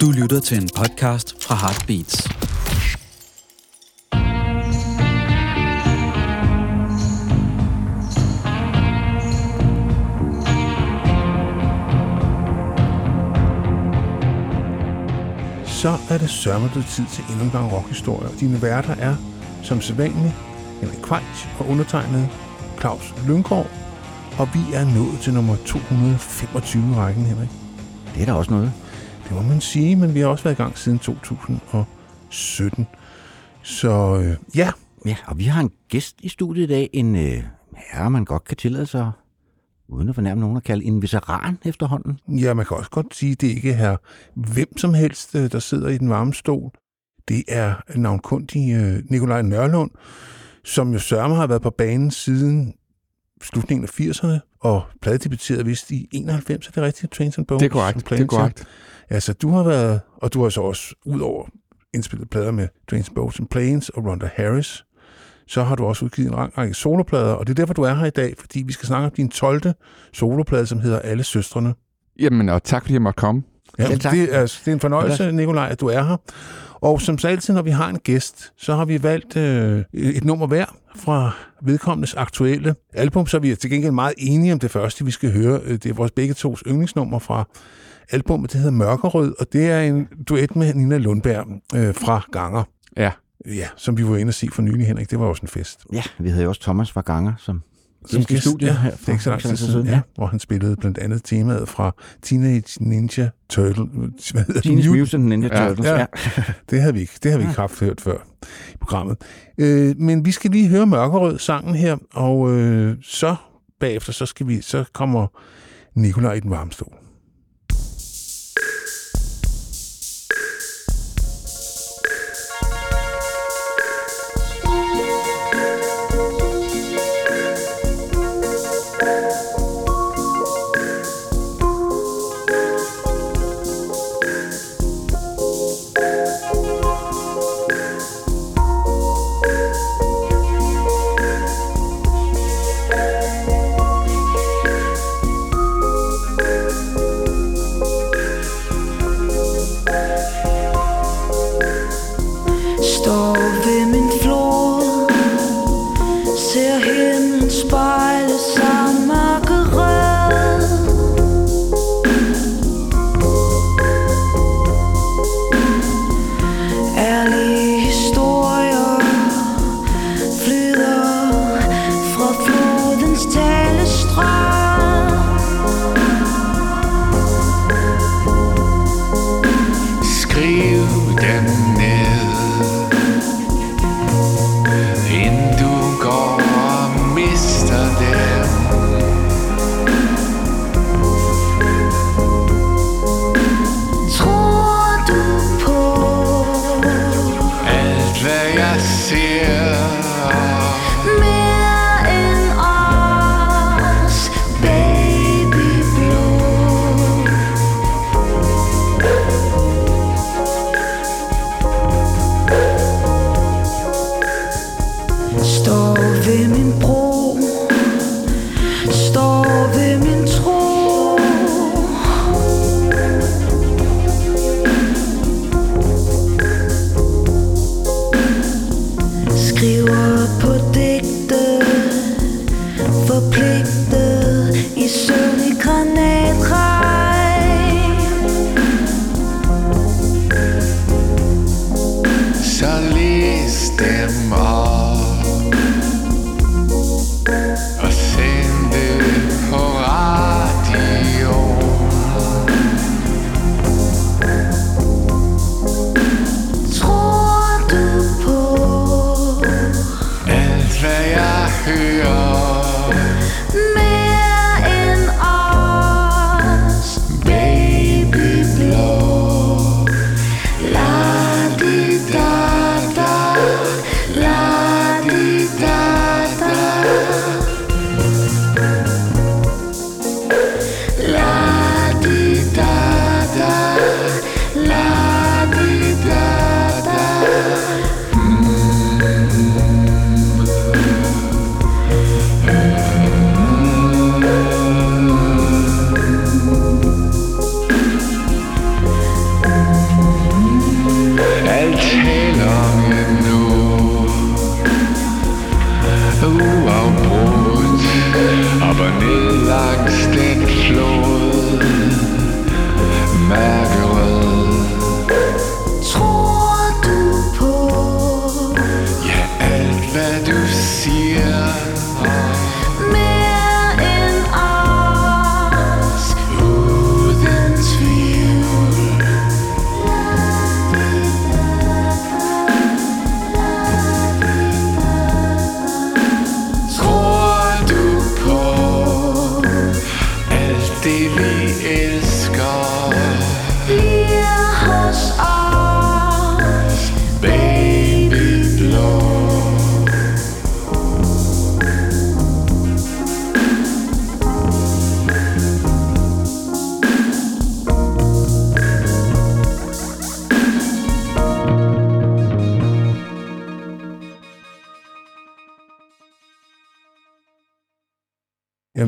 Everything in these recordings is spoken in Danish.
Du lytter til en podcast fra Heartbeats. Så er det sørme tid til endnu en gang rockhistorie. Og dine værter er, som sædvanligt, Henrik Kvejs og undertegnet Claus Lyngård. Og vi er nået til nummer 225 i rækken, Henrik. Det er da også noget. Det må man sige, men vi har også været i gang siden 2017. Så øh, ja, Ja, og vi har en gæst i studiet i dag, en øh, herre, man godt kan tillade sig, uden at fornærme nogen at kalde, en veteran efterhånden. ja, man kan også godt sige, at det ikke er hvem som helst, øh, der sidder i den varme stol. Det er navnkundig øh, Nikolaj Nørlund, som jo sørme har været på banen siden slutningen af 80'erne, og pladedebuterede vist i 91, er det rigtigt? Trains and Bones? Det er korrekt, det er korrekt. Altså, du har været, og du har så også, udover indspillet plader med Trains and Bones and Planes og Rhonda Harris, så har du også udgivet en lang række soloplader, og det er derfor, du er her i dag, fordi vi skal snakke om din 12. soloplade, som hedder Alle Søstrene. Jamen, og tak fordi jeg måtte komme. Ja, tak. det, er, det er en fornøjelse, Nikolaj, at du er her. Og som så altid, når vi har en gæst, så har vi valgt øh, et nummer hver fra vedkommendes aktuelle album, så vi er til gengæld meget enige om det første, vi skal høre. Øh, Det er vores begge tos yndlingsnummer fra albumet, det hedder Mørkerød, og det er en duet med Nina Lundberg øh, fra Ganger. Ja, Ja, som vi var inde og se for nylig, Henrik. Det var også en fest. Ja, vi havde jo også Thomas fra Ganger som I studiet ja, her det er ikke så lang tid for siden, ja, hvor han spillede blandt andet temaet fra Teenage Ninja Turtle. Hvad? Teenage Mut- Mutant Ninja Ja, Turtles. ja. Ja. Det havde vi ikke, det har vi ikke haft hørt før i programmet. Øh, men vi skal lige høre Mørkerød sangen her, og øh, så bagefter, så, skal vi, så kommer Nikolaj i den varme stol.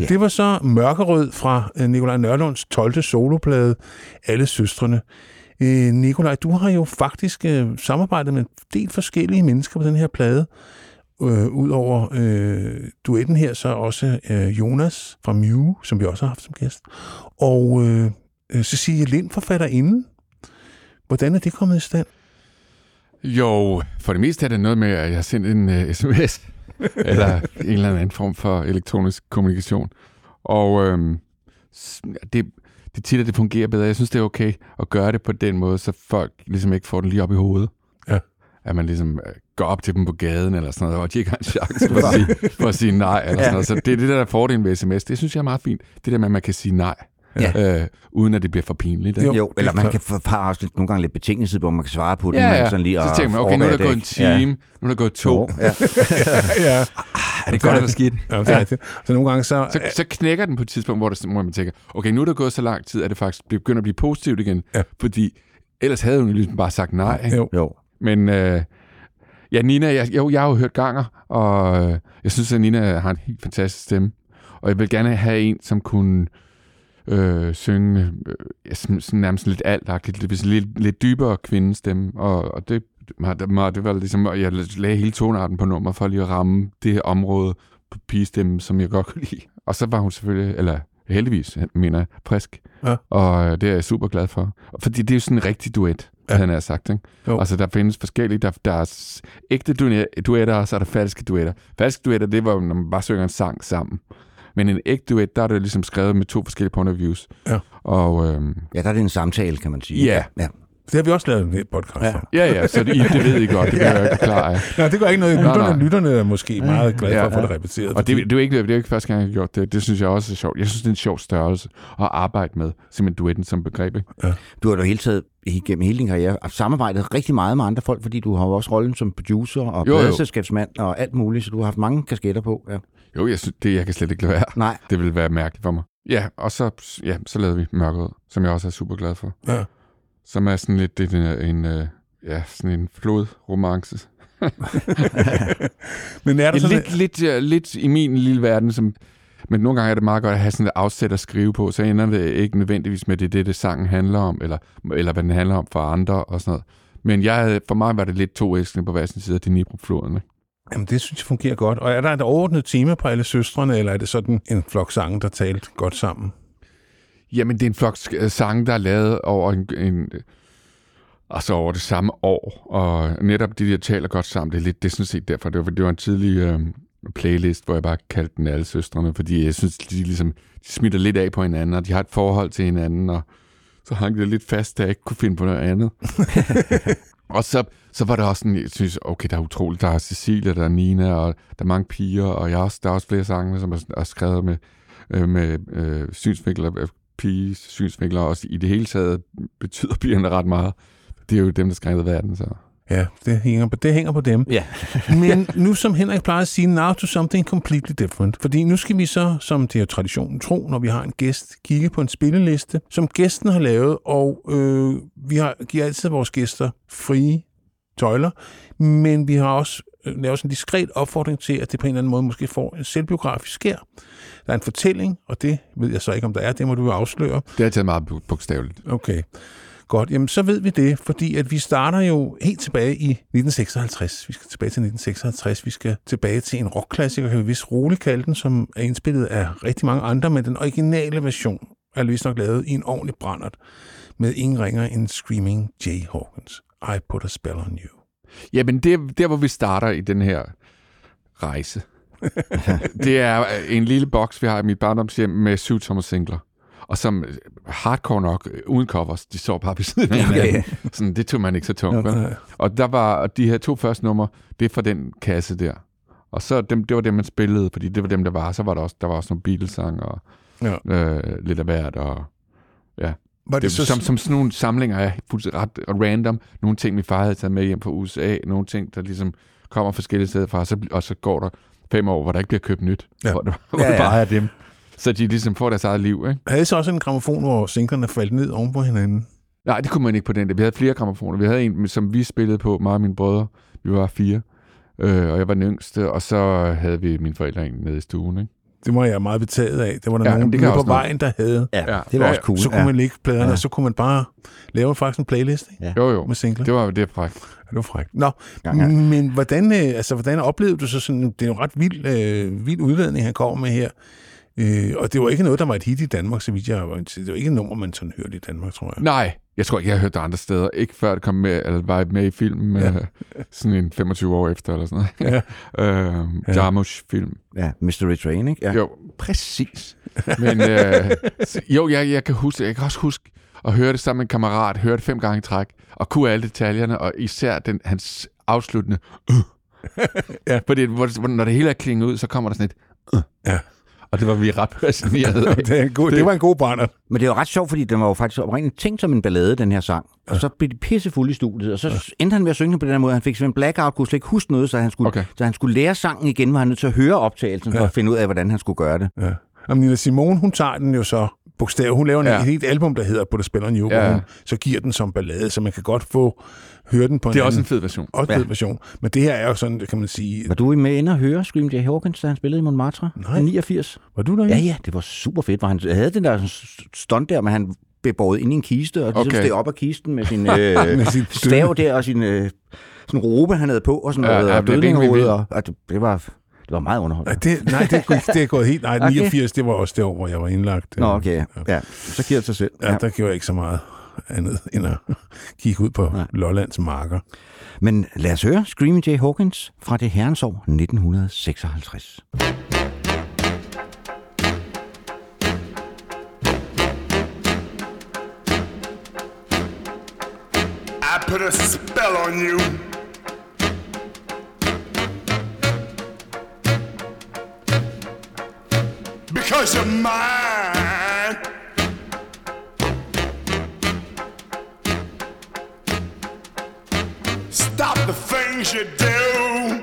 Ja. det var så Mørkerød fra øh, Nikolaj Nørlunds 12. soloplade, Alle Søstrene. Øh, Nikolaj, du har jo faktisk øh, samarbejdet med en del forskellige mennesker på den her plade. Øh, Udover øh, duetten her, så også øh, Jonas fra Mew, som vi også har haft som gæst. Og øh, Cecilie Lind, forfatterinden. Hvordan er det kommet i stand? Jo, for det meste er det noget med, at jeg har sendt en uh, sms, eller en eller anden form for elektronisk kommunikation. Og øhm, det, det er tit, at det fungerer bedre. Jeg synes, det er okay at gøre det på den måde, så folk ligesom ikke får den lige op i hovedet. Ja. At man ligesom øh, går op til dem på gaden, eller sådan noget, og de ikke har en chance for at sige, for at sige nej. Eller sådan noget. Så det er det der der er fordelen ved sms. Det synes jeg er meget fint. Det der med, at man kan sige nej, Ja. øh, uden at det bliver for pinligt. ikke? Jo, Jo, eller man kan få har også nogle gange lidt betingelser, hvor man kan svare på det. Ja, men ja. Sådan lige så at tænker man, okay, nu er der gået en time, nu er der gået to. Ja. ja, Er det godt eller skidt? ja, det er rigtigt. Så nogle gange så... Så, så knækker den på et tidspunkt, hvor, det, hvor man tænker, okay, nu er der gået så lang tid, at det faktisk begynder at blive positivt igen. Ja. Fordi ellers havde hun ligesom bare sagt nej. Ikke? Jo. Jo. Men øh, ja, Nina, jeg, jo, jeg har jo hørt ganger, og øh, jeg synes, at Nina har en helt fantastisk stemme. Og jeg vil gerne have en, som kunne øh, synge øh, sådan, sådan nærmest lidt altagtigt, lidt, lidt, lidt dybere kvindestemme. Og, og det, det, det var ligesom, jeg lagde hele tonarten på nummer for lige at ramme det område på pigestemmen, som jeg godt kunne lide. Og så var hun selvfølgelig, eller heldigvis, mener jeg, frisk. Ja. Og øh, det er jeg super glad for. Fordi det er jo sådan en rigtig duet, Ja. han har sagt. Ikke? Jo. Altså, der findes forskellige. Der, der er ægte duet- duetter, og så er der falske duetter. Falske duetter, det var når man bare synger en sang sammen. Men en ægte duet, der er det ligesom skrevet med to forskellige point of views. Ja. Og øhm, Ja, der er det en samtale, kan man sige. Ja. ja. Det har vi også lavet en podcast Ja. om. ja, ja, så det, I, det ved I godt, det bliver jeg ikke klar af. Nej, det gør ikke noget. Lytterne, nej. lytterne er måske meget glade for Ja, at få ja. det repeteret. Og det, det, er jo ikke, det er jo ikke første gang, jeg har gjort det. Det synes jeg også er sjovt. Jeg synes, det er en sjov størrelse at arbejde med, simpelthen duetten som begreb. Ikke? Du har jo hele taget igennem hele din karriere samarbejdet rigtig meget med andre folk, fordi du har jo også rollen som producer og pladeselskabsmand og alt muligt, så du har haft mange kasketter på. Ja. Jo, jeg synes, det jeg kan slet ikke lade være. Nej, Det vil være mærkeligt for mig. Ja, og så, ja, så lavede vi Mørkerød, som jeg også er super glad for. Ja. Som er sådan lidt det, er en, en, øh, ja, sådan en flodromance. Men er der sådan, lidt, lidt, ja, lidt i min lille verden, som, men nogle gange er det meget godt at have sådan et afsæt at skrive på, så ender det ikke nødvendigvis med, det det, det sangen handler om, eller, eller hvad den handler om for andre og sådan noget. Men jeg havde, for mig var det lidt to elskende på hver sin side af Dnipro-floden. ikke? Jamen, det synes jeg fungerer godt. Og er der et overordnet tema på alle søstrene, eller er det sådan en flok sange, der talt godt sammen? Jamen, det er en flok sk- sange, der er lavet over en, en altså over det samme år, og netop de der taler godt sammen, det er lidt, det er sådan set derfor, det var, det var en tidlig øh, playlist, hvor jeg bare kaldte den alle søstrene, fordi jeg synes, de ligesom, de smitter lidt af på hinanden, og de har et forhold til hinanden, og så hang det lidt fast, da jeg ikke kunne finde på noget andet. og så, så var der også sådan, jeg synes, okay, der er utroligt, der er Cecilia, der er Nina, og der er mange piger, og jeg også, der er også flere sange, som er, er skrevet med, øh, med øh, synsvinkler, øh, piges synsvinkler, og også i det hele taget betyder pigerne ret meget. Det er jo dem, der skrev verden, så... Ja, det hænger på, det hænger på dem. Ja. Men nu, som Henrik plejer at sige, now to something completely different. Fordi nu skal vi så, som det er traditionen tro, når vi har en gæst, kigge på en spilleliste, som gæsten har lavet, og øh, vi har, giver altid vores gæster frie tøjler, men vi har også øh, lavet sådan en diskret opfordring til, at det på en eller anden måde måske får en selvbiografisk skær. Der er en fortælling, og det ved jeg så ikke, om der er, det må du jo afsløre. Det er taget meget bogstaveligt. Okay. Godt, jamen så ved vi det, fordi at vi starter jo helt tilbage i 1956. Vi skal tilbage til 1956. Vi skal tilbage til en rockklassiker, kan vi vist roligt kalde den, som er indspillet af rigtig mange andre, men den originale version er vist nok lavet i en ordentlig brændert med ingen ringer end Screaming Jay Hawkins. I put a spell on you. Jamen, det er der, hvor vi starter i den her rejse. det er en lille boks, vi har i mit barndomshjem med syv tommer singler. Og som øh, hardcore nok, øh, uden covers, de så bare ved siden af Okay. hinanden. Sådan, det tog man ikke så tungt. Okay. vel? Og der var og de her to første numre, det er fra den kasse der. Og så dem, det var dem, man spillede, fordi det var dem, der var. Så var der også, der var også nogle Beatles-sange og Ja. øh, lidt af hvert. Og, ja. Var Det, det som, som sådan nogle samlinger er fuldstændig ret random. Nogle ting, min far havde taget med hjem fra USA. Nogle ting, der ligesom kommer forskellige steder fra. Så, og så går der fem år, hvor der ikke bliver købt nyt. Ja. Hvor, det, hvor Ja, ja, bare er dem. Så de ligesom får deres eget liv, ikke? havde I så også en gramofon, hvor singlerne faldt ned oven på hinanden? Nej, det kunne man ikke på den der. Vi havde flere gramofoner. Vi havde en, som vi spillede på, mig og mine brødre. Vi var fire. Øh, og jeg var den yngste, og så havde vi mine forældre en nede i stuen, ikke? Det var jeg meget betaget af. Det var der Ja, ja, nogen det på noget. vejen, der havde. Ja, Ja. det var Ja, også cool. Så kunne ja. man lægge pladerne, Ja. og så kunne man bare lave faktisk en playlist ikke? Jo, jo. med singler. Det var det er frækt. Ja, det var frækt. Nå, Ja, ja. men hvordan, øh, altså, hvordan oplevede du så sådan, det er jo en ret vild, øh, vild udladning, han kommer med her. Øh, og det var ikke noget, der var et hit i Danmark, så vidt jeg var Det var ikke et nummer, man sådan hørte i Danmark, tror jeg. Nej, jeg tror ikke, jeg har hørt det andre steder. Ikke før det kom med, eller var med i filmen Ja. ja. sådan en 25 år efter, eller sådan noget. Ja. øh, Ja. Jarmusch-film. ja, Mystery Train, ikke? Ja. Jo, præcis. Men øh, jo, jeg, jeg kan huske, jeg kan også huske at høre det sammen med en kammerat, høre det fem gange i træk, og kunne alle detaljerne, og især den, hans afsluttende øh. Ja. Fordi hvor- når det hele er klinget ud, så kommer der sådan et øh. Ja. Og det var vi ret passionerede af. det, er en god, det var en god brænder. Men det var ret sjovt, fordi den var jo faktisk oprindeligt tænkt som en ballade, den her sang. Og så blev de pissefulde i studiet, og så endte han med at synge den på den her måde. Han fik simpelthen blackout, kunne slet ikke huske noget, så han skulle, Okay. så han skulle lære sangen igen, var han nødt til at høre optagelsen for Ja. at finde ud af, hvordan han skulle gøre det. Ja. Og Nina Simone, hun tager den jo så bogstav. Hun laver ja. Ja. et helt album, der hedder På det spiller en Ja. ja. hun så giver den som ballade, så man kan godt få høre den på en Det er også en anden, fed version. også Ja. fed version. Men det her er jo sådan, kan man sige... Var du med inde og høre Scream Jay Hawkins, da han spillede i Montmartre? Nej. I 89? Var du der? Ja, ja, det var super fedt. Hvor han havde den der stunt der, men han blev båret ind i en kiste, og ligesom Okay. steg op af kisten med sin øh, Med sit stav der, og sin øh, sådan robe, han havde på, og sådan Ja, noget, ja, og det rimelig dødningehoved, vildt. og, og det, det, var, det var meget underholdende. Nej, det, nej, det, er, gået- det er gået helt... Nej, Okay. 89, det var også det år, hvor jeg var indlagt. Nå, okay, ja. Så giver det sig selv. Ja, der gjorde jeg ikke så meget andet end at kigge ud på Nej. Lollands marker. Men lad os høre Screaming Jay Hawkins fra det herrens år 1956. I put a spell on you. Because you're mine. The things you do.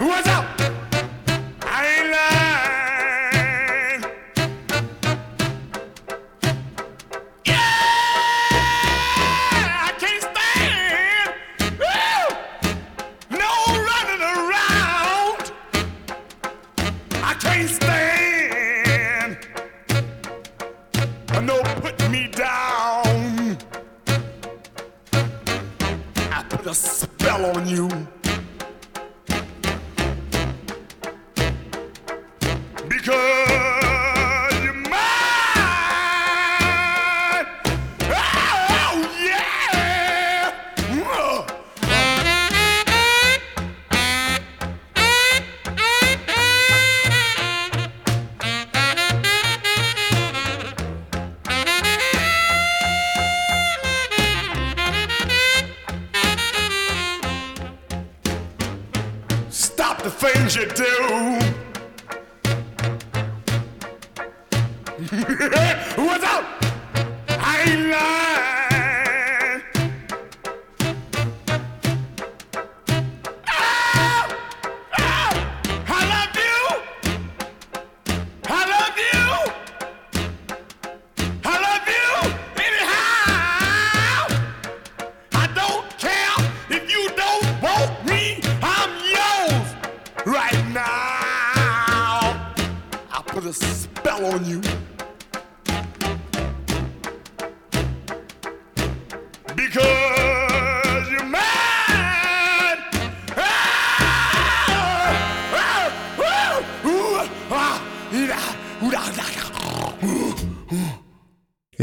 What's up?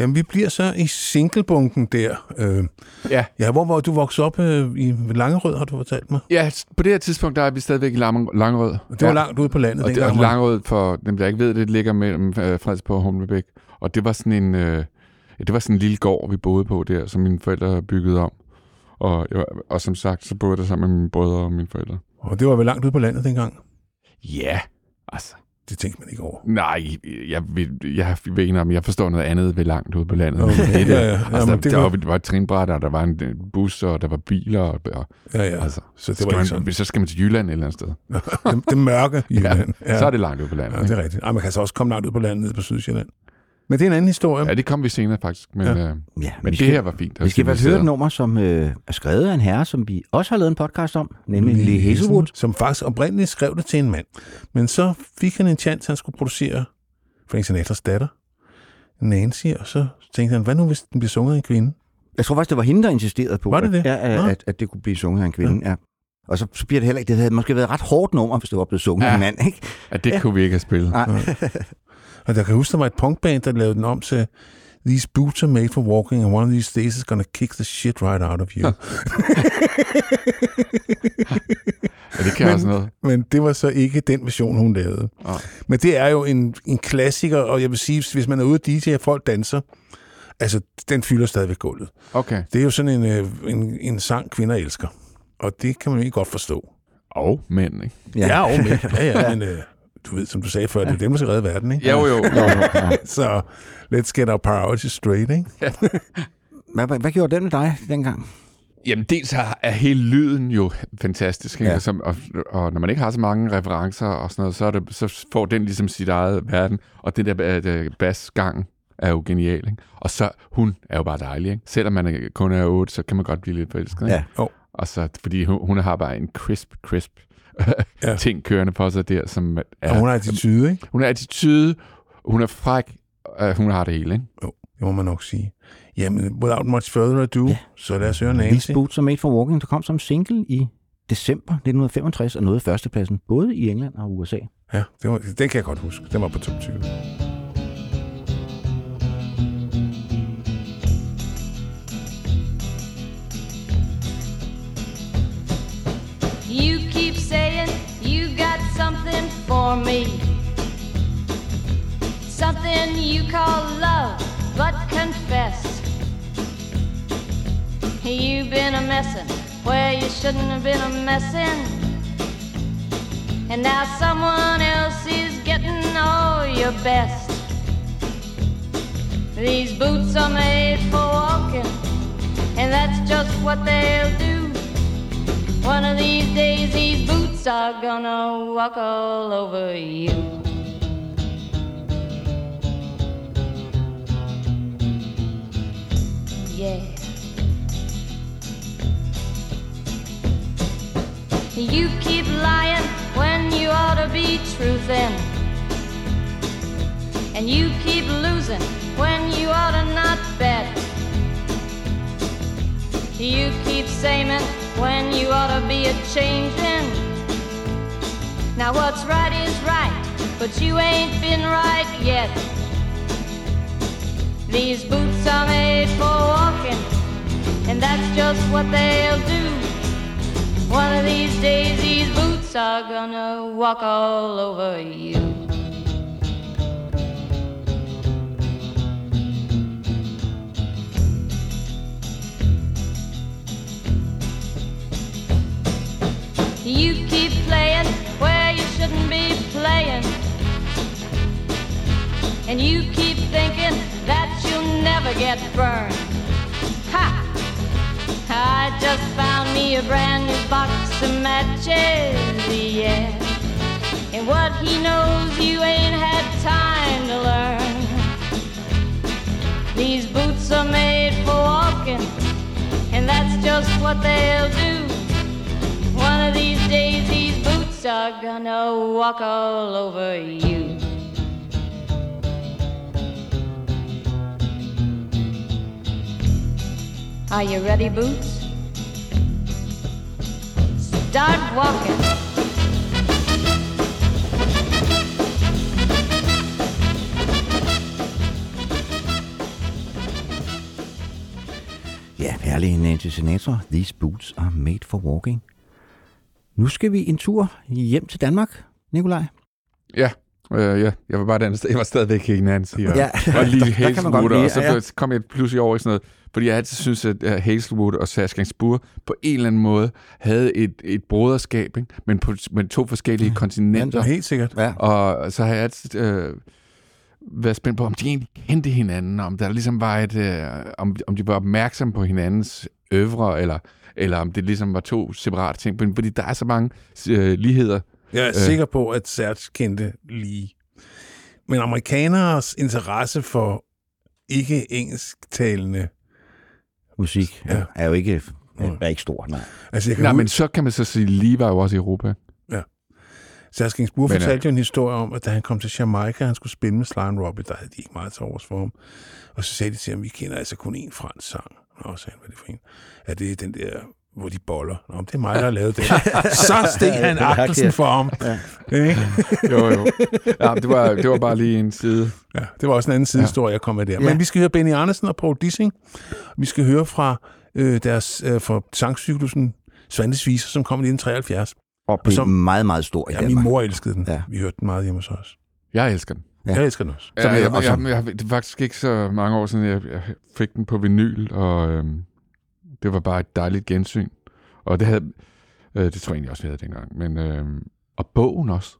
Jamen, vi bliver så i singlebunken der. Øh, Ja. ja, hvor var du vokset op øh, i Langerød, har du fortalt mig? ja, på det her tidspunkt, der er vi stadigvæk i Lang- Langerød. Det var ja. langt ude på landet Og, det, dengang. og Langerød, for dem der ikke ved det, ligger mellem øh, Fredensborg og Humlebæk. Og det var sådan en, øh, ja, det var sådan en lille gård, vi boede på der, som mine forældre bygget om. Og, og som sagt, så boede jeg der sammen med mine brødre og mine forældre. Og det var vel langt ude på landet dengang? Ja, altså. Det tænkte man ikke over. Nej, jeg, jeg, jeg ved ikke om, jeg forstår noget andet ved langt ude på landet. Okay. Ja, ja. altså, Jamen, der, det var- var, der var et trinbræt, og der var en en bus, og der var biler. Og, og, Ja, ja. altså, så det var skal ikke sådan. man, så skal man til Jylland et eller andet sted. det, det mørke i Ja, Jylland. ja. Så er det langt ude på landet. Ja, det er rigtigt. Ej, man kan så også komme langt ud på landet nede på Sydsjælland. Men det er en anden historie. Ja, det kom vi senere faktisk, men, Ja. ja. øh, Ja, men vi det her var fint. Vi skal vel høre et nummer, som øh, er skrevet af en herre, som vi også har lavet en podcast om, nemlig Lee Hazelwood. Som faktisk oprindeligt skrev det til en mand. Men så fik han en chance, han skulle producere Frank Sinatras datter, Nancy, og så tænkte han, hvad nu hvis den bliver sunget af en kvinde? Jeg tror faktisk, det var hende, der insisterede på, Var det det? At, ja, at, Nå. at, at det kunne blive sunget af en kvinde. Ja. Og så, så bliver det heller ikke... Det havde måske været et ret hårdt nummer, hvis det var blevet sunget af Ja. en mand, ikke? At det kunne vi ikke have spillet. Nej. Og der kan huske, der var et punkband, der lavede den om til These boots are made for walking, and one of these days is gonna kick the shit right out of you. Ja, det kan også noget. Men det var så ikke den version, hun lavede. Nej. Men det er jo en, en klassiker, og jeg vil sige, hvis man er ude at DJ, og folk danser, altså, den fylder stadigvæk gulvet. Okay. Det er jo sådan en, øh, en, en sang, kvinder elsker. Og det kan man ikke godt forstå. Og mænd, ikke? Ja, ja, og med. ja, ja men øh, du ved, som du sagde før, det er dem, der skal redde verden, ikke? Jo, jo. Så let's get our priorities straight, ikke? Hvad, hvad, hvad gjorde den med dig dengang? Jamen, dels er, er hele lyden jo fantastisk, ikke? Ja. Ja. Som, og, og når man ikke har så mange referencer og sådan noget, så, er det, så får den ligesom sit eget verden. Og det der uh, basgang er jo genial, ikke? Og så, hun er jo bare dejlig, ikke? Selvom man er- kun er otte, så kan man godt blive lidt forelsket, ikke? Ja. Jo. Og så, fordi hun, hun har bare en crisp, crisp Ja. ting kørende på sig der, som er... Og hun har attitude, ikke? hun er attitude, hun er fræk, uh, hun har det hele, ikke? Jo, det må man nok sige. Jamen, without much further ado, Ja. så lad os høre Nancy. These Boots Are Made for Walking, der kom som single i december 1965 og nåede førstepladsen både i England og USA. Ja, det var, den kan jeg godt huske. Den var på top 20. For me. Something you call love, but confess. You've been a messin' where you shouldn't have been a messin'. And now someone else is getting all your best. These boots are made for walking, and that's just what they'll do. One of these days, these boots are gonna walk all over you. Yeah. You keep lying when you ought to be truthin'. And you keep losing when you ought to not bet. You keep saying when you ought to be a changing. Now what's right is right, but you ain't been right yet. These boots are made for walking, and that's just what they'll do. One of these days, these boots are gonna walk all over you. You keep playing where you shouldn't be playing. And you keep thinking that you'll never get burned. Ha! I just found me a brand new box of matches, yeah. And what he knows you ain't had time to learn. These boots are made for walking, and that's just what they'll do. Of these days, these boots are gonna walk all over you. Are you ready, Boots? Start walking. Ja, herlig Nancy Sinatra. These boots are made for walking. Nu skal vi en tur hjem til Danmark, Nikolaj. Ja, øh, ja. jeg var bare den, jeg var stadigvæk ikke Nancy, og, Ja, ja. og lige Hazelwood, og så ja, ja. kom jeg pludselig over i sådan noget, fordi jeg altid synes, at Hazelwood og Gainsbourg på en eller anden måde havde et, et broderskab, ikke? Men på men to forskellige kontinenter. Helt sikkert. Ja. Og så har jeg altid øh, været spændt på, om de egentlig kendte hinanden, om der ligesom var et, øh, om, om de var opmærksomme på hinandens øvre, eller, eller om det ligesom var to separate ting. Men Fordi der er så mange øh, ligheder. Jeg er øh. Sikker på, at Serge kendte lige. Men amerikaneres interesse for ikke engelsktalende... Musik Ja. ja. er jo ikke, er ikke stor, nej. Altså, jeg kan Nej, huske- men så kan man så sige, Lee var jo også i Europa. Serge Gainsbourg Men, øh, fortalte jo en historie om, at da han kom til Jamaica, han skulle spille med Sly and Robbie, der havde de ikke meget til overs for ham. Og så sagde de til ham, vi kender altså kun én fransk sang. Nå, sagde han, hvad er det for en? Ja, det er den der, hvor de boller. Nå, det er mig, der har lavet det. så steg han akkelsen for ham. Ja. Jo, jo. Ja, det var, det var bare lige en side. ja, det var også en anden sidehistorie, jeg kom med der. Men vi skal høre Benny Andersen og Paul Dissing. Vi skal høre fra øh, deres øh, fra sangcyklusen Svantes Viser, som kom i 1973. Og blev som- meget, meget stor i Ja, min mor elskede den. Ja. Vi hørte den meget hjemme hos os. Jeg elsker den. Ja. Jeg elsker den også. Ja, jeg, jeg- og jeg, jeg, det er faktisk ikke så mange år siden, jeg, jeg fik den på vinyl, og øhm, det var bare et dejligt gensyn. Og det havde, øh, det tror jeg egentlig også, vi havde dengang. Men, øhm, og bogen også.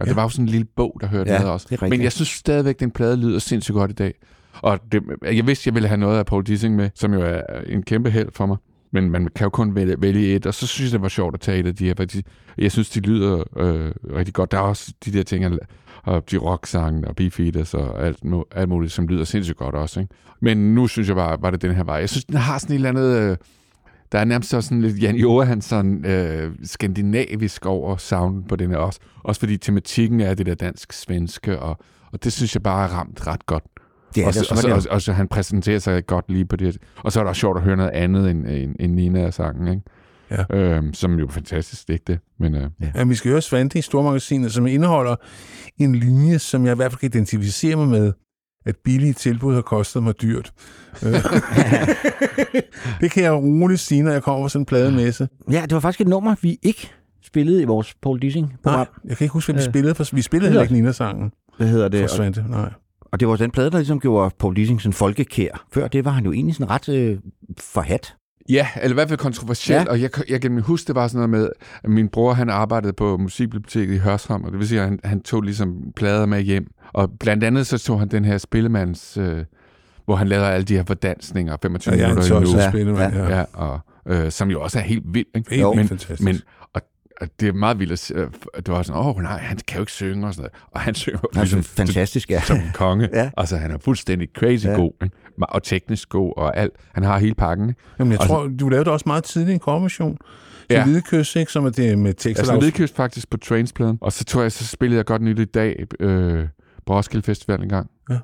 Ja, Ja. Det var jo sådan en lille bog, der hørte Ja, med også. Men jeg synes stadigvæk, den plade lyder sindssygt godt i dag. Og det, jeg vidste, jeg ville have noget af Paul Dissing med, som jo er en kæmpe held for mig. Men man kan jo kun vælge, vælge et, og så synes jeg, det var sjovt at tage et af de her, fordi jeg synes, de lyder øh, rigtig godt. Der er også de der ting, og de rocksange og Beefeaters og alt, alt muligt, som lyder sindssygt godt også. Ikke? Men nu synes jeg bare, var det den her vej. Jeg synes, den har sådan et eller andet... Øh, der er nærmest også sådan lidt Jan Johansson øh, skandinavisk over sound på den her også. Også fordi tematikken er det der dansk-svenske, og, og det synes jeg bare er ramt ret godt. Det er og, det, og så og, og, og, så han præsenterer sig godt lige på det. Og så er det også sjovt at høre noget andet end, end, end Nina af sangen, ikke? Ja. Øhm, som jo er fantastisk, det? Men øh, Ja, vi skal høre Svante i Stormagasinet, som indeholder en linje, som jeg i hvert fald kan identificere mig med, at billige tilbud har kostet mig dyrt. Øh, det kan jeg roligt sige, når jeg kommer på sådan en plademesse. Ja, det var faktisk et nummer, vi ikke spillede i vores Paul Nej, Dissing-program. jeg kan ikke huske, hvad vi Øh, spillede, for vi spillede heller ikke Nina-sangen Hvad hedder for det? Og, Svante. Nej. og det var den plade, der ligesom gjorde Paul Dissing sådan folkekær. Før det var han jo egentlig sådan ret øh, forhat. Ja, eller i hvert fald kontroversielt, ja. Og jeg, jeg kan huske, det var sådan noget med, at min bror, han arbejdede på musikbiblioteket i Hørsholm, og det vil sige, at han, han tog ligesom plader med hjem, og blandt andet så tog han den her spillemands, øh, hvor han lavede alle de her fordansninger, 25 Ja, er minutter i nu, Ja, ja. Ja. og, øh, som jo også er helt vildt, ikke? Helt Jo, men, fantastisk. men og, og det er meget vildt at øh, det var sådan, åh oh, nej, han kan jo ikke synge og sådan noget, og han synger Altså, ligesom fantastisk, ja. som en konge. Ja. Altså, han er fuldstændig crazy Ja. god, ikke? Og teknisk god, og alt. Han har hele pakken, ikke? Jamen, jeg Og så- tror, du lavede også meget tidligt en kormission. Til Ja. ikke? Som er det med tekst. Altså, vedkøst faktisk på Trains-pladen. Og så tror jeg, så spillede jeg godt nyt i dag øh, på Roskilde Festival en gang. Ja.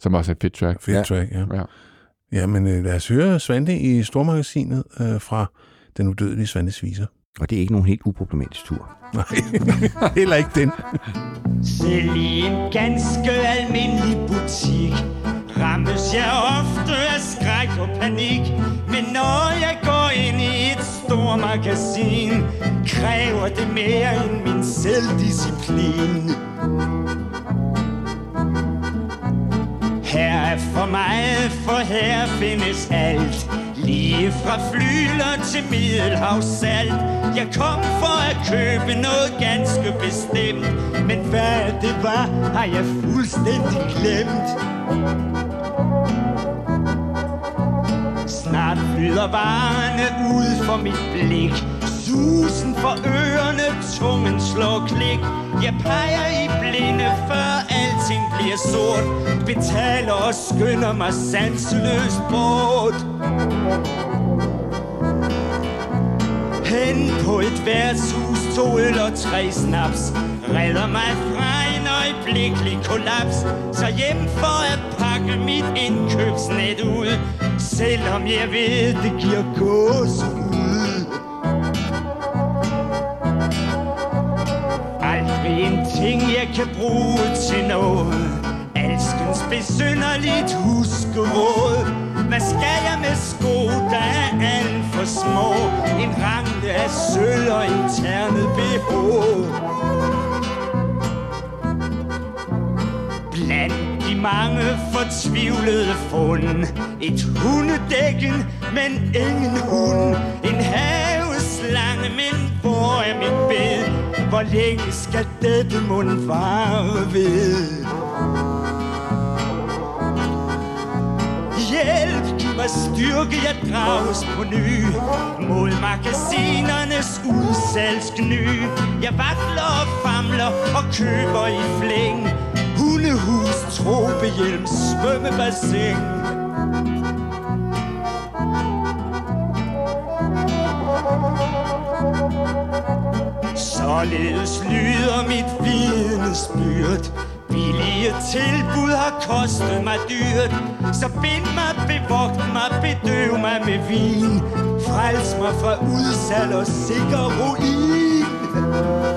Som også er et fedt track. Fedt Ja. track, ja. Ja. Ja, men øh, lad os høre Svante i Stormagasinet øh, fra Den udødelige Svantes Viser. Og det er ikke nogen helt uproblematisk tur. Nej, heller ikke den. Selv i en ganske almindelig butik Rammes jeg ofte af skræk og panik Men når jeg går ind i et stort magasin Kræver det mere end min selvdisciplin. Her er for meget, for her findes alt. Lige fra flyler til middelhavssalt. Jeg kom for at købe noget ganske bestemt. Men hvad det var, har jeg fuldstændig glemt. Snart flyder varerne ud for mit blik. Susen for ørerne, tungen slår klik. Jeg peger i blinde, før alting bliver sort. Betaler og skynder mig sansløst bort. Hen på et værtshus, to øl og tre snaps. Redder mig fra en øjeblikkelig kollaps. Så hjem for at pakke mit indkøbsnet ud. Selvom jeg ved, det giver gåsehud. En ting, jeg kan bruge til noget. Alskens besynderligt huskeråd. Hvad skal jeg med sko, der er alt for små? En rangle af sølv og en ternet BH Blandt de mange fortvivlede fund. Et hundedækken, men ingen hund. En haveslange, men hvor er mit bed? Hvor længe skal dette mund vare ved? Hjælp, giv mig styrke, jeg drages på ny Mod magasinernes udsalgskny Jeg vakler og famler og køber i flæng Hundehus, tropehjelm, svømmebassin. Således lyder mit vidnesbyrd. Billige tilbud har kostet mig dyrt. Så bind mig, bevogt mig, bedøv mig med vin. Frels mig fra udsalg og sikker ruin.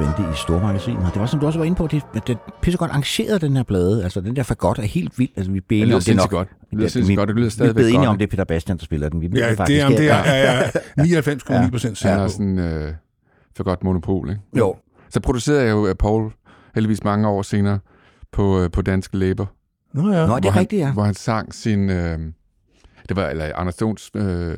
Svente i stormagasinet. Og det var, som du også var inde på, det, det pissegodt arrangeret, den her plade. Altså, den der fagot er helt vild. Altså, vi blev Det enige om det sindssygt nok. godt. Det lyder Ja, sindssygt vi- godt. Det lyder Vi er stadigvæk blevet enige godt. om, det er Peter Bastian, der spiller den. Vi blev Ja, det faktisk er, det er, her. er, er 99,9 procent sikker på. sådan øh, for godt monopol, ikke? Jo. Så producerede jeg jo af Paul heldigvis mange år senere på, øh, på Danske Læber. Nå ja. Nå, det er han, rigtigt, ja. Hvor han sang sin... Øh, det var eller Anders Stones... Øh,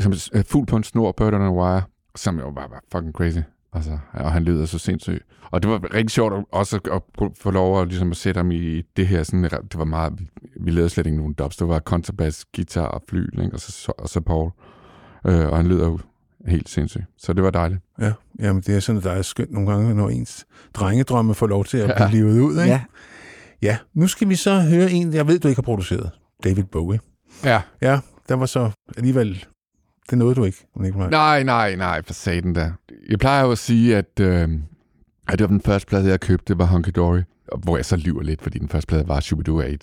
som øh, fuld på en snor, Bird on a Wire, som jo bare var fucking crazy. Altså, og han lyder så sindssygt. Og det var rigtig sjovt også at, at få lov at, ligesom at sætte ham i det her. Sådan, det var meget... Vi lavede slet ikke nogen dubs. Det var kontrabas, guitar og flyl, ikke? Og, så, og så Paul. Øh, og han lyder jo helt sindssygt. Så det var dejligt. Ja, jamen det er sådan, at der er skønt nogle gange, når ens drengedrømme får lov til at blive Ja. livet ud. Ikke? Ja, ja, nu skal vi så høre en, jeg ved, du ikke har produceret. David Bowie. Ja. Ja, der var så alligevel... Det nåede du ikke, Nikolaj. Nej, nej, nej, for satan da. Jeg plejer jo at sige, at, øh, at det var den første plade, jeg købte, det var Hunky Dory. Og Hvor jeg så lyver lidt, fordi den første plade var Shubidoo 8.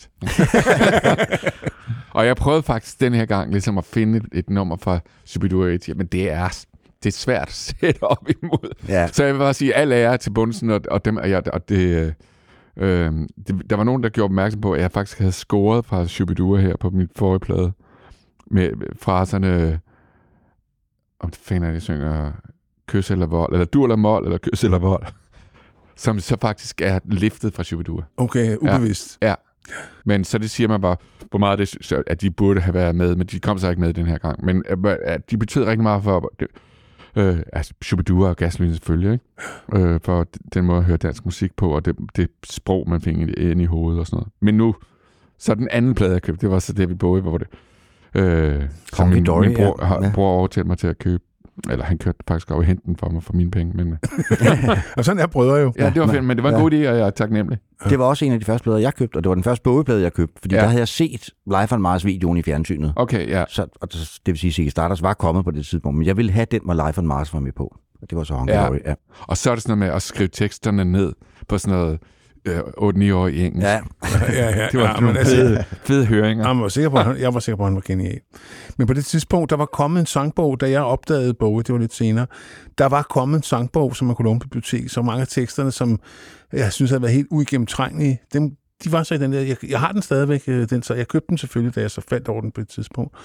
og jeg prøvede faktisk den her gang ligesom at finde et, et nummer fra Shubidoo 8. Jamen det er, det er svært at sætte op imod. ja. Så jeg vil bare sige, al ære til Bundsen, og, og, dem, og, jeg, og det, øh, øh, det, der var nogen, der gjorde opmærksom på, at jeg faktisk havde scoret fra Shubidua her på min forrige plade, med med fraserne, om det fanden er det, synger, kys eller vold, eller du eller mål, eller kys eller vold, som så faktisk er liftet fra Shubidua. Okay, ubevidst. Ja. Men så det siger man bare, hvor meget det, så- at de burde have været med, men de kom så ikke med den her gang. Men øh, at de betød rigtig meget for, det, øh, altså Shubidua og Gasolin selvfølgelig, ikke? Øh, for den måde at høre dansk musik på, og det, det sprog, man fik ind i hovedet og sådan noget. Men nu, så den anden plade, jeg købte, det var så David Bowie, hvor det, øh, som min, Dory, min bror, ja. har, Ja. bror overtalte mig til at købe. Eller han kørte faktisk op og hente den for mig for mine penge. Men, Og sådan er brødre jo. ja, det var fedt, men det var en ja. god idé, og jeg er taknemmelig. Det var også en af de første plader, jeg købte, og det var den første Bowie-plade, jeg købte, fordi Ja. der havde jeg set Live on Mars-videoen i fjernsynet. Okay, ja. Så, og det det vil sige, at Ziggy Stardust var kommet på det tidspunkt, men jeg ville have den, hvor Live on Mars var med på. Og det var så Hunky Ja. Ja. Og så er det sådan noget med at skrive teksterne ned på sådan noget øh, 8-9 år i engelsk. Ja, ja, ja, Det var ja, nogle altså, fede, fede høringer. jeg var, sikker på, at han, jeg var sikker på, at han var genial. Men på det tidspunkt, der var kommet en sangbog, da jeg opdagede Bowie, det var lidt senere, der var kommet en sangbog, som man kunne låne på bibliotek, så mange af teksterne, som jeg synes havde været helt uigennemtrængelige, dem, de var så i den der, jeg, jeg har den stadigvæk, øh, den, så jeg købte den selvfølgelig, da jeg så faldt over den på et tidspunkt.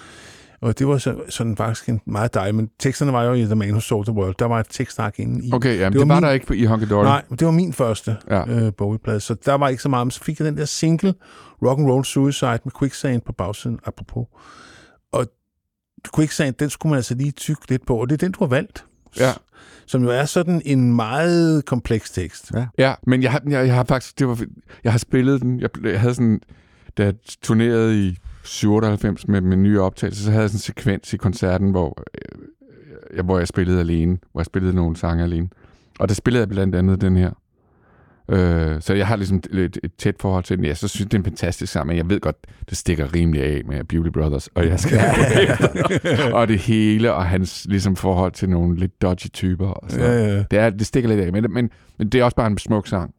Og det var så, sådan faktisk en meget dejlig, men teksterne var jo i The Man Who Sold the World, der var et tekstark inde i. Okay, jamen, Det det, var var, min- der ikke på, i Hunky Dory. Nej, det var min første Ja. ja. øh, Bowie-plade, så der var ikke så meget. Men så fik jeg den der single, Rock and Roll Suicide med Quicksand på bagsiden, apropos. Og Quicksand, den skulle man altså lige tykke lidt på, og det er den, du har valgt. Ja. Som jo er sådan en meget kompleks tekst. Ja. Ja, men jeg har, jeg, jeg har faktisk, det var, jeg har spillet den, jeg, jeg havde sådan, da jeg turnerede i 97 med, med nye optagelser, så havde jeg sådan en sekvens i koncerten, hvor, øh, jeg, hvor jeg spillede alene, hvor jeg spillede nogle sange alene. Og der spillede jeg blandt andet den her. Øh, så jeg har ligesom et, et tæt forhold til den. Jeg så synes, det er en fantastisk sang, men jeg ved godt, det stikker rimelig af med Beauty Brothers, og jeg skal og det hele, og hans ligesom forhold til nogle lidt dodgy typer. Og sådan. Ja, ja. Det, er, det stikker lidt af, men, men, men det er også bare en smuk sang.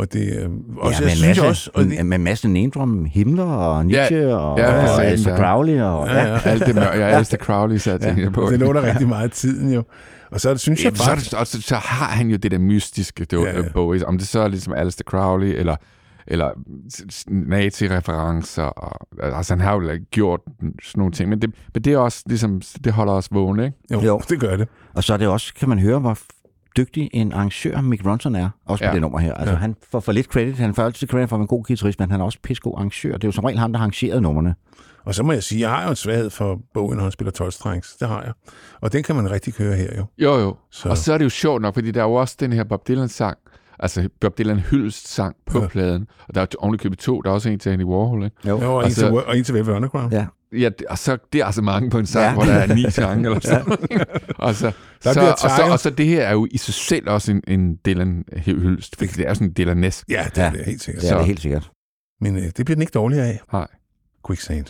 Og det øh, ja også, med, jeg synes masse, også, og det, med, med masse name Himmler og Nietzsche og, ja, og satan, Alistair ja. Crowley. Og, ja, ja, Alt det mørke, jeg elsker Crowley, så jeg på. det lå der rigtig meget tiden jo. Og så synes jeg Jamen, så, faktisk, det, og så, så har han jo det der mystiske, det var Ja, ja, ja. Bowie. Om det så er ligesom Alistair Crowley, eller, eller nazi-referencer. Og, altså, han har jo gjort sådan nogle ting, men det, men det er også ligesom, det holder os vågne, ikke? jo, Jo. det gør det. og så er det også, kan man høre, hvor dygtig en arrangør Mick Ronson er, også på Ja. det nummer her. Altså, Ja. han får for lidt credit. Han får altid credit for en god guitarist, men han er også pissegod arrangør. Det er jo som regel ham, der har arrangeret numrene. Og så må jeg sige, jeg har jo en svaghed for Bowie, når han spiller 12 strings. Det har jeg. Og den kan man rigtig køre her jo. Jo, jo. Så. Og så er det jo sjovt nok, fordi der er jo også den her Bob Dylan-sang, altså Bob Dylan hyldest sang på Ja. ja. pladen. Og der er jo ovenikøbet to, der er også en til Andy Warhol, ikke? Jo. Jo, og, en Altså- til, og en til Velvet Underground. Ja. Ja, og så, det er altså mange på en sang, Ja. ja. hvor der er ni sange eller sådan noget. og, så, Der så, bliver og, så, og så det her er jo i sig selv også en, en Dylan-hyldest, fordi det er sådan en Dylan-næsk. Ja, det Ja. er det helt sikkert. Det er det helt sikkert. Men øh, det bliver den ikke dårlig af. Nej. Quicksand.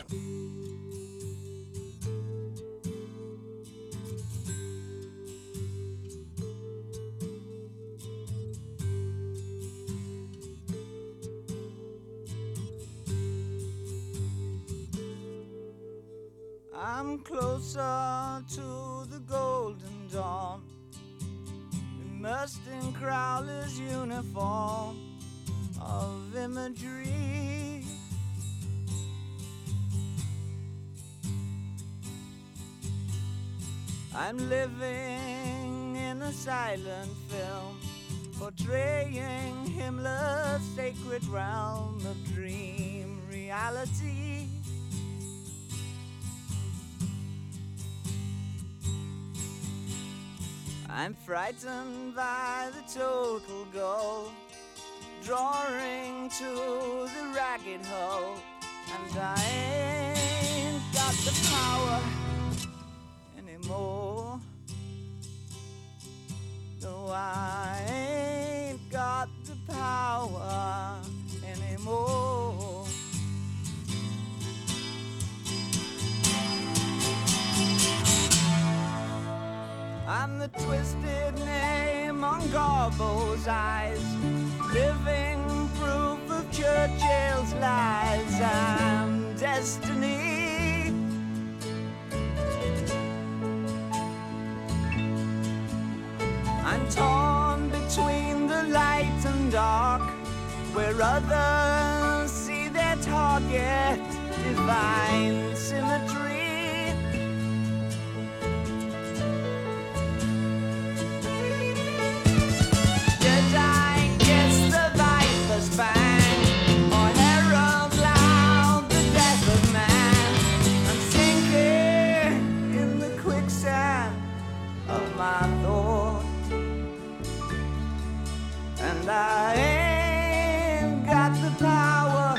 I'm closer to the golden dawn. Immersed in Crowler's uniform of imagery. I'm living in a silent film, portraying Himmler's sacred realm of dream reality. I'm frightened by the total goal, drawing to the ragged hole, and I ain't got the power anymore. No, I ain't got the power anymore. I'm the twisted name on Garbo's eyes, living proof of Churchill's lies. I'm destiny. I'm torn between the light and dark, where others see their target, divine symmetry. I ain't got the power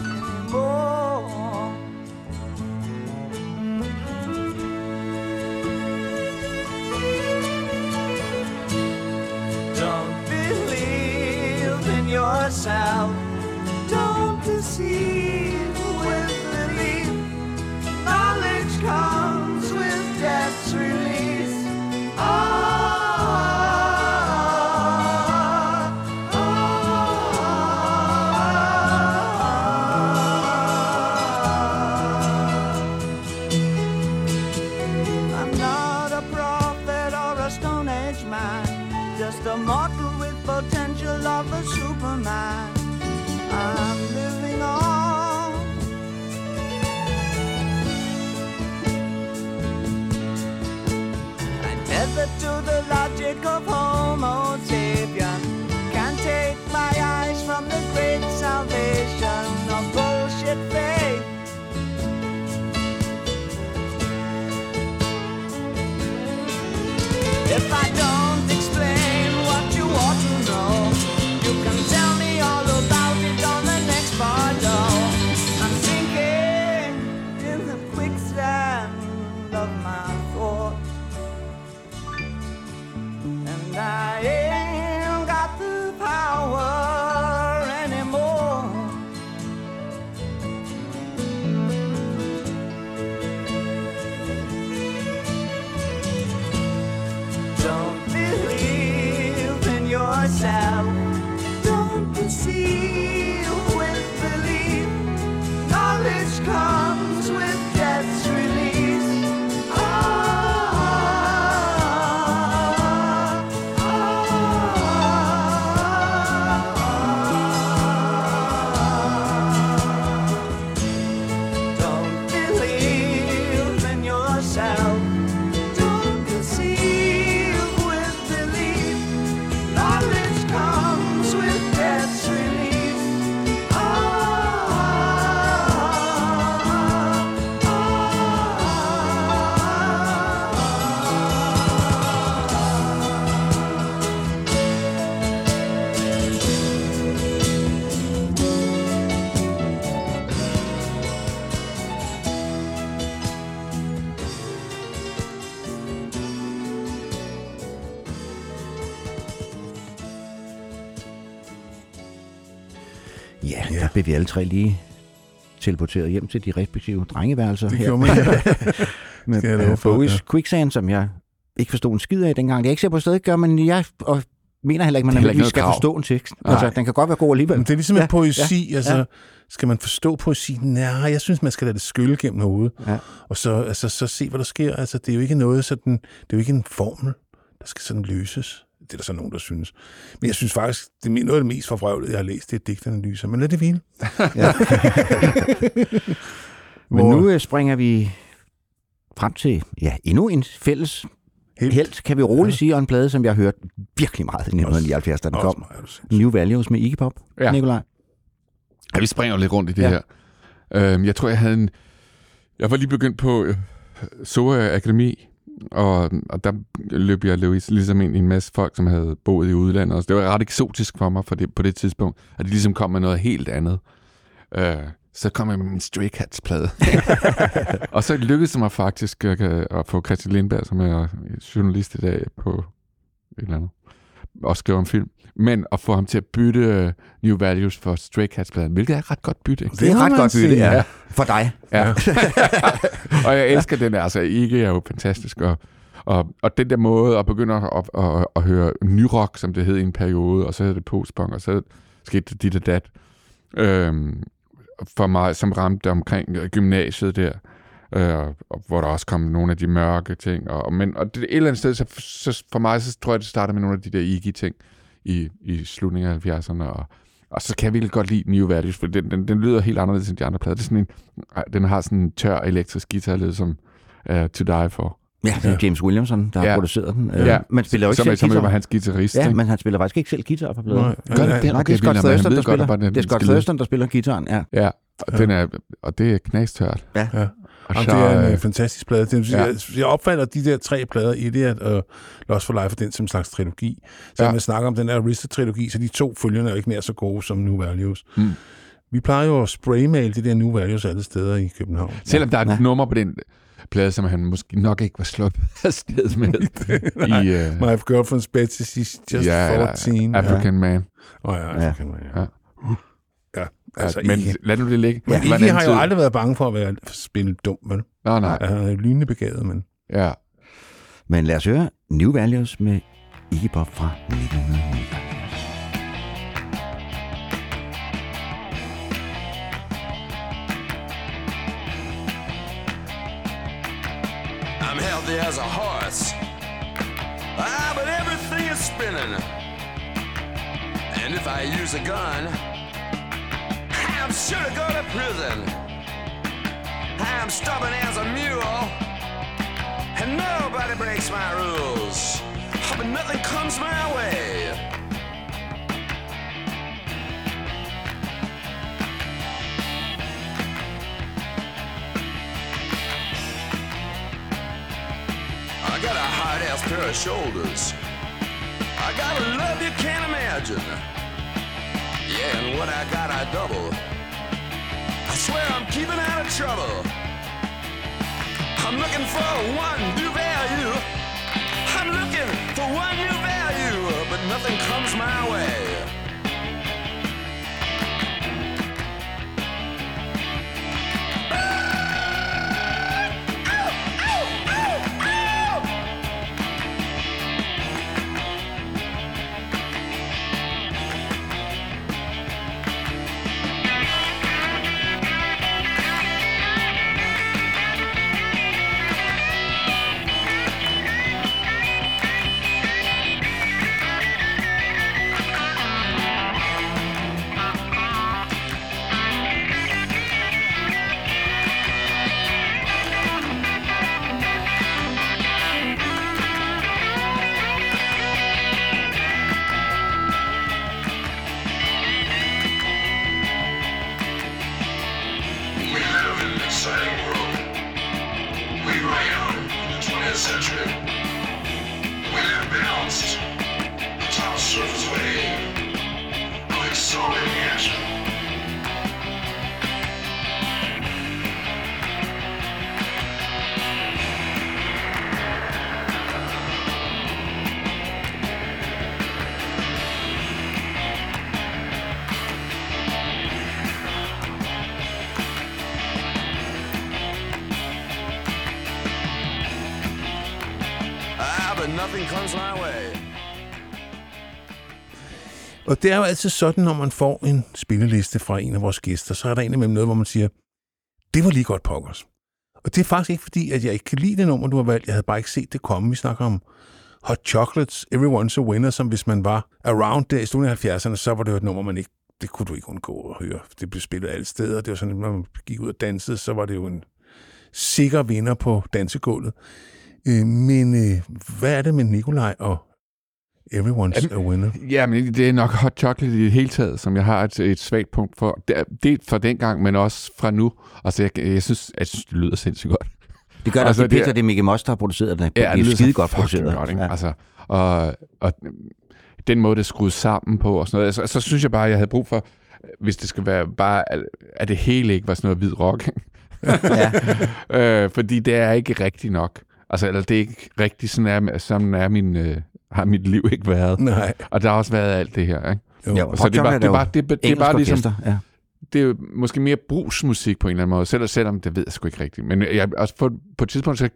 anymore. Don't believe in yourself. Ja, der blev vi alle tre lige teleporteret hjem til de respektive drengeværelser. Det her. gjorde man, ja. med Skal jeg love for, Bowies ja. Quicksand, som jeg ikke forstod en skid af dengang. Det er ikke sikker på, stadig gør, men jeg og mener heller ikke, man heller ikke skal krav. forstå en tekst. Nej. Altså, den kan godt være god alligevel. Men det er ligesom ja, Ja, en poesi. Ja, altså, ja. ja. Skal man forstå poesien? Nej, jeg synes, man skal lade det skylle gennem hovedet. Ja. Og så, altså, så se, hvad der sker. Altså, det er jo ikke noget sådan, det er jo ikke en formel, der skal sådan løses. Det er der så nogen, der synes. Men jeg synes faktisk, det er noget af det mest forvrøvlede, jeg har læst, det er digtanalyser. Men lad det hvile. Men Hvor- nu øh, springer vi frem til ja, endnu en fælles Helt. helt, kan vi roligt ja. sige, og en plade, som jeg har hørt virkelig meget i 1979, da den Også kom. New Values med Iggy Pop, Ja. ja. Nikolaj. Ja, vi springer lidt rundt i det Ja. her. Øhm, jeg tror, jeg havde en... Jeg var lige begyndt på øh, SOA Akademi, og, og der løb jeg Louis, ligesom ind i en masse folk, som havde boet i udlandet. Og det var ret eksotisk for mig for det, på det tidspunkt, at de ligesom kom med noget helt andet. Øh, så kom jeg med min Stray Cats-plade. og så lykkedes det mig faktisk at, at få Christian Lindberg, som er journalist i dag på et eller andet, og skriver om film, men at få ham til at bytte uh, New Values for Stray Cats-pladen, hvilket er et ret godt bytte. Ikke? Det er ret godt bytte, sige. ja. For dig. Ja. og jeg elsker den der, altså ikke er jo fantastisk, og, og, og den der måde at begynde at, at, at, at høre nyrock, som det hed i en periode, og så hed det postpunk, og så skete det dit og dat, øhm, for mig, som ramte omkring gymnasiet der, øh, og hvor der også kom nogle af de mørke ting, og, men, og det, et eller andet sted, så, så for mig, så tror jeg, det starter med nogle af de der Iggy-ting i, i slutningen af 70'erne, og, og så kan jeg virkelig godt lide New Values, for den, den, den lyder helt anderledes end de andre plader. Det er sådan en, den har sådan en tør elektrisk guitar, lidt som uh, To Die For. Ja, det er James Williamson, der har Ja. produceret den. Øh, Man spiller jo ikke som, selv som guitar. var hans guitarist. Ja, ikke? men han spiller faktisk ikke selv guitar på pladen. Nej, Gør det ja, det? Okay, det er Scott Thurston, der godt, spiller. Det er Scott. Thurston, der spiller gitaren, ja. Ja, og, den er, og det er knastørt. Ja. Ja. Og Jamen, så, det er en øh, øh, fantastisk plade. Det, ja. jeg, jeg opfatter de der tre plader, Idiot og Lost for Life, og den som en slags trilogi. Så Ja. ja. man snakker om den der Arista-trilogi, så de to følgende er jo ikke nær så gode som New Values. Mm. Vi plejer jo at spraymale de der New Values alle steder i København. Selvom der er et Ja. nummer på den plade, som han måske nok ikke var sluppet afsted med. i, uh, My Girlfriend's Betsy, she's just ja, eller 14. African Man. Åh ja, Ja. African, ja. Ja. ja. Altså, Altså, men Iggy. lad nu det ligge. Men en Iggy har jo aldrig været bange for at være spille dum, vel? Nå, nej. Han er lynende begavet, men... Ja. Men lad os høre New Values med Iggy Pop fra 1979. I'm healthy as a horse. Ah, but everything is spinning. And if I use a gun, I'm sure to go to prison. I'm stubborn as a mule, and nobody breaks my rules. But nothing comes my way. I got a hard ass pair of shoulders. I got a love you can't imagine. Yeah, and what I got, I double. I swear I'm keeping out of trouble. I'm looking for one new value. I'm looking for one new value, but nothing comes my way. Og det er jo altid sådan, når man får en spilleliste fra en af vores gæster, så er der indimellem noget, hvor man siger, det var lige godt pokkers. Og det er faktisk ikke fordi, at jeg ikke kan lide det nummer, du har valgt. Jeg havde bare ikke set det komme. Vi snakker om Hot Chocolates, Everyone's a Winner, som hvis man var around der i slutningen af 70'erne, så var det jo et nummer, man ikke, det kunne du ikke undgå at høre. Det blev spillet alle steder. Det var sådan, når man gik ud og dansede, så var det jo en sikker vinder på dansegulvet. Øh, Men øh, hvad er det med Nikolaj og Everyone's a Winner? Ja, men det er nok hot chocolate i det hele taget, som jeg har et, et svagt punkt for. Det fra dengang, men også fra nu. Altså, jeg, jeg, synes, jeg synes, det lyder sindssygt godt. Det gør det Altså, altså, det, det er- det, det er Mickey Mouse, der har produceret det. Ja, det er lyder skide godt fucking produceret. Godt, ikke? Ja. Altså, og, og den måde, det er skruet sammen på og sådan noget. Så, så synes jeg bare, at jeg havde brug for, hvis det skal være bare, at det hele ikke var sådan noget hvid rock. ja. øh, fordi det er ikke rigtigt nok. Altså, eller det er ikke rigtigt, sådan er, sådan er min, øh, har mit liv ikke været. Nej. Og der har også været alt det her, ikke? Jo. Jo, Så det er bare, det er bare, det, er- det er bare ligesom, ja. det er måske mere brugsmusik på en eller anden måde, selv, selvom det ved jeg sgu ikke rigtigt. Men jeg, også på, på et tidspunkt, så,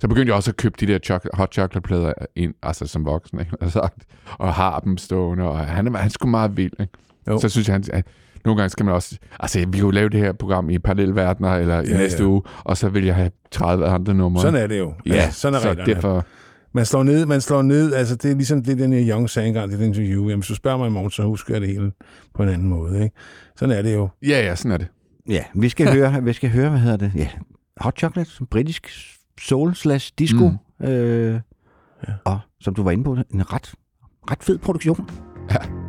så begyndte jeg også at købe de der chocolate, hot chocolate-plader ind, altså som voksen, ikke? Og, sagt, og har dem stående, og han, er- han er sgu meget vild, ikke? Jo. Så synes jeg, han, at nogle gange skal man også... Altså, vi jo lave det her program i parallelverdener, eller i Ja, næste ja. uge, og så vil jeg have 30 andre numre. Sådan er det jo. Ja, Altså, sådan er så reglerne. derfor... Man slår ned, man slår ned, altså det er ligesom det, den her Young sagde engang i det interview. Jamen, hvis du spørger mig i morgen, så husker jeg det hele på en anden måde, ikke? Sådan er det jo. Ja, ja, sådan er det. Ja, vi skal høre, vi skal høre, hvad hedder det? Ja, Hot Chocolate, som britisk soul slash disco. Mm. Øh, ja. Og som du var inde på, en ret, ret fed produktion. Never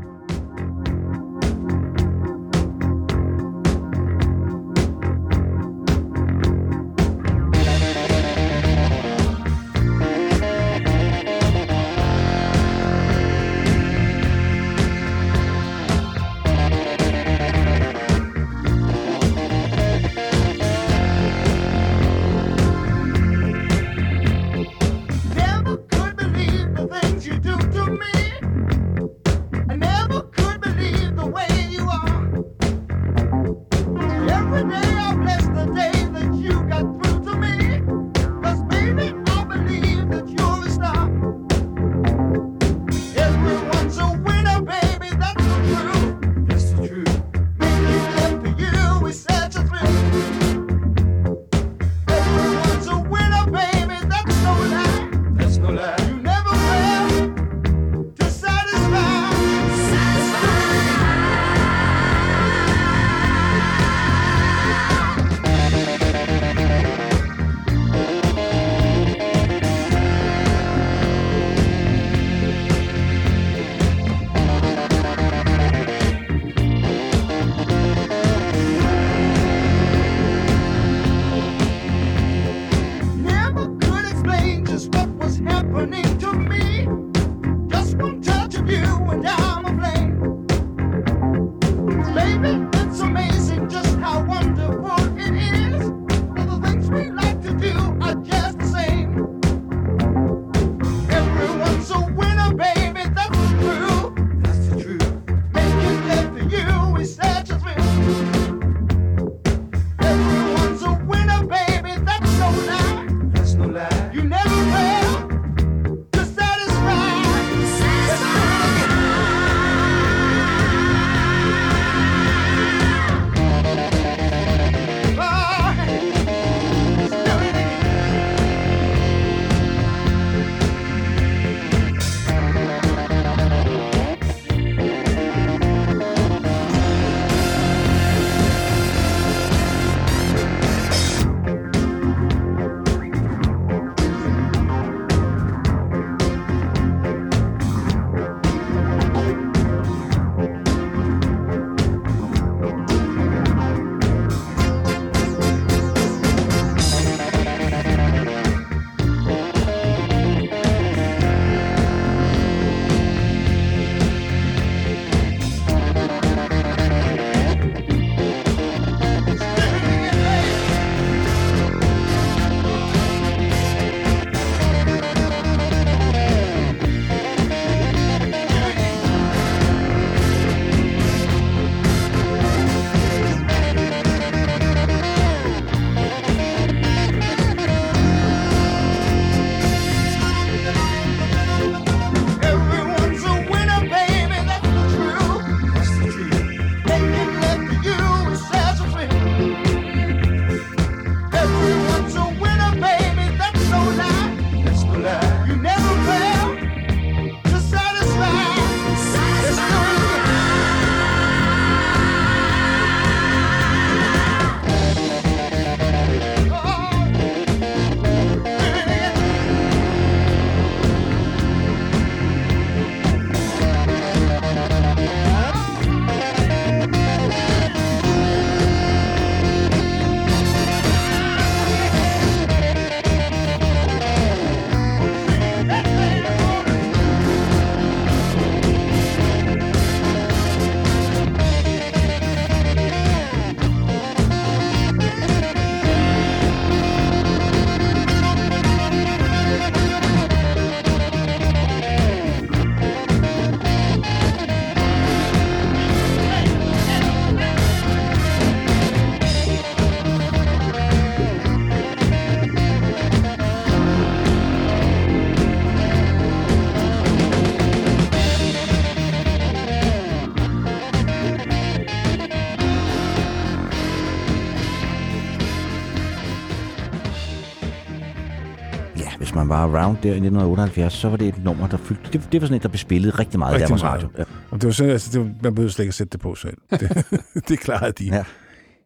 var around der i 1978, så var det et nummer, der fyldte... Det, det var sådan et, der blev spillet rigtig meget Rigtig i Danmarks. Radio. Ja. Og det var sådan, altså, det var, man behøvede slet ikke at sætte det på selv. Det, det klarede de. Ja.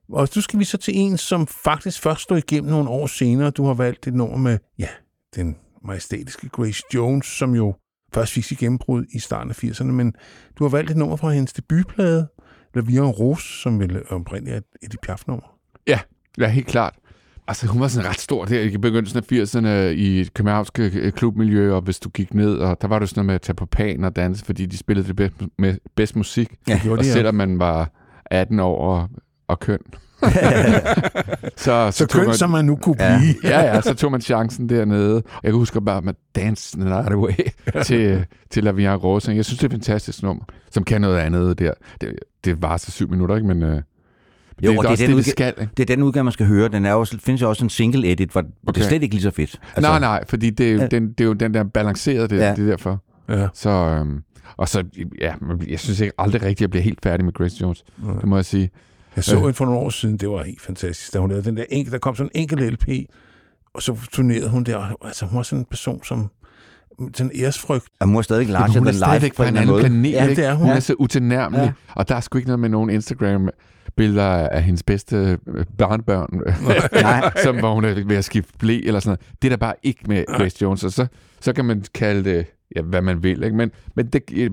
Og nu skal vi så til en, som faktisk først stod igennem nogle år senere. Du har valgt et nummer med, ja, den majestætiske Grace Jones, som jo først fik sit gennembrud i starten af 80'erne, men du har valgt et nummer fra hendes debutplade, La Vie en Rose, som vel oprindeligt er et Edith Piaf-nummer. Ja, ja, helt klart. Altså, hun var sådan ret stor der i begyndelsen af 80'erne i et københavnske øh, klubmiljø, og hvis du gik ned, og der var det sådan noget med at tage på pan og danse, fordi de spillede det bedst, med bedst musik. Ja, og de, ja. selvom man var 18 år og, og køn. så, Så tog kønt, man, som man nu kunne Ja. blive. Ja, ja, så tog man chancen dernede. Jeg kan huske bare med Dance the Night Away til, til La Vie en Rose. Jeg synes, det er et fantastisk nummer, som kan noget andet der. Det, det var så syv minutter, ikke? Men øh, Jo, det, og det er også den det, det udga- skal. Ikke? Det er den udgave, man skal høre. Den er jo, findes jo også en single edit, hvor, hvor det Okay. er slet ikke lige så fedt. Altså, nej, nej, fordi det er, jo, Ja. den, det er jo den der balancerede, det, Ja. ja. det er derfor. Ja. Så, øhm, og så, ja, jeg synes ikke aldrig rigtigt, at jeg bliver helt færdig med Grace Jones. Det må jeg sige. Jeg så Øh. hende for nogle år siden, det var helt fantastisk, da hun lavede den der enkel, der kom sådan en enkelt LP, og så turnerede hun der. Altså, hun var sådan en person, som sådan en æresfrygt. Og hun er stadig larger er than life stadigvæk på en anden planet. Ja, det er hun. Hun er så utilnærmelig. Ja. Ja. Og der er sgu ikke noget med nogen Instagram-billeder af hendes bedste øh, barnbørn, Nej. som hvor hun er ved at skifte blæ eller sådan noget. Det er der bare ikke med Grace Jones. Og så, så kan man kalde det, ja, hvad man vil. Ikke? Men, men det,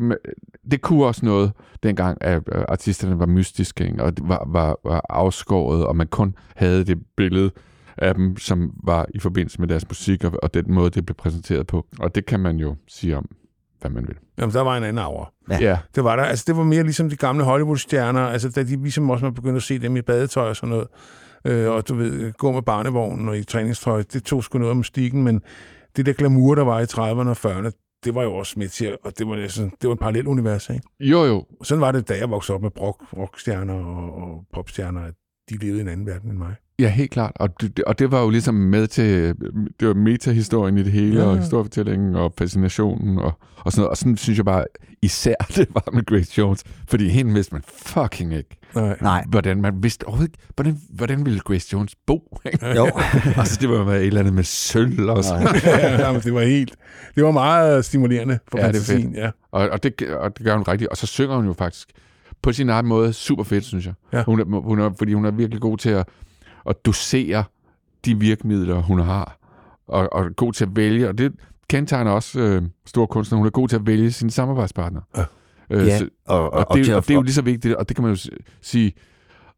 det kunne også noget, dengang at øh, artisterne var mystiske, ikke? og det var, var, var afskåret, og man kun havde det billede af dem, som var i forbindelse med deres musik, og, og den måde, det blev præsenteret på. Og det kan man jo sige om, hvad man vil. Jamen, der var en anden aura. Ja. Ja, Det var der. Altså, det var mere ligesom de gamle Hollywood-stjerner, altså da de ligesom også man begyndte at se dem i badetøj og sådan noget, øh, og du ved, gå med barnevognen og i træningstøj, det tog sgu noget af mystikken, men det der glamour, der var i 30'erne og 40'erne, det var jo også med til, og det var, altså, det var et parallelt univers, ikke? jo jo, Sådan var det, da jeg voksede op med rock, rockstjerner og, og popstjerner, at de levede i en anden verden end mig. Ja, helt klart. Og det, og det var jo ligesom med til, det var metahistorien i det hele, Ja, og historiefortællingen, og fascinationen, og, og sådan noget. Og sådan synes jeg bare, især det var med Grace Jones, fordi hende vidste man fucking ikke, Nej. Nej. hvordan man vidste overhovedet ikke, hvordan, hvordan ville Grace Jones bo? Ikke? Jo. altså, det var jo et eller andet med sølv og sådan. ja, det var helt, det var meget stimulerende for Ja, det er fantasien. Ja, Og, og, det, og det gør hun rigtigt. Og så synger hun jo faktisk på sin egen måde super fedt, synes jeg. Ja. Hun er, hun er, fordi hun er virkelig god til at, at dosere de virkemidler, hun har. Og, og god til at vælge. Og det kendetegner også øh, store kunstnere. Hun er god til at vælge sine samarbejdspartnere. Ja. Øh, Ja, så, og, og, og, det, og, og det er jo lige så vigtigt, og det kan man jo sige,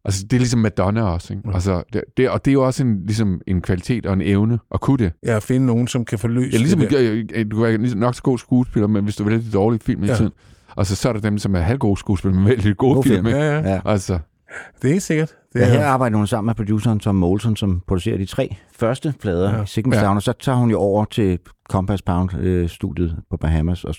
altså det er ligesom Madonna også, ikke? Altså, det, det, og det er jo også en, ligesom en kvalitet og en evne at kunne det. ja at finde nogen, som kan forløse Ja, ligesom, det der. du er ligesom nok så god skuespiller, men hvis du vælger de dårlige film hele Ja. tiden, og så, så er der dem, som er halvgode skuespillere, men vælger de gode God film. film. Ja, ja, Ja. Altså, det er sikkert. Det Ja, er, her arbejder hun sammen med produceren Tom Moulton, som producerer de tre første plader Ja. ja. i Sigmund Ja. Sound, og så tager hun jo over til Compass Pound-studiet på Bahamas og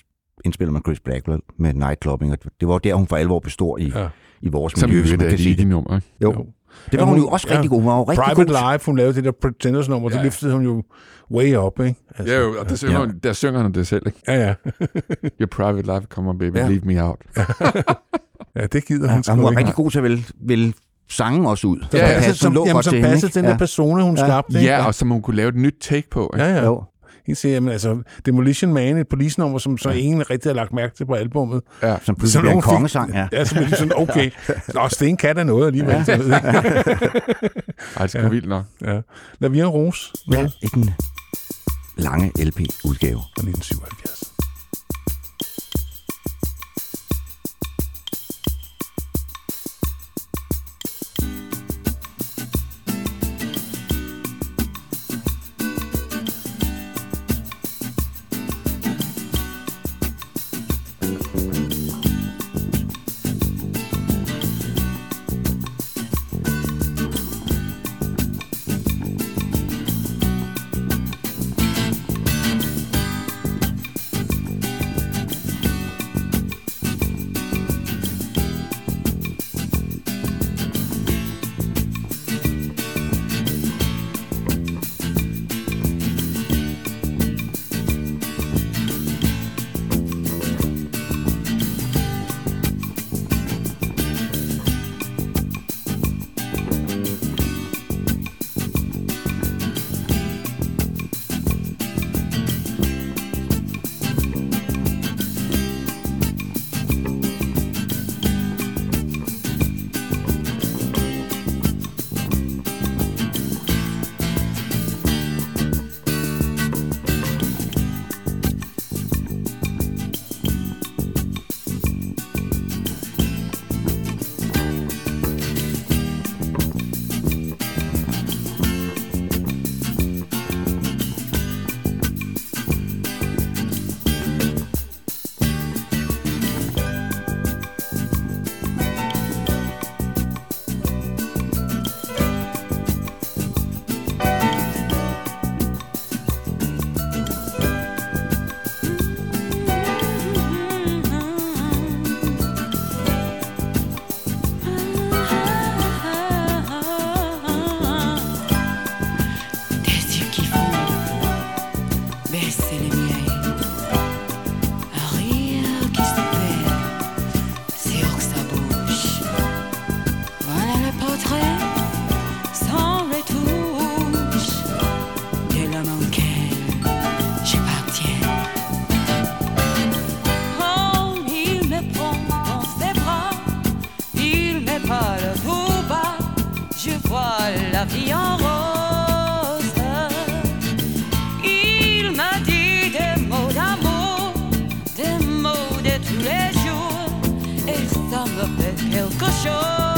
indspiller med Chris Blackwell med Nightclubbing, og det var der, hun for alvor består i, Ja. ja. i vores som miljø, jo hvis man kan sige det. nummer. Jo. Jo. Det var Ja, hun jo hun- også ja. rigtig god. Hun var jo rigtig Private god. Life, hun lavede det der Pretenders nummer, det Ja. løftede hun jo way up, ikke? Altså, Ja, jo, og der synger, Ja. ja. der synger han det selv. Ikke? Ja, ja. Your private life, come on baby, Ja. ja. leave me out. ja, det gider Ja, hun sgu hun var ikke. rigtig god til at vælge, vælge sangen også ud. Ja, Ja, passede- som, lå jamen, som til hende, passede ikke? den der Ja. persona, hun Ja. skabte. ikke? Ja, og som hun kunne lave et nyt take på. Ikke? Ja, ja. Jo. Helt sikkert, jamen, altså, Demolition Man, et police-nummer, som så ingen rigtig har lagt mærke til på albummet. Ja. Som pludselig bliver en kongesang, ja. Ja, så blev de sådan, okay, Nå, Sten kan da noget alligevel. Ja. Ej, det er sgu Ja. vildt nok. ja. La Vie en Rose ja. I den lange LP-udgave. fra 1977. Die vie en rose. Il me dit des mots d'amour, des mots de tous les jours, et ça me fait quelque chose.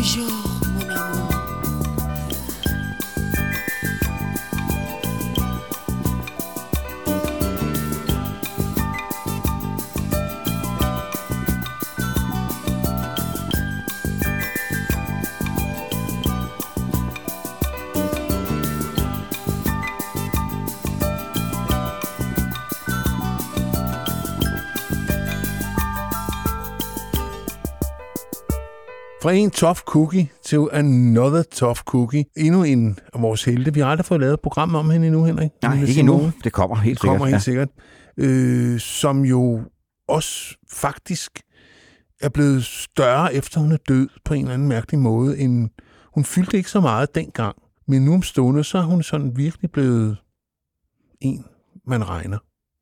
优秀。Fra en tough cookie til another tough cookie. Endnu en af vores helte. Vi har aldrig fået lavet et program om hende endnu, Henrik. Nej, Nina ikke endnu. Det kommer helt Det kommer sikkert. helt sikkert. Øh, som jo også faktisk er blevet større, efter hun er død på en eller anden mærkelig måde. End, hun fyldte ikke så meget dengang, men nu om stående, så er hun sådan virkelig blevet en, man regner.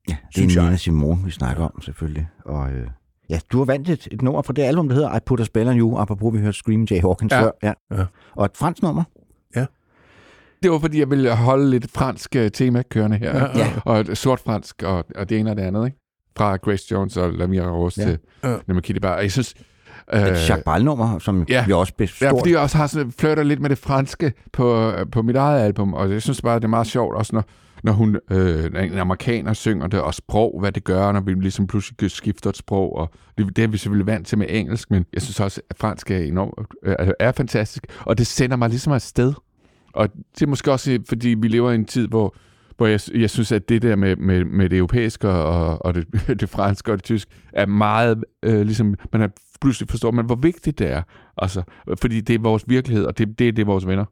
Ja, det er. Nina Simone, vi snakker om selvfølgelig. Og, øh, ja, du har vandt et, et nummer fra det album, der hedder I Put a Spell on You, apropos vi hørte Scream Jay Hawkins Ja. før. Ja. Ja. Og et fransk nummer. Det var, fordi jeg ville holde lidt fransk øh, tema kørende her. Ja, ja. Og et sort fransk, og, og det ene og det andet, ikke? Fra Grace Jones og Lamira Rose Ja. ja. til Ja. Nemma Kitty Bar. Og jeg synes... Et Jacques Brel-nummer, som ja. vi også blev Ja, fordi jeg også har sådan, flirter lidt med det franske på, på mit eget album, og jeg synes bare, det er meget sjovt, også når, når hun, øh, en amerikaner synger det, og sprog, hvad det gør, når vi ligesom pludselig skifter et sprog, og det, det er vi selvfølgelig vant til med engelsk, men jeg synes også, at fransk er enormt, øh, altså, er fantastisk, og det sender mig ligesom afsted. Og det er måske også, fordi vi lever i en tid, hvor, hvor jeg, jeg synes, at det der med, med, med det europæiske og, og det, det franske og det tyske er meget, øh, ligesom, man har pludselig forstår man, hvor vigtigt det er. Altså, fordi det er vores virkelighed, og det, det, det er vores venner.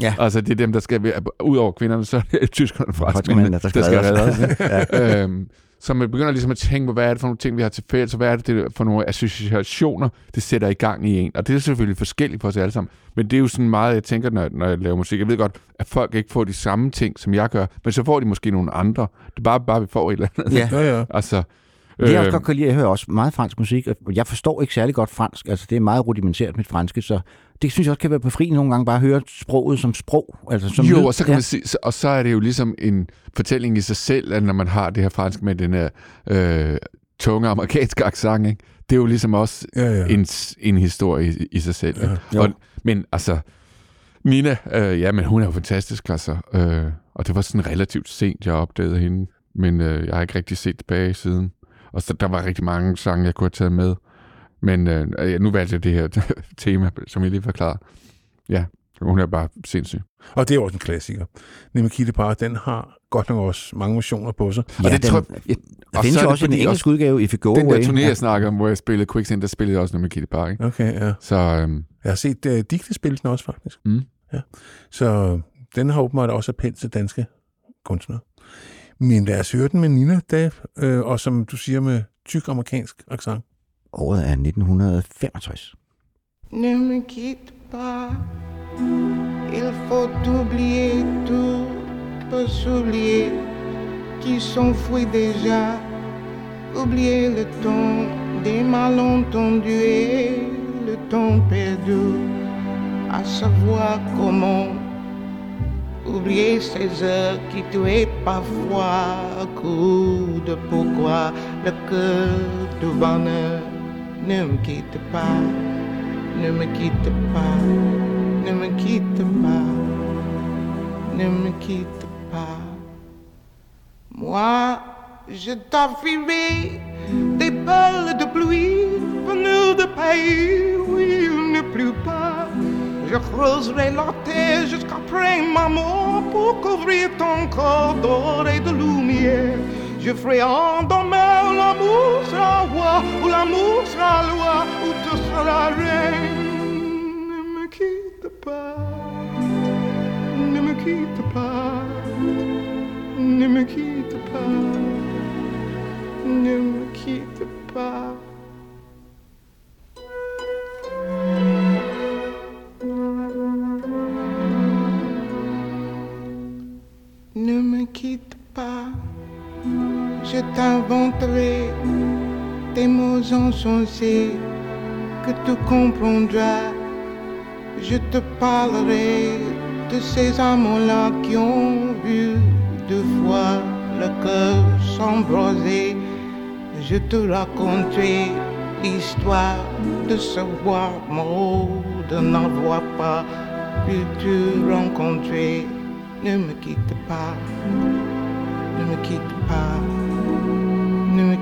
Ja. Altså, det er dem, der skal, være- ud over kvinderne, så er det tyskerne og franskmændene, der skal redde os. redde os. ikke? øhm, så man begynder ligesom at tænke på, hvad er det for nogle ting, vi har til fælles, og hvad er det det for nogle associationer, det sætter i gang i en. Og det er selvfølgelig forskelligt for os alle sammen. Men det er jo sådan meget, jeg tænker, når, når jeg laver musik. Jeg ved godt, at folk ikke får de samme ting, som jeg gør, men så får de måske nogle andre. Det er bare, bare vi får et eller andet. Ja. Ja, ja. Altså, Det jeg også øh, godt kan lide, jeg hører også meget fransk musik, og jeg forstår ikke særlig godt fransk, altså det er meget rudimentært mit franske, så det synes jeg også kan være befriende nogle gange, bare at høre sproget som sprog. Altså som jo, lyd. og så kan ja. man sige, og så er det jo ligesom en fortælling i sig selv, at når man har det her fransk med den her øh, tunge amerikanske accent, ikke? det er jo ligesom også Ja, ja. en, en historie i, i sig selv. Ikke? Jo. Og, men altså, Nina, øh, ja, men hun er jo fantastisk, altså. Øh, og det var sådan relativt sent, jeg opdagede hende, men øh, jeg har ikke rigtig set tilbage siden. Og så der var rigtig mange sange, jeg kunne have taget med. Men øh, nu valgte jeg det her tema, som jeg lige forklarede. Ja, hun er bare sindssyg. Og det er også en klassiker. Nemekite Par, den har godt nok også mange versioner på sig. Ja, Og det den, tror ja, der og findes så er jo også en engelsk udgave, If You Go Den Away. der turné, ja. jeg snakker om, hvor jeg spillede Quicksand, der spillede jeg også Kitty Park. Ikke? Okay, ja. Så øhm, Jeg har set uh, Digte spille den også, faktisk. Mm. Ja. Så den har åbenbart også appel til danske kunstnere. Men lad os høre den med Nina, da, øh, og som du siger med tyk amerikansk accent. Året 1965. Ne me quitte pas, il faut oublier tout, peut s'oublier qui s'enfuit déjà, oublier le temps des malentendus et le temps perdu, à savoir comment oublier ces heures qui tuaient parfois pourquoi le cœur du bonheur ne me quitte pas. Ne me quitte pas, ne me quitte pas, ne me quitte pas. Moi, je t'offrirai des perles de pluie venues de pays où il ne pleut pas. Je creuserai la terre jusqu'après ma mort pour couvrir ton corps d'or et de lumière. Je ferai en demain l'amour sera roi, ou l'amour sera loi, ou tu seras reine. Ne me quitte pas, ne me quitte pas, ne me quitte pas, ne me quitte pas. Je t'inventerai des mots insensés que tu comprendras. Je te parlerai de ces amants-là qui ont vu deux fois le cœur s'embraser. Je te raconterai l'histoire de ce mort, de n'avoir pas pu te rencontrer. Ne me quitte pas, ne me quitte pas,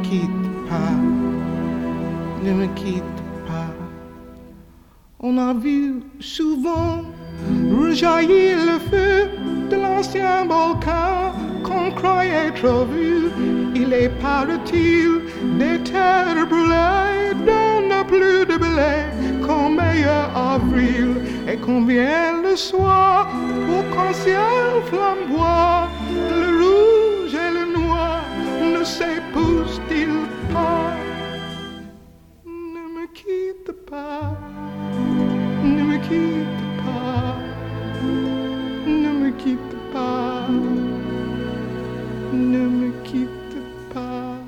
quitte pas, ne me quitte pas. On a vu souvent rejaillir le feu de l'ancien volcan qu'on croyait trop vu. Il est paraît-il des terres brûlées dont n'a plus de blé qu'en meilleur avril et vient le soir pour qu'en ciel flamboie quitte pas, ne me quitte pas, ne me quitte pas.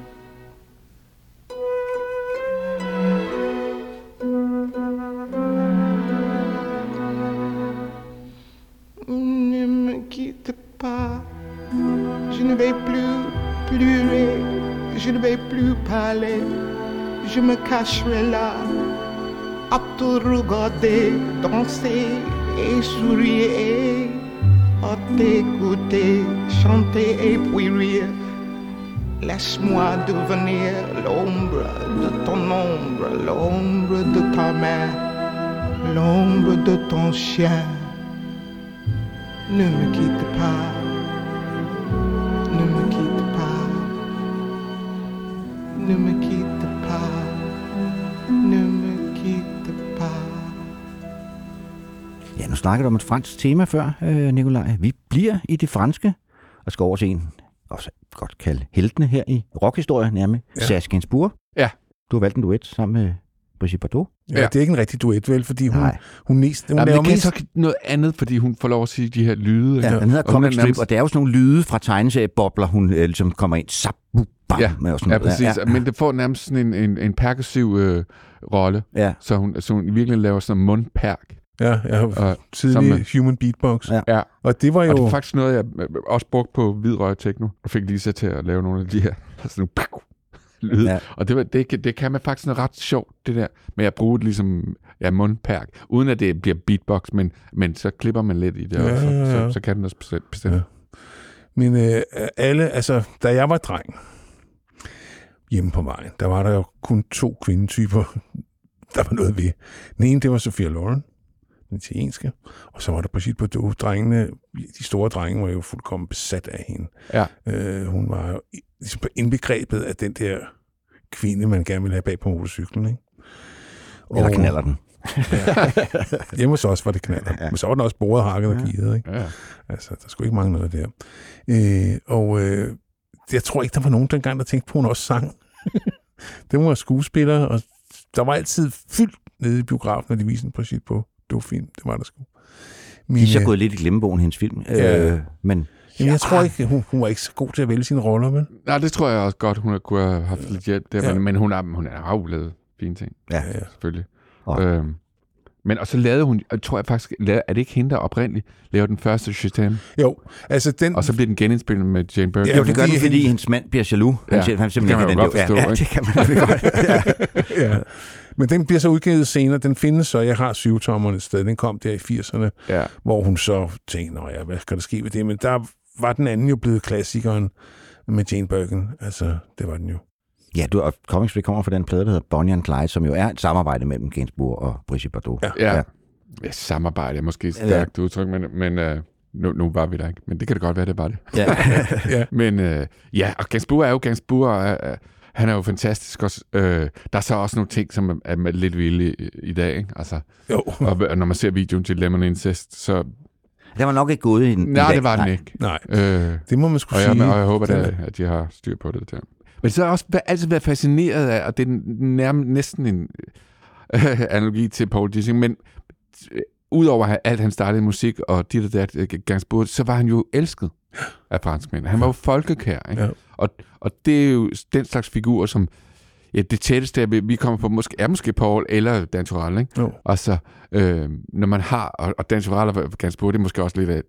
Ne me quitte pas, je ne vais plus pleurer, je ne vais plus parler, je me cacherai là te regarder danser et sourire, à t'écouter chanter et puis rire. Laisse-moi devenir l'ombre de ton ombre, l'ombre de ta main, l'ombre de ton chien. Ne me quitte pas, ne me quitte pas, ne me quitte pas, Ja, du om et fransk tema før, øh, Nikolaj. Vi bliver i det franske, og skal over til en, også godt kalde heltene her i rockhistorie, nærmest ja. Serge Gainsbourg. Ja. Du har valgt en duet sammen med Brigitte Bardot. Ja, det er ikke en rigtig duet, vel? Fordi hun, Nej. hun, mest, hun Jamen, laver det kan mest... så noget andet, fordi hun får lov at sige de her lyde. Ja, ikke? den hedder Og er Comic Strip, nærmest- og det er jo sådan nogle lyde fra tegneseriebobler, hun øh, ligesom kommer ind. Sap, bu, bam, Ja, med og sådan ja, noget. præcis. Ja. Men det får nærmest sådan en, en, en perkussiv øh, rolle, Ja. så hun, så hun i virkeligheden laver sådan en mundperk. Ja, jeg har tidlig med- human beatbox. Ja. ja. Og det var jo... Og det er faktisk noget, jeg øh, også brugte på Hvidrøg Techno, og fik Lisa til at lave nogle af de her sådan nogle lyd. Ja. Og det, var, det, kan- det kan man faktisk noget ret sjovt, det der, med at bruge det ligesom ja, mundperk, uden at det bliver beatbox, men, men så klipper man lidt i det, Ja, og så, ja, ja. så, så kan den også bestemt. bestemt. Ja. Men øh, alle, altså, da jeg var dreng, hjemme på vejen, der var der jo kun to kvindetyper, der var noget ved. Den ene, det var Sofia Loren, den italienske, og så var der Brigitte Bardot. Drengene, de store drenge var jo fuldkommen besat af hende. Ja. Øh, hun var jo ligesom på indbegrebet af den der kvinde, man gerne ville have bag på motorcyklen, ikke? Eller Og- knaller den. Hjemme hos os var det knaller. Ja. Men så var den også boret, hakket og givet, ikke? Ja. Altså, der skulle ikke mange noget der. Øh, og øh, jeg tror ikke, der var nogen dengang, der tænkte på, at hun også sang. det var skuespiller, og der var altid fyldt nede i biografen, når de viste en præcis på. Det var fint, det var der sgu. Men, De er så gået lidt i glemmebogen, hendes film. Ja. Øh, men jamen, jeg tror ikke, hun, hun var ikke så god til at vælge sine roller, vel? Nej, det tror jeg også godt, hun har- kunne have haft lidt hjælp der, Ja. men, men hun har hun har jo lavet fine ting, ja, Ja, selvfølgelig. Og- Øhm, men og så lavede hun, tror jeg faktisk, lavede, er det ikke hende, der oprindeligt lavede den første Shazam? Jo, altså den... Og så blev den genindspillet med Jane Birkin. Ja, jo, det gør fordi den, fordi hende- hendes mand bliver jaloux. Han, Ja, siger, han det simpelthen kan man jo den godt jo. forstå, ja, ja, det kan man godt. ja. ja. Men den bliver så udgivet senere. Den findes så, jeg har syvtommeren et sted. Den kom der i 80'erne, Ja. hvor hun så tænkte, Nå ja, hvad skal der ske ved det? Men der var den anden jo blevet klassikeren med Jane Birkin. Altså, det var den jo. Ja, du, og Comic Strip kommer fra den plade, der hedder Bonnie and Clyde, som jo er et samarbejde mellem Gainsbourg og Brigitte Bardot. Ja. Ja. Ja. ja. ja samarbejde er måske et stærkt ja. udtryk, men, men uh, nu, nu var vi der ikke. Men det kan det godt være, det var det. Ja. Ja. Men uh, ja, og Gainsbourg er jo Gainsbourg, og, uh, han er jo fantastisk også. Uh, der er så også nogle ting, som er, er lidt vilde i, i dag, ikke? Altså, Jo. og, og når man ser videoen til Lemon Incest, så... Den var nok ikke gået i Nej, dag. det var den Nej. ikke. Nej, Øh, det må man skulle og, sige. jeg, og jeg håber, er- at de har styr på det der. Men så har jeg også altid været fascineret af, og det er nærmest næsten en øh, analogi til Paul Dissing, men øh, udover at alt han startede musik og dit og dat øh, så var han jo elsket af franskmænd. Han var jo folkekær, ikke? Ja. Og, og det er jo den slags figur, som ja, det tætteste, vi kommer på, måske, er måske Paul eller Dan Turell, ikke? Jo. Og så, øh, når man har, og, og Dan Turell og det er måske også lidt af,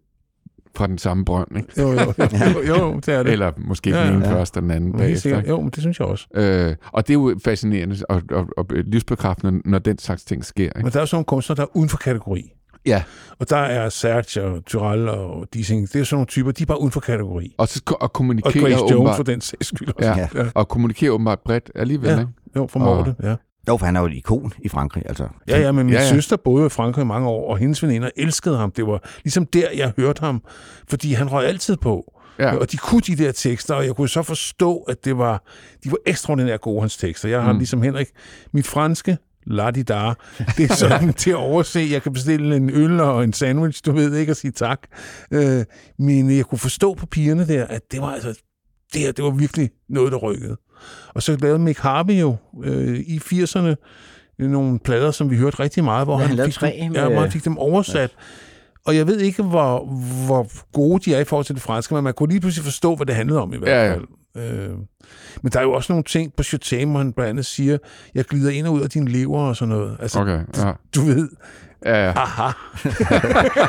fra den samme brønd, ikke? Jo, jo, jo, jo, jo, det er det. Eller måske Ja, den ene ja. først og den anden bagefter. Jo, men det synes jeg også. Øh, og det er jo fascinerende og, og, og livsbekræftende, når den slags ting sker. Ikke? Men der er jo sådan nogle kunstnere, der er uden for kategori. Ja, Og der er Serge og Tyrell og Dissing. Det er sådan nogle typer, de er bare uden for kategori. og, så, og Og kommunikere Grace Jones åbenbart, for den sags skyld også. Ja. ja. og kommunikere åbenbart bredt alligevel. Ja. Ikke? Jo, formår Og- det, ja. Jo, for han er jo et ikon i Frankrig. Altså. Ja, ja, men min Ja, ja, søster boede i Frankrig i mange år, og hendes veninder elskede ham. Det var ligesom der, jeg hørte ham, fordi han røg altid på. Ja. Og de kunne de der tekster, og jeg kunne så forstå, at det var, de var ekstraordinært gode, hans tekster. Jeg har mm. ligesom Henrik, mit franske, la di da, det er sådan til at overse. Jeg kan bestille en øl og en sandwich, du ved ikke, og sige tak. Øh, men jeg kunne forstå på pigerne der, at det var altså, det her, det var virkelig noget, der rykkede. Og så lavede Mick Harvey jo øh, i 80'erne nogle plader, som vi hørte rigtig meget, hvor Ja, han han, fik, tre med- ja, hvor han fik dem oversat. Og jeg ved ikke, hvor, hvor gode de er i forhold til det franske, men man kunne lige pludselig forstå, hvad det handlede om i hvert Ja, ja. fald. Øh, men der er jo også nogle ting på Shazam, hvor han blandt andet siger, jeg glider ind og ud af din lever og sådan noget. Altså, Okay, ja. du ved, Ja, ja. aha.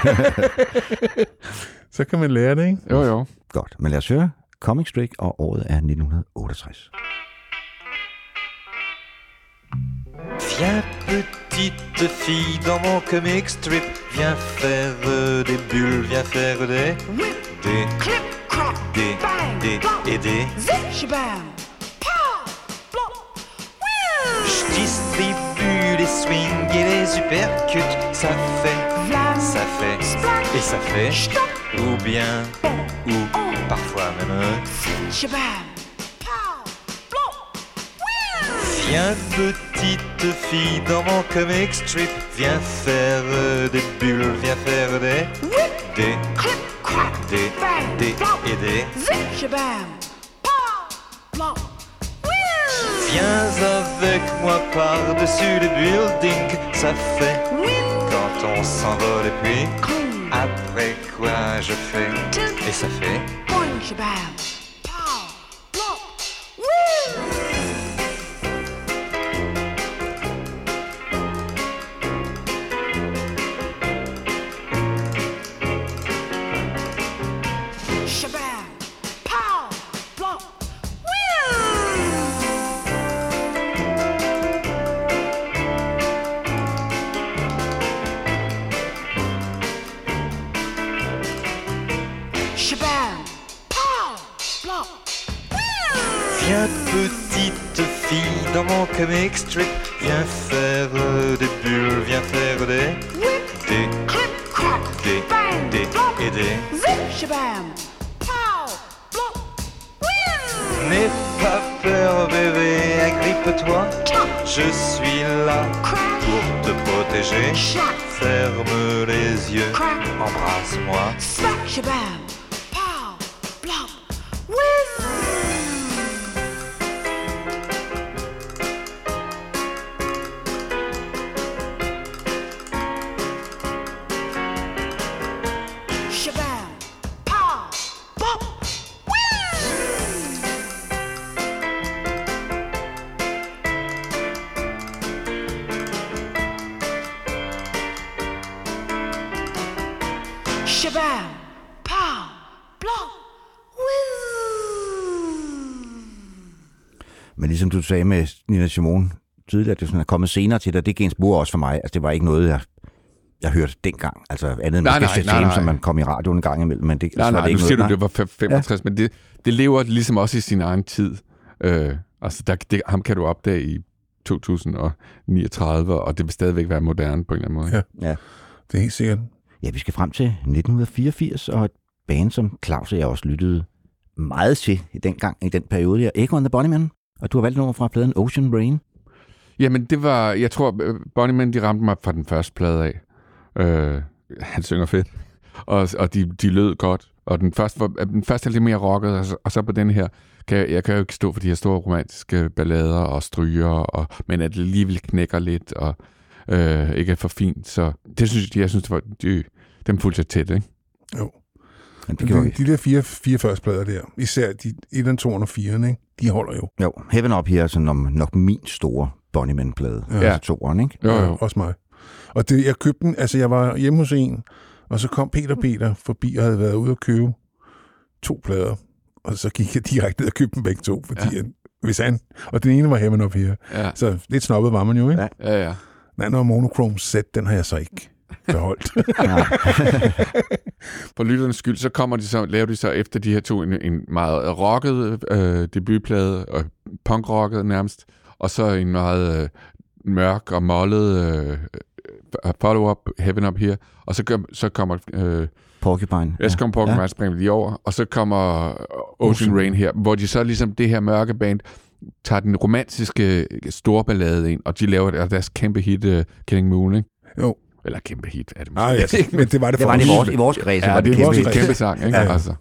så kan man lære det, ikke? Jo, jo. Godt, men lad os høre Comic Strip, og året er 1968. Viens petite fille dans mon comic strip Viens faire des bulles, viens faire des Des Des Des et des Je distribue les swings et les uppercuts Ça fait, ça fait et ça fait. Ou bien, ou parfois même Viens petite fille dans mon comic strip. Viens faire euh, des bulles, viens faire des Des Des Des et des Viens avec moi par-dessus le building Ça fait quand on s'envole et puis Après quoi je fais Et ça fait dans mon comic strip Viens faire des bulles, viens faire des Des Des Des et des N'aie pas peur bébé, agrippe-toi. Je suis là pour te protéger. Ferme les yeux, embrasse-moi. Shabam! Blop! Men ligesom du sagde med Nina Simone tidligere, at det sådan er kommet senere til dig, det en spor også for mig. Altså, det var ikke noget, jeg, jeg hørte dengang. Altså andet end Nej, måske nej, nej, nej. som man kom i radioen en gang imellem. Men det, Nej, så var nej, det nu ikke siger noget, du, det var fe- 65, ja. men det, det lever ligesom også i sin egen tid. Øh, altså, der, det, ham kan du opdage i 2039, og det vil stadigvæk være moderne på en eller anden måde. Ja. Ja. Det er helt sikkert. Ja, vi skal frem til 1984, og et band, som Claus og jeg også lyttede meget til i den gang, i den periode her. Echo and the Bunnymen, og du har valgt nummer fra pladen Ocean Rain. Jamen, det var, jeg tror, øh, Bonnie Man, de ramte mig fra den første plade af. Øh, han synger fedt, og, og de, de lød godt. Og den første, var, den første er lidt mere rocket, og så, og så på den her, kan jeg, jeg kan jo ikke stå for de her store romantiske ballader og stryger, og, men at det alligevel knækker lidt, og øh, ikke er for fint. Så det synes jeg, jeg synes, det var, de, dem fulgte jeg tæt, ikke? Jo. Men det De, de der fire, fire første plader der, især de 1, 2 og 4, ikke? de holder jo. Jo, Heaven Up her er sådan om, nok min store Bunnymen-plade. Ja. Ja. Altså toeren, ikke? Jo, Ja, jo. Også mig. Og det, jeg købte den, altså jeg var hjemme hos en, og så kom Peter Peter forbi og havde været ude og købe to plader. Og så gik jeg direkte ned og købte dem begge to, fordi ja. hvis han, og den ene var Heaven Up Here. Ja, Så lidt snobbet var man jo, ikke? Ja. Ja. ja. ja. Den anden var Monochrome set, den har jeg så ikke beholdt. For lytternes skyld, så kommer de så, laver de så efter de her to en, en meget rocket øh, debutplade, og punkrocket nærmest, og så en meget øh, mørk og mollet øh, øh, follow-up, Heaven Up Here, og så, gør, så kommer øh, Porcupine. ja. så kommer Porcupine, Ja. springer lige over, og så kommer Ocean Rain her, hvor de så ligesom det her mørke band tager den romantiske storballade ind, og de laver der- deres kæmpe hit, uh, Killing Moon, ikke? jo. Eller kæmpe hit, er det Nej, altså, men det var det Det var det i vores, i vores kreds. Ja, var det er vores en kreds. kæmpe sang, ikke? Ja. Ja. Altså.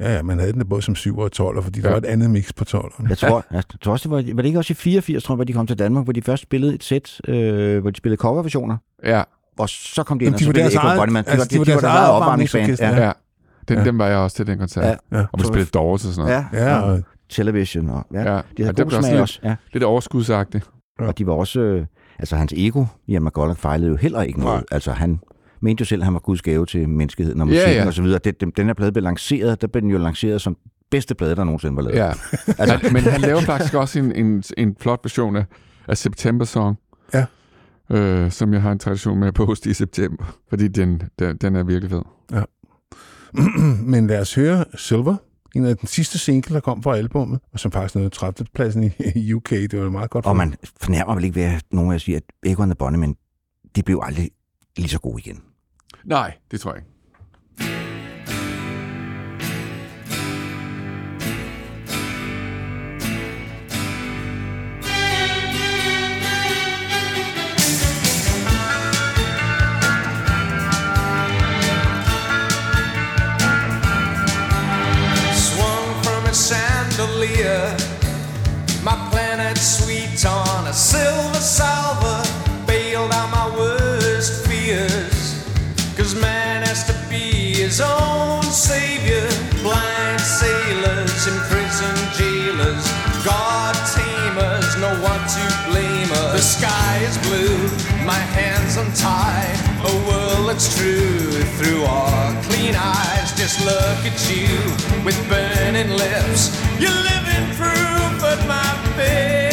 Ja, ja, man havde den både som 7 og 12, fordi der Ja. var et andet mix på 12'eren. Jeg tror, jeg tror også, det var, var det ikke også i 84, tror jeg, hvor de kom til Danmark, hvor de først spillede et sæt, øh, hvor de spillede coverversioner, Ja, og så kom de ind Jamen, og de så var spillede Echo Bunnyman. De, altså, var, de de, var deres eget opvarmningsband. Ja. ja. Den, Ja. den var jeg også til den koncert. Ja. Ja. Ja. Og vi spillede Doors og sådan noget. Ja, Ja, og, Television. Og, ja. Ja. De Ja, havde det god smag lidt- også. Ja. Lidt overskudsagtigt. Og de var også... Øh, altså hans ego, Ian McCulloch, fejlede jo heller ikke noget. Nej. Altså han mente jo selv, at han var Guds gave til menneskeheden og Ja, musikken ja. og så videre. Det, den, den her plade blev lanceret, der blev den jo lanceret som bedste plade, der nogensinde var lavet. Ja, Altså- altså, men han laver faktisk også en, en, en flot version af, af September Song. Ja. Øh, som jeg har en tradition med at poste i september, fordi den, den, den er virkelig fed. Men lad os høre Silver, en af den sidste single, der kom fra albummet, og som faktisk nåede 30. pladsen i, i UK. Det var meget godt for Og man fornærmer vel ikke ved, at nogen af jer siger, at Echo and the Bunnymen, de blev aldrig lige så gode igen. Nej, det tror jeg ikke. Sky is blue, my hands untied. A world that's true through our clean eyes. Just look at you with burning lips. You're living proof at my fingertips.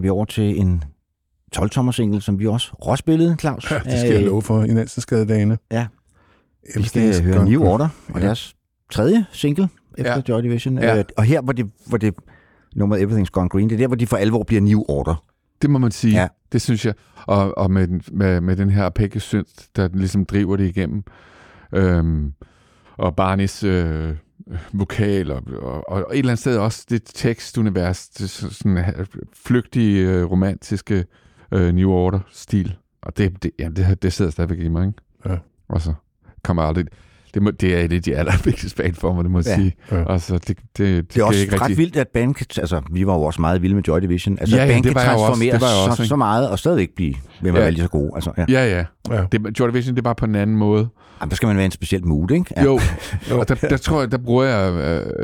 Skal vi over til en 12-tommer single, som vi også råspillede, Claus. Ja, det skal jeg love for i Nansenskadedagene. Ja. Vi skal høre New. Order, og Ja. deres tredje single efter Ja. Joy Division. Ja. Øh, Og her, hvor det, hvor det nummeret Everything's Gone Green, det er der, hvor de for alvor bliver New Order. Det må man sige. Ja. Det synes jeg. Og, og med, den- med, med den her Synth, der ligesom driver det igennem. Øhm, og Barneys øh, vokal, og, og, et eller andet sted også det tekstunivers, det så- sådan flygtige, øh, romantiske øh, New Order-stil. Og det, det, ja, det, det sidder stadigvæk i mig, ikke? Ja. Og så kommer aldrig... Det, må, det er et af de allervigtigste band for mig, det må jeg Ja. sige. Ja. Altså, det, det, det, Det er også ikke ret rigtig- vildt, at band kan, altså vi var jo også meget vilde med Joy Division, altså Ja, at ja, band det kan også. transformere Det også, så, ikke? så meget, og stadigvæk blive ved med at være lige så gode. Altså, ja. Ja, ja. Ja. Det, Joy Division, det er bare på en anden måde. Jamen, der skal man være en speciel mood, ikke? Ja. Jo, og der, der tror jeg, der bruger jeg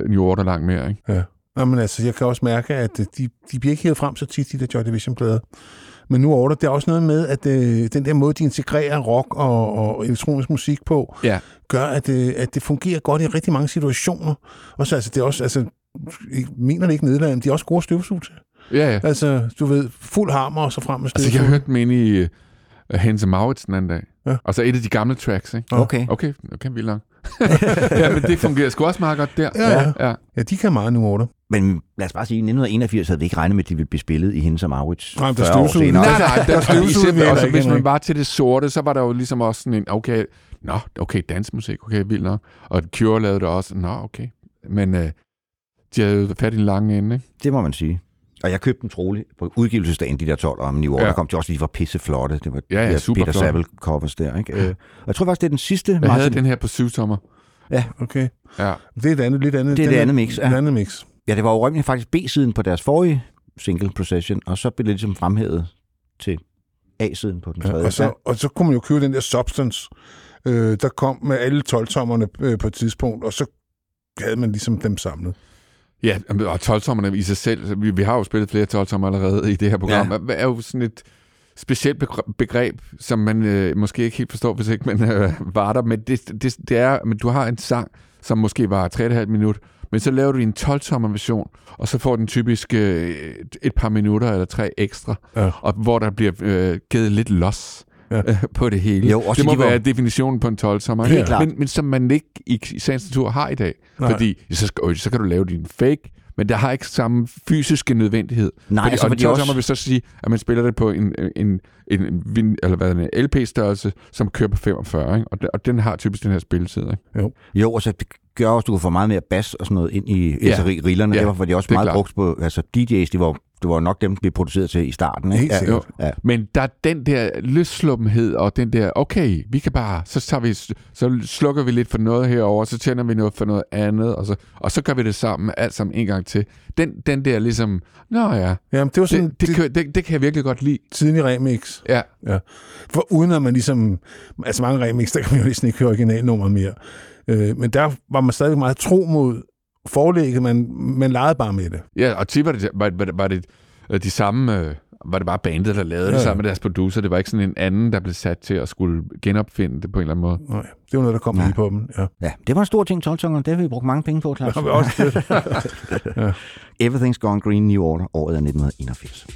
uh, New Order langt mere. Ikke? Ja. Nå, men altså, jeg kan også mærke, at øh, de, de bliver ikke helt frem så tit, de der Joy Division-plader. Men nu Order, det er også noget med, at øh, den der måde, de integrerer rock og, og elektronisk musik på, Ja. gør, at, øh, at det fungerer godt i rigtig mange situationer. Og så altså, det er også, altså, ikke- mener det ikke Nederland, de er også gode støvsug til. Ja, ja. Altså, du ved, fuld hammer og så frem med Altså, støvsug. jeg hørte dem inde i uh, Hans Maurits den anden dag. Ja. Altså et af de gamle tracks, ikke? Okay. Okay, okay, vildt nok. ja, men det fungerer sgu også meget godt der. Ja, ja. ja. Ja, de kan meget nu over Men lad os bare sige, i 1981 havde vi ikke regnet med, at de ville blive spillet i Hendes og Maurits Nej, der 40 år støvsugede-. Nej, nej, der, støvsugede vi også hvis man var til det sorte, så var der jo ligesom også sådan en, okay, nå, okay, dansmusik, okay, vildt nok. Og Cure lavede det også, nå, okay. Men øh, de havde jo fat i en lang ende, ikke? Det må man sige. Og jeg købte dem troligt på udgivelsesdagen, de der 12 om New Order. Ja. Ja. Der kom de også, de var pisseflotte. Det var Ja, ja, super Peter flotte. Saville covers der. Ikke? Øh, Og jeg tror faktisk, det er den sidste. Jeg havde den her på syvtommer. Okay. Ja. Det er et andet, lidt andet. Det er den det andet mix, Ja. ja. andet mix. Ja, det var jo faktisk B-siden på deres forrige single Procession, og så blev det ligesom fremhævet til A-siden på den Ja, tredje. og, så, og så kunne man jo købe den der Substance, øh, der kom med alle 12-tommerne øh, på et tidspunkt, og så havde man ligesom dem samlet. Ja, og 12 i sig selv, vi, vi har jo spillet flere 12 allerede i det her program, ja. er jo sådan et specielt begre- begreb, som man øh, måske ikke helt forstår, hvis ikke man øh, var der, men det, det, det er, men du har en sang, som måske var 3,5 minut, men så laver du en 12 version, og så får den typisk øh, et par minutter eller tre ekstra, Ja. og hvor der bliver øh, givet lidt los Ja. øh, på det hele. Jo, også det må de var- være definitionen på en 12 sommer, Helt klart. men, men som man ikke i, i sagens natur har i dag. Nej. Fordi så, skal, øh, så kan du lave din fake, men der har ikke samme fysiske nødvendighed. Nej, fordi, altså, og fordi det også- også... vil så sige, at man spiller det på en, en, en, en, eller hvad er det, en LP-størrelse, som kører på 45, ikke? Og, den, og den har typisk den her spilletid. Ikke? Jo, og så det gør også, at du kan få meget mere bas og sådan noget ind i Ja. altså, ri- rillerne. Ja, Det var, de også det meget klart. brugt på, altså DJ's, de var, det var nok dem, blev produceret til i starten. Ikke? Helt Ja, sikkert. Ja. Men der er den der løssluppenhed, og den der, okay, vi kan bare, så, tager vi, så slukker vi lidt for noget herover, så tænder vi noget for noget andet, og så, og så gør vi det sammen, alt sammen en gang til. Den, den der ligesom, nå ja, Jamen, det var sådan det, det, det, det, det kan jeg virkelig godt lide. tidlig remix. Ja, Ja. For uden at man ligesom... Altså mange remix, der kan man jo næsten ikke høre originalnummer mere. Øh, men der var man stadig meget tro mod forlægget, man, man legede bare med det. Ja, og tit var det, var, var, var det øh, de samme, øh, var det bare bandet, der lavede ja, Ja, det ja. sammen med deres producer. Det var ikke sådan en anden, der blev sat til at skulle genopfinde det på en eller anden måde. Nej, det var noget, der kom Nej. lige på dem. Ja. ja, det var en stor ting, 12 Det har vi brugt mange penge på, Claus. Der har vi også det. Everything's Gone Green New Order, året er 1981.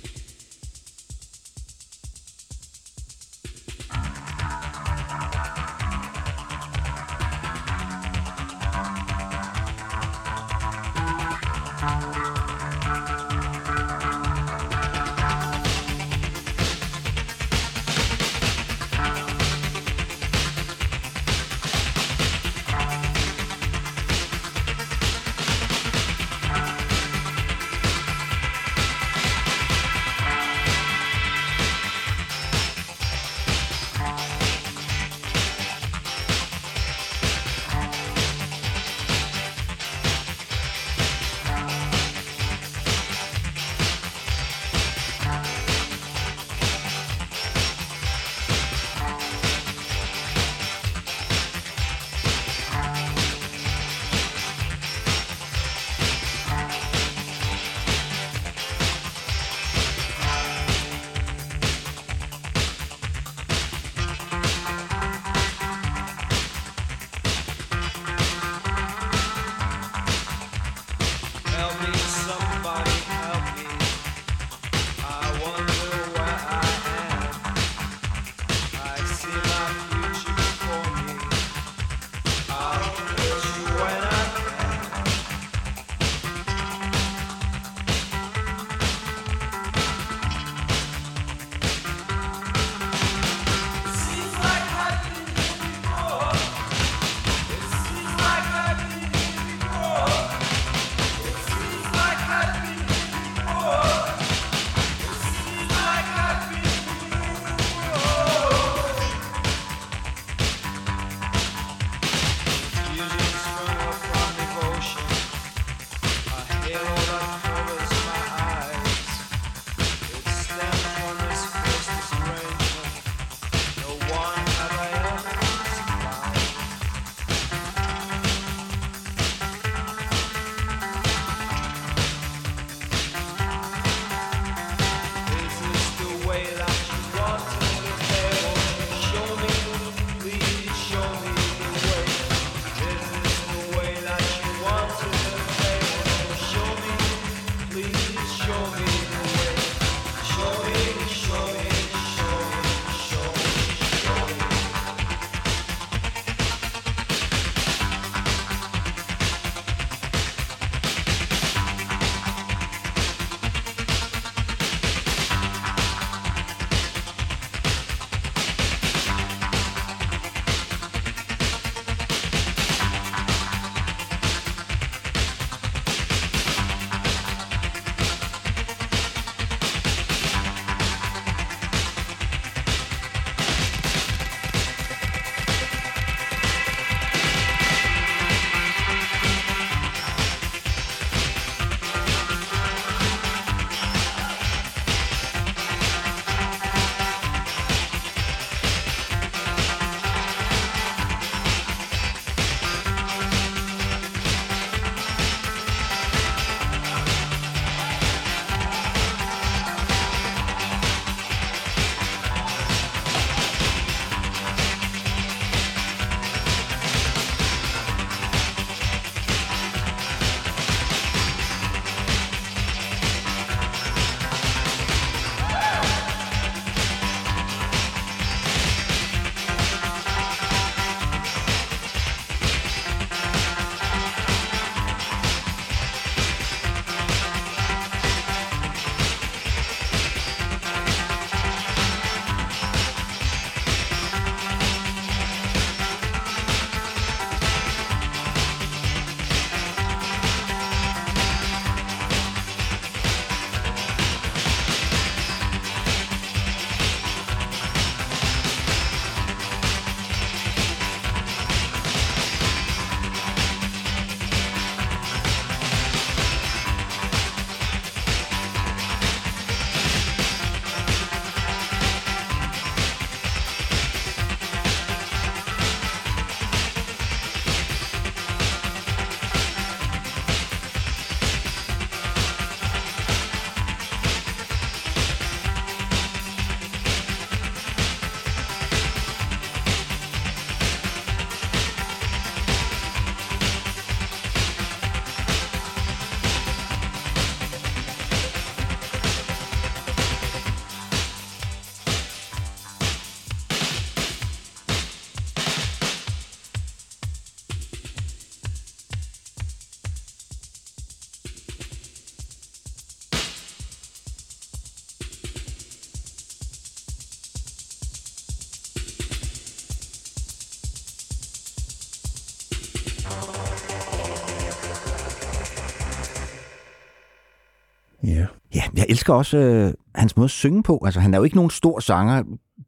elsker også øh, hans måde at synge på. Altså, han er jo ikke nogen stor sanger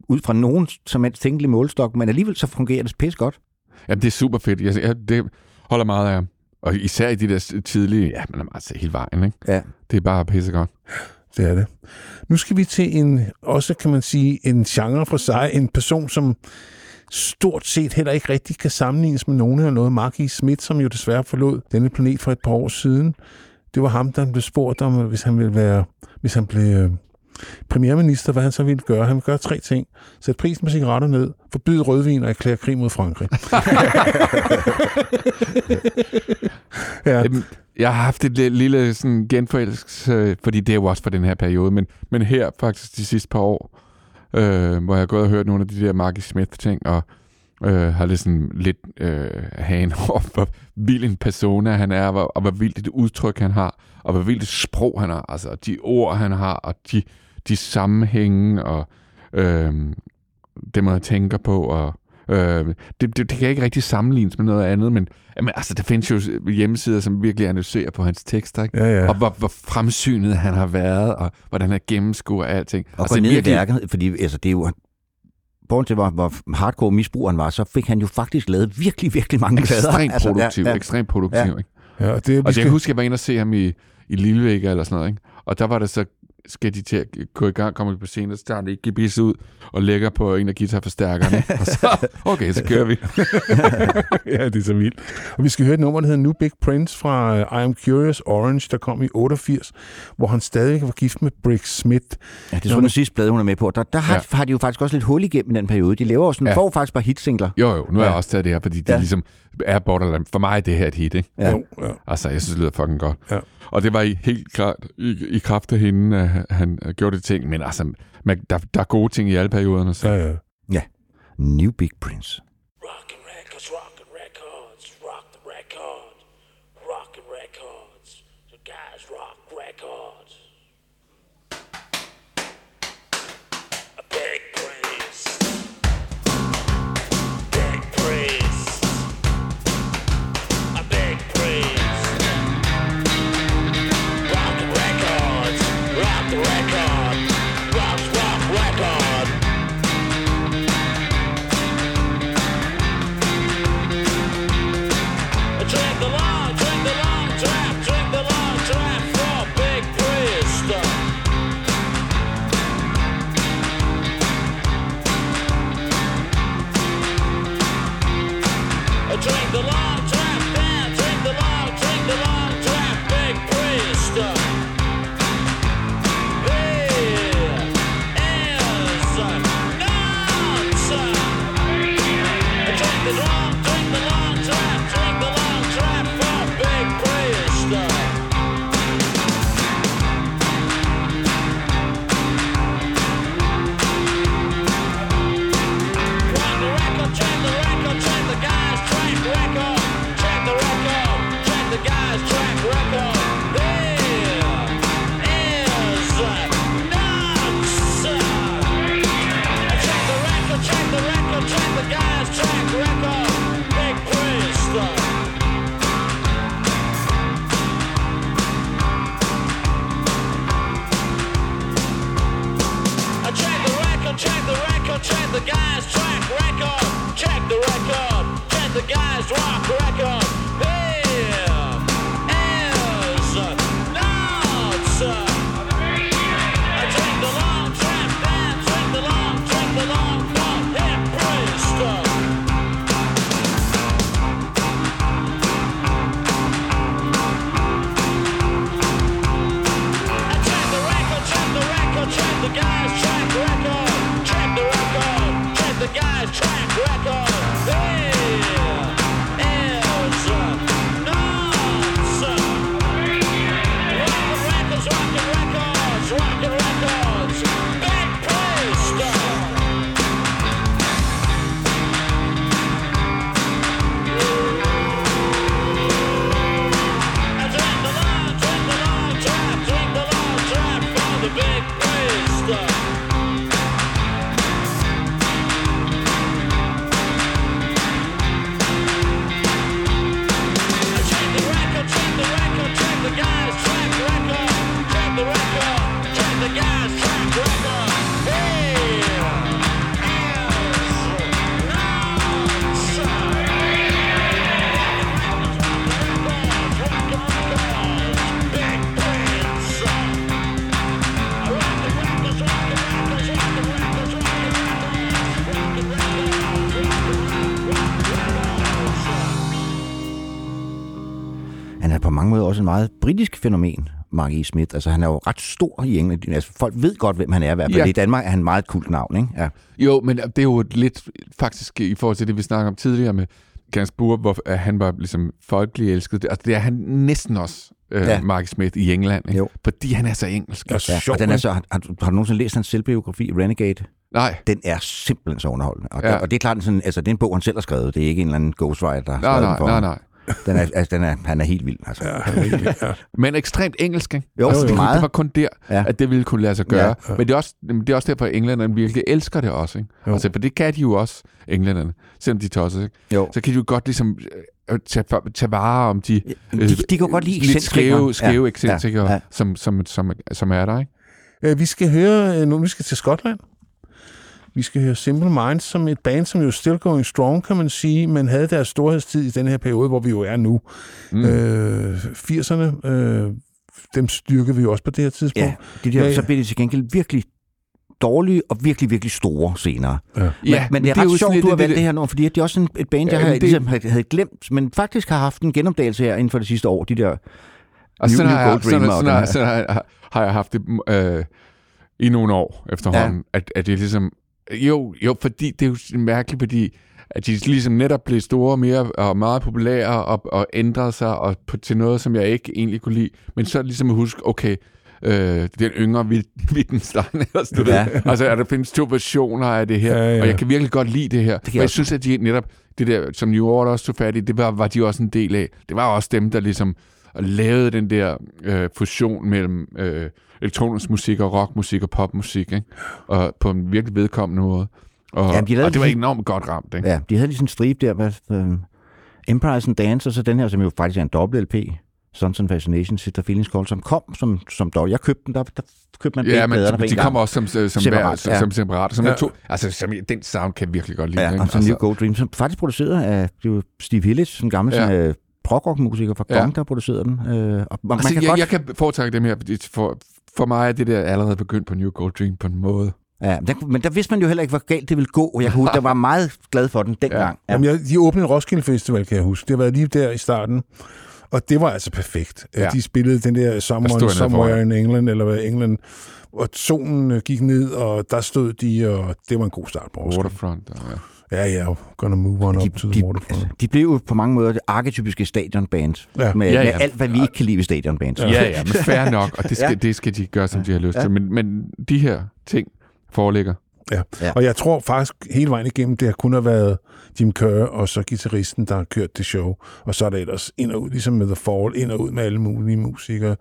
ud fra nogen som helst tænkelig målstok, men alligevel så fungerer det pis godt. Ja, det er super fedt. Jeg, jeg, det holder meget af ham. Og især i de der tidlige, ja, man er meget hele vejen, ikke? Ja. Det er bare pissegodt. Det er det. Nu skal vi til en, også kan man sige, en genre for sig. En person, som stort set heller ikke rigtig kan sammenlignes med nogen eller noget. Mark E. Smith, som jo desværre forlod denne planet for et par år siden. Det var ham, der blev spurgt om, hvis han ville være, hvis han blev øh, premierminister, hvad han så ville gøre. Han ville gøre tre ting. Sætte prisen på cigaretter ned, forbyde rødvin og erklære krig mod Frankrig. ja. Jeg har haft et lille, sådan genforelskelse, fordi det er jo også for den her periode, men, men her faktisk de sidste par år, øh, hvor jeg har gået og hørt nogle af de der Marky Smith-ting, og øh, har lidt sådan lidt øh, hagen over, hvor vild en persona han er, og, og hvor vildt et udtryk han har, og hvor vildt et sprog han har, altså de ord han har, og de, de sammenhænge, og øh, det jeg tænker på, og øh, det, det, det kan ikke rigtig sammenlignes med noget andet, men jamen, altså, der findes jo hjemmesider, som virkelig analyserer på hans tekster, ikke? Ja, ja. og hvor, hvor fremsynet han har været, og hvordan han gennemskuer alting. Og altså, gå ned i virkelig- værket, fordi altså, det er jo... Borgen til, hvor, hvor hardcore misbrugeren var, så fik han jo faktisk lavet virkelig, virkelig mange plader. Ekstremt Altså, ja, produktiv, ja. ekstremt produktiv, Ja. ikke? Ja, og det, Og skal- jeg husker, jeg var inde og se ham i, i Lillevægge eller sådan noget, ikke? Og der var det så, skal de til at gå i gang, komme på scenen, og så tager ikke gebis ud og lægger på en af guitarforstærkerne. og så, okay, så kører vi. ja, det er så vildt. Og vi skal høre et nummer, der hedder New Big Prince fra uh, I Am Curious Orange, der kom i 88, hvor han stadig var gift med Brick Smith. Ja, det er sådan den sidste plade, hun er med på. Der, der har, ja. har de jo faktisk også lidt hul igennem i den periode. De laver jo sådan, Ja. får faktisk bare hitsingler. Jo, jo, nu har Ja. jeg også taget det her, fordi det Ja. ja. ligesom er Borderland. For mig er det her et hit, ikke? Ja. Jo, ja. Altså, jeg synes, det lyder fucking godt. Ja. Og det var i, helt klart i, i kraft af hende, at han- gjorde det ting. Men altså, man, der, der er gode ting i alle perioderne. Så. Ja, ja. Ja. New Big Prince. Britisk fænomen, Mark E. Smith. Altså, han er jo ret stor i England. Altså, folk ved godt, hvem han er i hvert fald. Ja. I Danmark er han meget et kult navn, ikke? Ja. Jo, men det er jo lidt faktisk i forhold til det, vi snakker om tidligere med Gainsbourg, hvor han var ligesom folkelig elsket. Altså, det er han næsten også, øh, ja. Mark Smith i England, ikke? Jo. fordi han er så engelsk. Det er Ja, sjovt, og den er så, har, har, du- har du nogensinde læst hans selvbiografi, Renegade? Nej, Den er simpelthen så underholdende. Og, Ja. ja. og det er klart, sådan, altså, det er en bog, han selv har skrevet. Det er ikke en eller anden ghostwriter, der har nej, skrevet den nej, for nej, nej. Den er, altså, den er, han er helt vild. Altså. Ja. Men ekstremt engelsk, ikke? Jo, altså, det, meget. det var kun der, ja. Ja. at det ville kunne lade sig gøre. Ja. Ja. Men det er, også, det er også derfor, at englænderne virkelig elsker det også. Ikke? Jo. Altså, for det kan de jo også, englænderne, selvom de tosser. Ikke? Jo. Så kan de jo godt ligesom øh, tage, tage vare om de, De, de kan godt lide lidt skæve, skæve Ja, ja, ja, ja. Som, som, som, som er der. Ikke? Øh, Vi skal høre, øh, nu vi skal til Skotland. Vi skal høre Simple Minds som et band, som jo still going strong, kan man sige, men havde deres storhedstid i den her periode, hvor vi jo er nu. Mm. Øh, 80'erne, øh, dem styrker vi jo også på det her tidspunkt. Ja, de der, Ja, ja. så bliver de til gengæld virkelig dårlige og virkelig, virkelig store senere. Ja. Men, Ja, men det er det er jo ret sjovt, du har det- valgt det- det her nummer, fordi det er også sådan et band, jeg Ja, havde, det- ligesom, havde, glemt, men faktisk har haft en genopdagelse her inden for det sidste år, de der Og New, sådan New har, jeg, Gold sådan, sådan, har, sådan har, har jeg haft det øh, i nogle år efterhånden, ja. at, at det ligesom... Jo, jo, fordi det er jo mærkeligt, fordi at de ligesom netop blev store mere og meget populære og, og ændrede sig og på, til noget, som jeg ikke egentlig kunne lide. Men så ligesom at huske, okay, øh, den yngre Witt- Wittgenstein, eller sådan Ja. Altså, at der findes to versioner af det her, Ja, ja. og jeg kan virkelig godt lide det her. Det jeg jeg også. synes, at de netop, det der, som New Order også tog fat i, det var, var de også en del af. Det var også dem, der ligesom lavede den der øh, fusion mellem øh, elektronisk musik og rockmusik og popmusik, ikke? Og på en virkelig vedkommende måde. Og, Jamen, de og det var lige- enormt godt ramt, ikke? Ja, de havde lige sådan en stribe der, hvad, øh, Empires and Dance, og så den her, som jo faktisk er en dobbelt LP, Sons and Fascination, Sister Feelings Call, som kom som, som dog. Jeg købte den, der, der købte man Ja, men de, de kommer også som, som, som, Separat, hver, som, ja. som separat. Som Ja. ja. to, altså, som, den sound kan jeg virkelig godt lide. Ja, ikke? og så altså, New Gold Dream, som faktisk produceret af det Steve Hillage, en gammel Ja. ja. Prog-rock-musiker fra Ja. Gong, der producerede den. Øh, og man, altså, man kan jeg, godt, jeg kan foretrække dem her, for, for mig er det der allerede begyndt på New Gold Dream på en måde. ja, men, der, men der vidste man jo heller ikke, hvor galt det ville gå. og Jeg, kunne, jeg var meget glad for den dengang. Ja. Jamen, jeg, de åbnede Roskilde Festival, kan jeg huske. Det været lige der i starten. Og det var altså perfekt. Ja. Ja. De spillede den der Der Someone Somewhere in England, eller hvad England. Og solen øh, gik ned, og der stod de, og det var en god start på Roskilde. Waterfront. Og, ja. Ja, ja, gonna move on De, up to the de, waterfront. altså, de blev jo på mange måder det arketypiske stadionband. Ja. Med, Ja, med ja. alt, hvad vi ikke kan lide ved stadionband. Ja, ja, men fair nok, og det skal, Ja. ja. det skal de gøre, som de har lyst Ja. til. Men, men de her ting foreligger. Ja. Ja. ja. Og jeg tror faktisk hele vejen igennem, det har kun have været Jim Kerr og så gitarristen, der har kørt det show. Og så er det ellers ind og ud, ligesom med The Fall, ind og ud med alle mulige musikere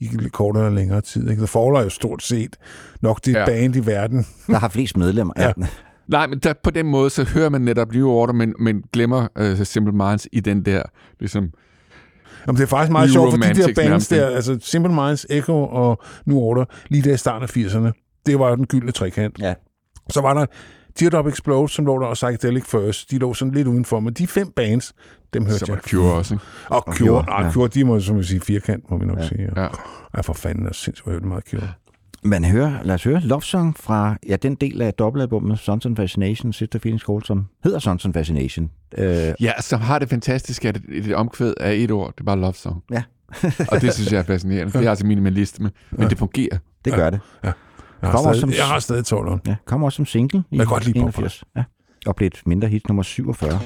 i lidt kortere eller længere tid. Ikke? The Fall er jo stort set nok det ja. Ja. band i verden. Der har flest medlemmer. Ja. Nej, men der, på den måde, så hører man netop New Order, men, men glemmer uh, Simple Minds i den der, ligesom, Jamen, det er faktisk meget sjovt, for de der bands nærmest, der, altså Simple Minds, Echo og New Order, lige der i starten af 80'erne, det var jo den gyldne trekant. Ja. Så var der Teardrop Explode, som lå der, og Psychedelic First, de lå sådan lidt udenfor, men de fem bands, dem hørte så jeg. Cure også. Ikke? Og Og Cure, Cure, nej, ja. Cure, de må som vi sige firkant, må vi nok Ja. sige. Ja. Ja, for fanden, er sindssygt, meget Cure. Man hører, lad os høre Love Song fra ja, den del af dobbeltalbummet Sons and Fascination, Sister Feelings Call, som hedder Sons and Fascination. Øh, Ja, som har det fantastiske, at et, et omkvæd af et ord, det er bare love song. Ja. og det synes jeg er fascinerende. Det er altså minimalisme, men Ja. det fungerer. det gør det. Jeg har, Kommer også stadig, som- jeg har stadig 12 Ja, kom også som single i Jeg kan godt lide 81. Ja. Og blev et mindre hit nummer 47.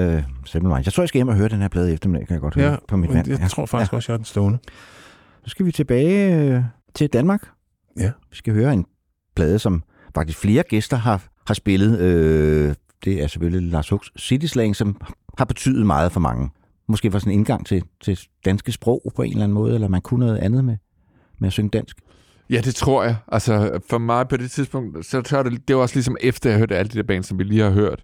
Øh, Simple. Jeg tror, jeg skal hjem og høre den her plade i eftermiddag, kan jeg godt høre Ja, på mit vand. jeg tror faktisk også, jeg har den stående. Så skal vi tilbage øh, til Danmark. Ja. Vi skal høre en plade, som faktisk flere gæster har, har spillet. Øh, det er selvfølgelig Lars Hugs City Slang, som har betydet meget for mange. Måske var sådan en indgang til, til danske sprog på en eller anden måde, eller man kunne noget andet med, med at synge dansk. Ja, det tror jeg. Altså, for mig på det tidspunkt, så tør det, det var også ligesom efter, jeg hørte alle de der bands, som vi lige har hørt.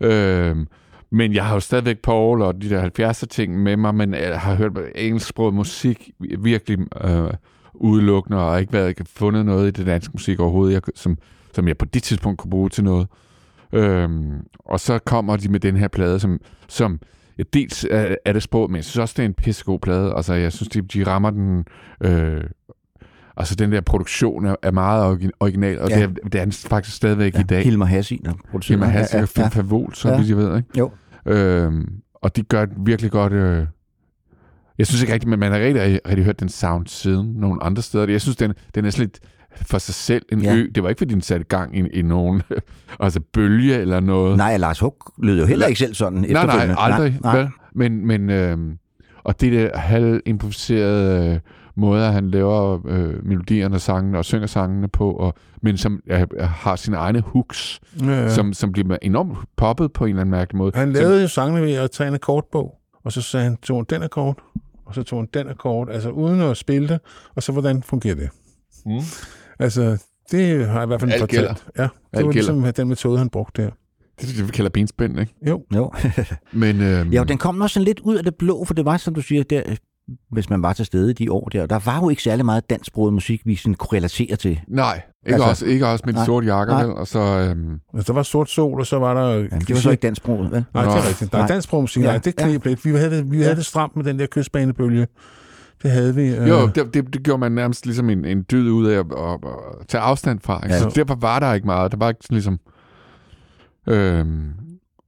Øhm, men jeg har jo stadigvæk Paul og de der 70'er ting med mig, men jeg har hørt engelsksproget musik virkelig øh, udelukkende, og har ikke været fundet noget i det danske musik overhovedet, jeg, som, som jeg på det tidspunkt kunne bruge til noget. Øhm, og så kommer de med den her plade, som, som ja, dels er, er det sprog, men jeg synes også, det er en pissegod plade. Altså, jeg synes, de, de rammer den... Øh, altså, den der produktion er, er meget origi- original, og Ja. det, er, det er den faktisk stadigvæk Ja, i dag. Hilmar Hassi, der producerer. Hilmar Hassi Ja, og ja, ja. Favol, så Ja. vidt jeg ved, ikke? Jo. Øhm, og de gør virkelig godt... Øh, jeg synes ikke rigtigt, men man har rigtig, rigtig hørt den sound siden nogle andre steder. Jeg synes, den, den er sådan lidt for sig selv en Ja. ø. Det var ikke, fordi den satte gang i, i nogen altså bølge eller noget. Nej, Lars Hug lød jo heller ikke selv sådan Nej, nej, aldrig. Nej, nej. Men, men øhm, og det der halvimproviserede øh, måder, han laver øh, melodierne og sangene og synger sangene på, og, men som øh, har sine egne hooks, Ja, ja. som, som bliver enormt poppet på en eller anden mærkelig måde. Han Som- lavede jo sangene ved at tage en akkordbog, og så sagde han, tog han den akkord, og så tog han den akkord, altså uden at spille det, og så hvordan fungerer det? Mm. Altså, det har jeg i hvert fald Alt fortalt. gælder. Ja, det Alt var ligesom gælder. den metode, han brugte der. Det er det, vi kalder benspænd, ikke? Jo. Jo. Men, øhm, Ja, og den kom også sådan lidt ud af det blå, for det var, som du siger, der, hvis man var til stede i de år der, der var jo ikke særlig meget dansksproget musik, vi sådan kunne relatere til. Nej, ikke, altså, også, ikke også med de nej, sorte jakker, nej. vel? Og så, øhm, Altså, der var sort sol, og så var der... Jamen, det var så ikke dansksproget, vel? Nej, det er rigtigt. Der er Nej. dansk musik, Ja, nej, det knep lidt. Vi havde det, vi havde det stramt med den der kystbanebølge. Det havde vi. øh, Jo, det, det, det gjorde man nærmest ligesom en, en dyd ud af at, at, at tage afstand fra. Ikke? Ja. Ja. Så derfor var der ikke meget. Der var ikke sådan ligesom... Øhm,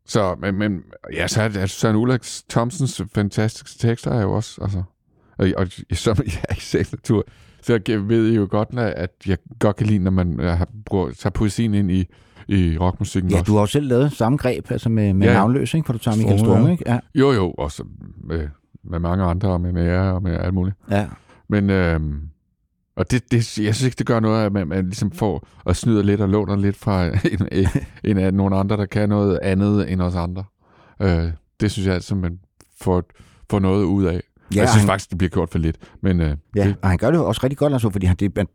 så, men, men ja, så er altså Søren Ulrik Thomsens fantastiske tekster er jo også, altså, og, og som jeg er i sagens natur, så jeg ved I jo godt, at jeg godt kan lide, når man øh, har, bruger, tager poesien ind i, i rockmusikken Ja, også. du har jo selv lavet samme greb, altså med, med Ja. navnløs, ikke? For du tager Michael Strunge, ikke? Ja. Jo, jo, også med, med mange andre, og med ære og med alt muligt. ja. Men, øhm, og det, det, jeg synes ikke, det gør noget, at man, man ligesom får og snyder lidt og låner lidt fra en, en, en af nogle andre, der kan noget andet end os andre. Øh, det synes jeg altså, man får, får noget ud af. Ja, jeg synes han- faktisk, det bliver gjort for lidt. Men øh, Ja, det, og han gør det også rigtig godt, altså, fordi han, det, man,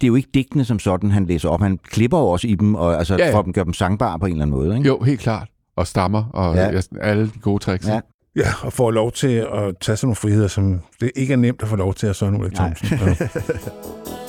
det er jo ikke digtene som sådan, han læser op. Han klipper jo også i dem, og altså, Ja, ja, for at gøre dem sangbare på en eller anden måde. Ikke? jo, helt klart. Og stammer, og ja. alle de gode tricks. Ja. Ja, og får lov til at tage sådan nogle friheder, som det ikke er nemt at få lov til at Søren Ulrik. Thomsen.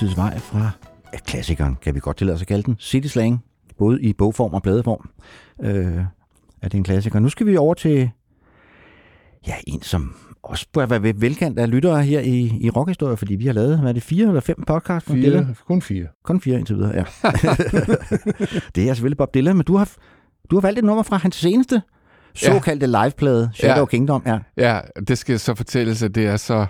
Berusedes vej fra ja, klassikeren, kan vi godt tillade os at kalde den. City Slang, både i bogform og bladeform. Øh, er det en klassiker. Nu skal vi over til ja, en, som også bør være velkendt af lyttere her i, i rockhistorie, fordi vi har lavet, hvad er det, fire eller fem podcasts med Fire, Dylan? kun fire. Kun fire indtil videre, ja. det er selvfølgelig Bob Dylan, men du har, du har valgt et nummer fra hans seneste såkaldte liveplade, Shadow Ja. Kingdom. Ja. Ja, det skal så fortælles, at det er så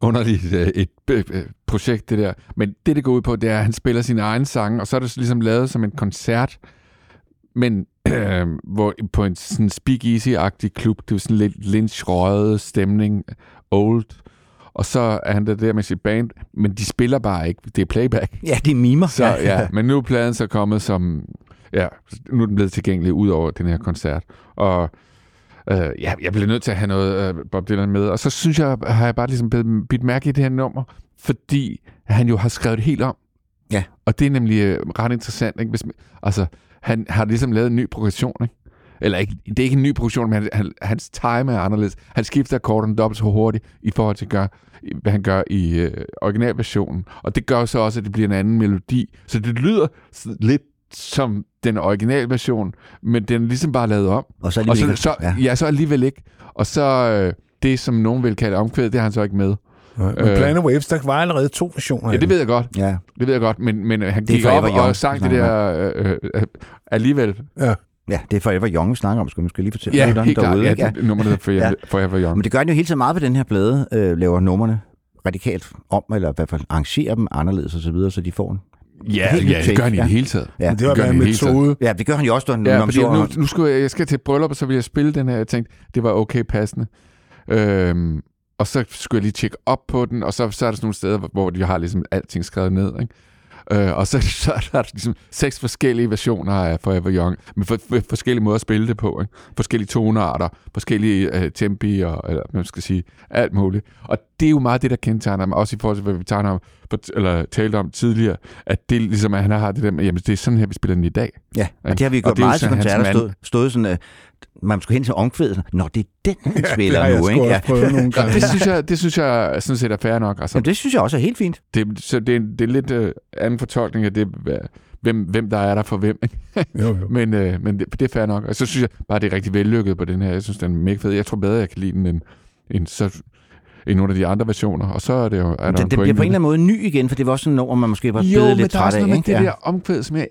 underligt øh, et øh, øh, projekt, det der. Men det, det går ud på, det er, at han spiller sine egne sange, og så er det ligesom lavet som en koncert, men øh, hvor, på en sådan speakeasy-agtig klub. Det er sådan lidt lynch stemning, old. Og så er han der, der med sit band, men de spiller bare ikke. Det er playback. Ja, de mimer. Så, ja, men nu er pladen så kommet som... Ja, nu er den blevet tilgængelig ud over den her koncert. Og øh, ja, jeg bliver nødt til at have noget øh, Bob Dylan med. Og så synes jeg, har jeg bare ligesom bidt, mærke i det her nummer, fordi han jo har skrevet det helt om. Ja. Og det er nemlig øh, ret interessant. Ikke? Hvis, altså, han har ligesom lavet en ny progression, ikke? Eller ikke, det er ikke en ny progression, men han, han, hans time er anderledes. Han skifter akkorderne dobbelt så hurtigt i forhold til, gør, hvad han gør i øh, originalversionen. Og det gør så også, at det bliver en anden melodi. Så det lyder lidt som den originalversion, men den er ligesom bare lavet om. Og så og alligevel så, ikke. så, ja. ja, så alligevel ikke. Og så øh, det, som nogen vil kalde omkvædet, det har han så ikke med. Men Planet Waves, der var allerede to versioner Ja, det ved jeg godt. Ja. Det ved jeg godt, men, men han gik op Young, og sang det der øh, øh, alligevel. Ja. Ja, det er Forever Young, vi snakker om, skal man skal lige fortælle Ja, helt klart. Ja, det er nummeret for- Forever Young. Men det gør han jo hele tiden meget på den her plade, øh, laver numrene radikalt om, eller i hvert fald arrangerer dem anderledes og så videre, så de får en Ja, en helt ja, det gør han i det hele taget. Ja. Men det var gør bare han en i det hele metode. Ja, det gør han jo også, når Ja, når fordi nu, nu skulle jeg, jeg skal til bryllup, og så vil jeg spille den her. Jeg tænkte, det var okay passende. Øhm, og så skulle jeg lige tjekke op på den, og så, så er der sådan nogle steder, hvor- hvor de har ligesom alting skrevet ned. Ikke? Øh, og så, så er der ligesom seks forskellige versioner af Forever Young, med for, for, forskellige måder at spille det på. Ikke? Forskellige tonearter, forskellige øh, tempi, og, eller hvad man skal sige, alt muligt. Og det er jo meget det, der kendetegner ham, også i forhold til, hvad vi tager om, eller talte om tidligere, at det ligesom, at han har det der med, jamen det er sådan her, vi spiller den i dag. Ja, og det har vi Og gjort jo meget til koncerter, stået, stået sådan, at man skulle hen til omkvædet. Nå, det er den, han Ja, spiller det nu, ikke? prøvet nogle gange. det, synes jeg, det synes jeg sådan set er fair nok. Altså, Jamen, det synes jeg også er helt fint. det, så det, er, det er lidt øh, anden fortolkning af det, hvem, hvem der er der for hvem. Jo, jo. Men, øh, men det, det er fair nok. Og så synes jeg bare, det er rigtig vellykket på den her. Jeg synes, den er mega fed. Jeg tror bedre, jeg kan lide den end, end, så, end nogle af de andre versioner. Og så er det jo... Er der Den, den bliver på en eller anden måde ny igen, for det var også sådan noget, man måske var jo, blevet men lidt der er træt også af. noget med ikke? det Ja. der omkvæd, som jeg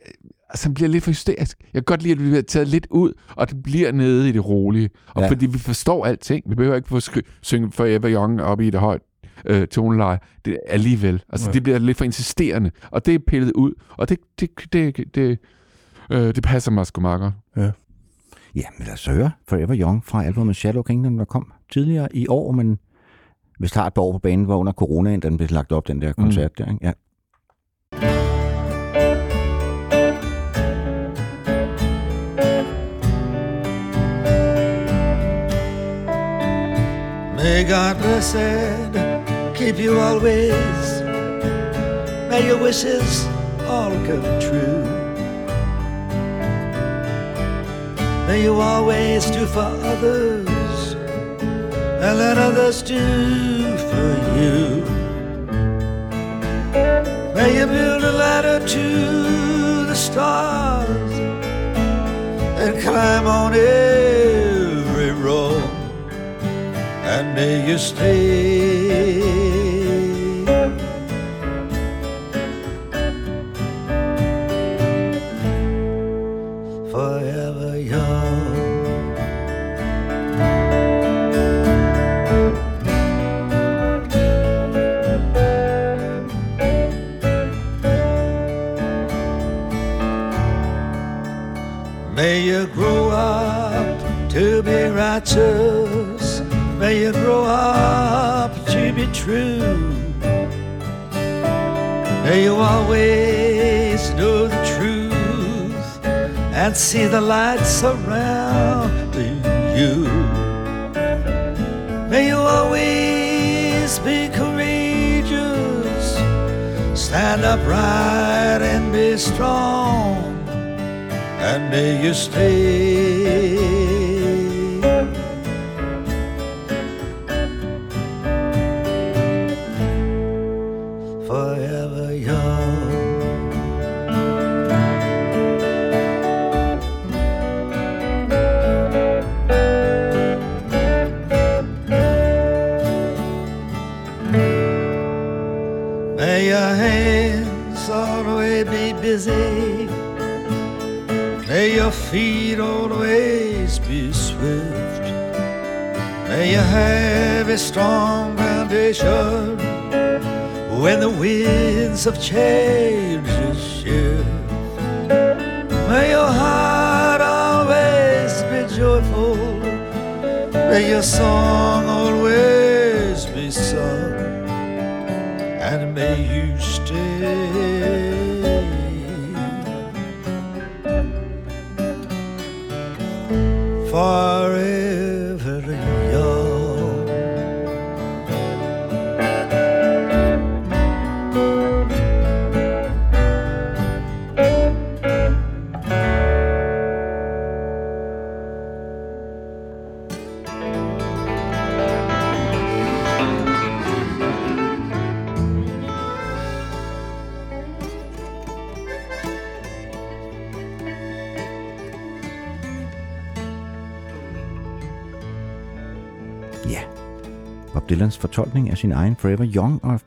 altså, bliver lidt for hysterisk. Jeg kan godt lide, at vi bliver taget lidt ud, og det bliver nede i det rolige. Og Ja. fordi vi forstår alting. Vi behøver ikke få skri- synge Forever Young op i det højt øh, toneleje. Det er alligevel. Altså, Ja. det bliver lidt for insisterende. Og det er pillet ud. Og det, det, det, det, øh, det passer mig sgu meget godt. Ja. Ja, men lad os høre Forever Young fra albumet Shadow Kingdom, der kom tidligere i år, men hvis har et par år på banen, var under coronaen, den blev lagt op, den der koncert mm. der. Ikke? Ja. May God blessed keep you always. May your wishes all come true. May you always do for others and let others do for you. May you build a ladder to the stars and climb on every road and may you stay. Righteous. May you grow up to be true. May you always know the truth and see the light surrounding you. May you always be courageous, stand upright and be strong and may you stay. Your feet always be swift. May you have a strong foundation when the winds of change shift. May your heart always be joyful. May your song fortolkning af sin egen Forever Young, og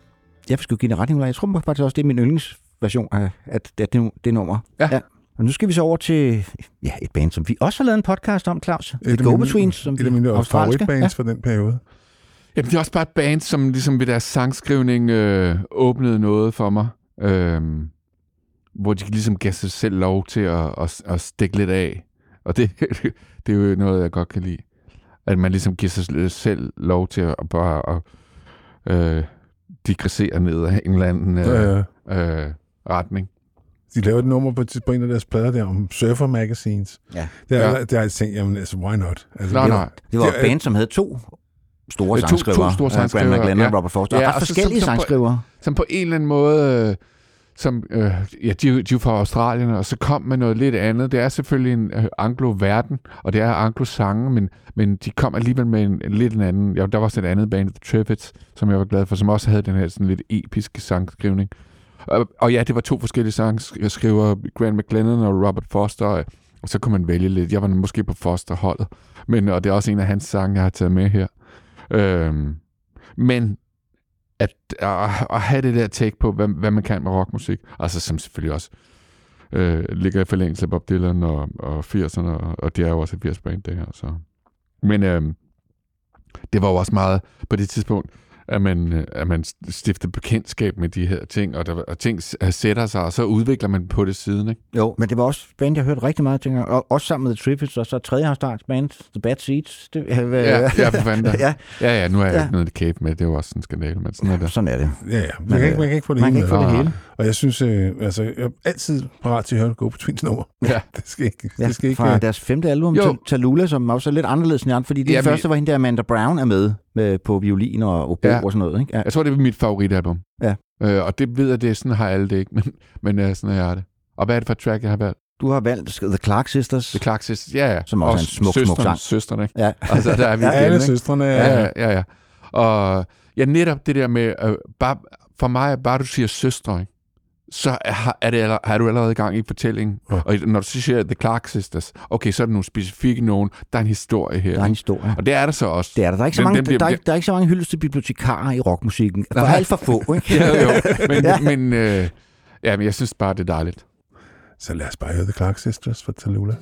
jeg sgu give det retning, jeg tror faktisk også, det er min yndlingsversion af at det, det, det nummer. Ja. ja. Og nu skal vi så over til ja, et band, som vi også har lavet en podcast om, Claus. The Et af mine- Go-Betweens, som Et af mine australske. favoritbands for den periode. Jamen, det er også bare et band, som ligesom ved deres sangskrivning øh, åbnede noget for mig. Øh, hvor de ligesom gav sig selv lov til at, at, at stikke lidt af. Og det, det er jo noget, jeg godt kan lide. At man ligesom giver sig selv lov til at bare at, øh, digressere ned af en eller anden øh, Ja, øh, retning. De lavede et nummer på, på en af deres plader der om surfer magazines. Ja. Det har, Ja. ja. jeg tænkt, jamen altså, why not? Altså, Nej, det- nej. Det var et band, som havde to store Øh, to- to sangskrivere. store øh, sangskrivere, Graham McLennan ja. og Robert Foster. Ja, Ja, og ret og så- forskellige som- som på- sangskrivere. som på en eller anden måde, øh, som, øh, ja, de, de er fra Australien, og så kom med noget lidt andet. Det er selvfølgelig en øh, anglo-verden, og det er anglo-sange, men, men de kom alligevel med en, en lidt en anden. Ja, der var også et andet band, The Triffids, som jeg var glad for, som også havde den her sådan lidt episke sangskrivning. Og, og ja, det var to forskellige sangskriver, Grant McLennan og Robert Foster, og, og så kunne man vælge lidt. Jeg var måske på Foster-holdet, men, og det er også en af hans sange, jeg har taget med her. Øhm, men at, at, at have det der take på, hvad, hvad man kan med rockmusik, altså som selvfølgelig også øh, ligger i forlængelse af Bob Dylan og, og 80'erne, og, og det er jo også et 80'er-band, det her. Så. Men øh, det var jo også meget på det tidspunkt, at man, øh, at man stifter bekendtskab med de her ting, og, der, og ting sætter sig, og så udvikler man på det siden, ikke? Jo, men det var også band, jeg hørte rigtig meget dengang. Og også sammen med The Triffids, og så tredje afstarts band, The Bad Seeds. Det, Ja, ja, for fanden ja. ja, ja, nu er jeg Ja. ikke noget kæbe med, det er jo også en skandale, men sådan er det. Sådan er det. Ja, ja. Men, Man, kan ikke, øh, man kan ikke få det man hele kan ikke få det hele. Og jeg synes, øh, altså, jeg er altid parat til at høre en Go Twins nummer. Ja. det skal ikke, Ja, det skal ikke fra øh, deres femte album, Jo. Talula, som også er lidt anderledes end andre, fordi det Ja, ja, første var hende der Amanda Brown er med, med på violin og obo Ja. Og sådan noget. Ikke? Ja. Jeg tror, det er mit favoritalbum. Ja. Øh, og det ved jeg, det er sådan har alle det ikke, men, men øh, sådan er jeg det. Og hvad er det for et track, jeg har valgt? Du har valgt The Clark Sisters. The Clark Sisters, ja, ja. Som også er en smuk, smuk søstrene, sang. Søstrene, ikke? Ja. Altså, der er vi Ja, igen, alle ikke? søstrene Ja, ja, ja, ja. Og ja, netop det der med, øh, bare, for mig, bare du siger søstre, ikke? Så er, er, det, har du allerede i gang i fortællingen. Ja. Og når du siger The Clark Sisters, okay, så er der nogle specifikke nogen, der er en historie her. Der er en ikke? historie. Og det er der så også. Det er der. Der er ikke så mange, bliver- der, er, ikke- der er ikke så mange hyldes til bibliotekarer i rockmusikken. For Nej. alt for få, ikke? ja, jo, men, Ja. ja. men, øh, ja, men jeg synes bare, det er dejligt. Så lad os bare høre The Clark Sisters for Tallulah.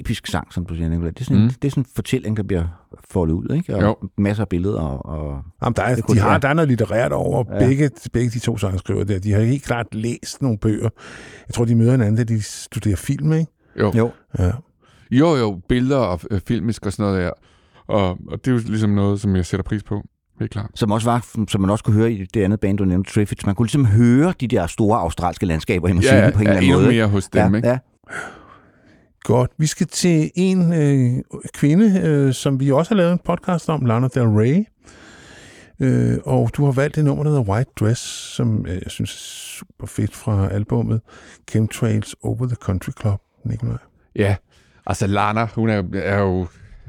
Episk sang, som du siger, Nicolai. Det er sådan, mm. En, det er sådan en fortælling, der bliver foldet ud, ikke? Og Jo. masser af billeder. Og, og Jamen, der, er, de har, der er noget litterært over Ja. ja. begge, begge de to sangskrivere der. De har helt klart læst nogle bøger. Jeg tror, de møder hinanden, da de studerer film, ikke? Jo. jo. Ja. Jo, jo, billeder og øh, filmisk og sådan noget der. Og, og det er jo ligesom noget, som jeg sætter pris på helt klart. Som også var, som man også kunne høre i det andet band, du nævnte, Triffids. Man kunne ligesom høre de der store australske landskaber i musikken Ja, på en ja, eller anden måde. mere hos dem, ja, ikke? Ja. Godt. Vi skal til en øh, kvinde, øh, som vi også har lavet en podcast om, Lana Del Rey. Øh, og du har valgt et nummer, der hedder White Dress, som øh, jeg synes er super fedt fra albummet Chemtrails Over the Country Club, Nikolaj. Ja, altså Lana, hun er, er jo...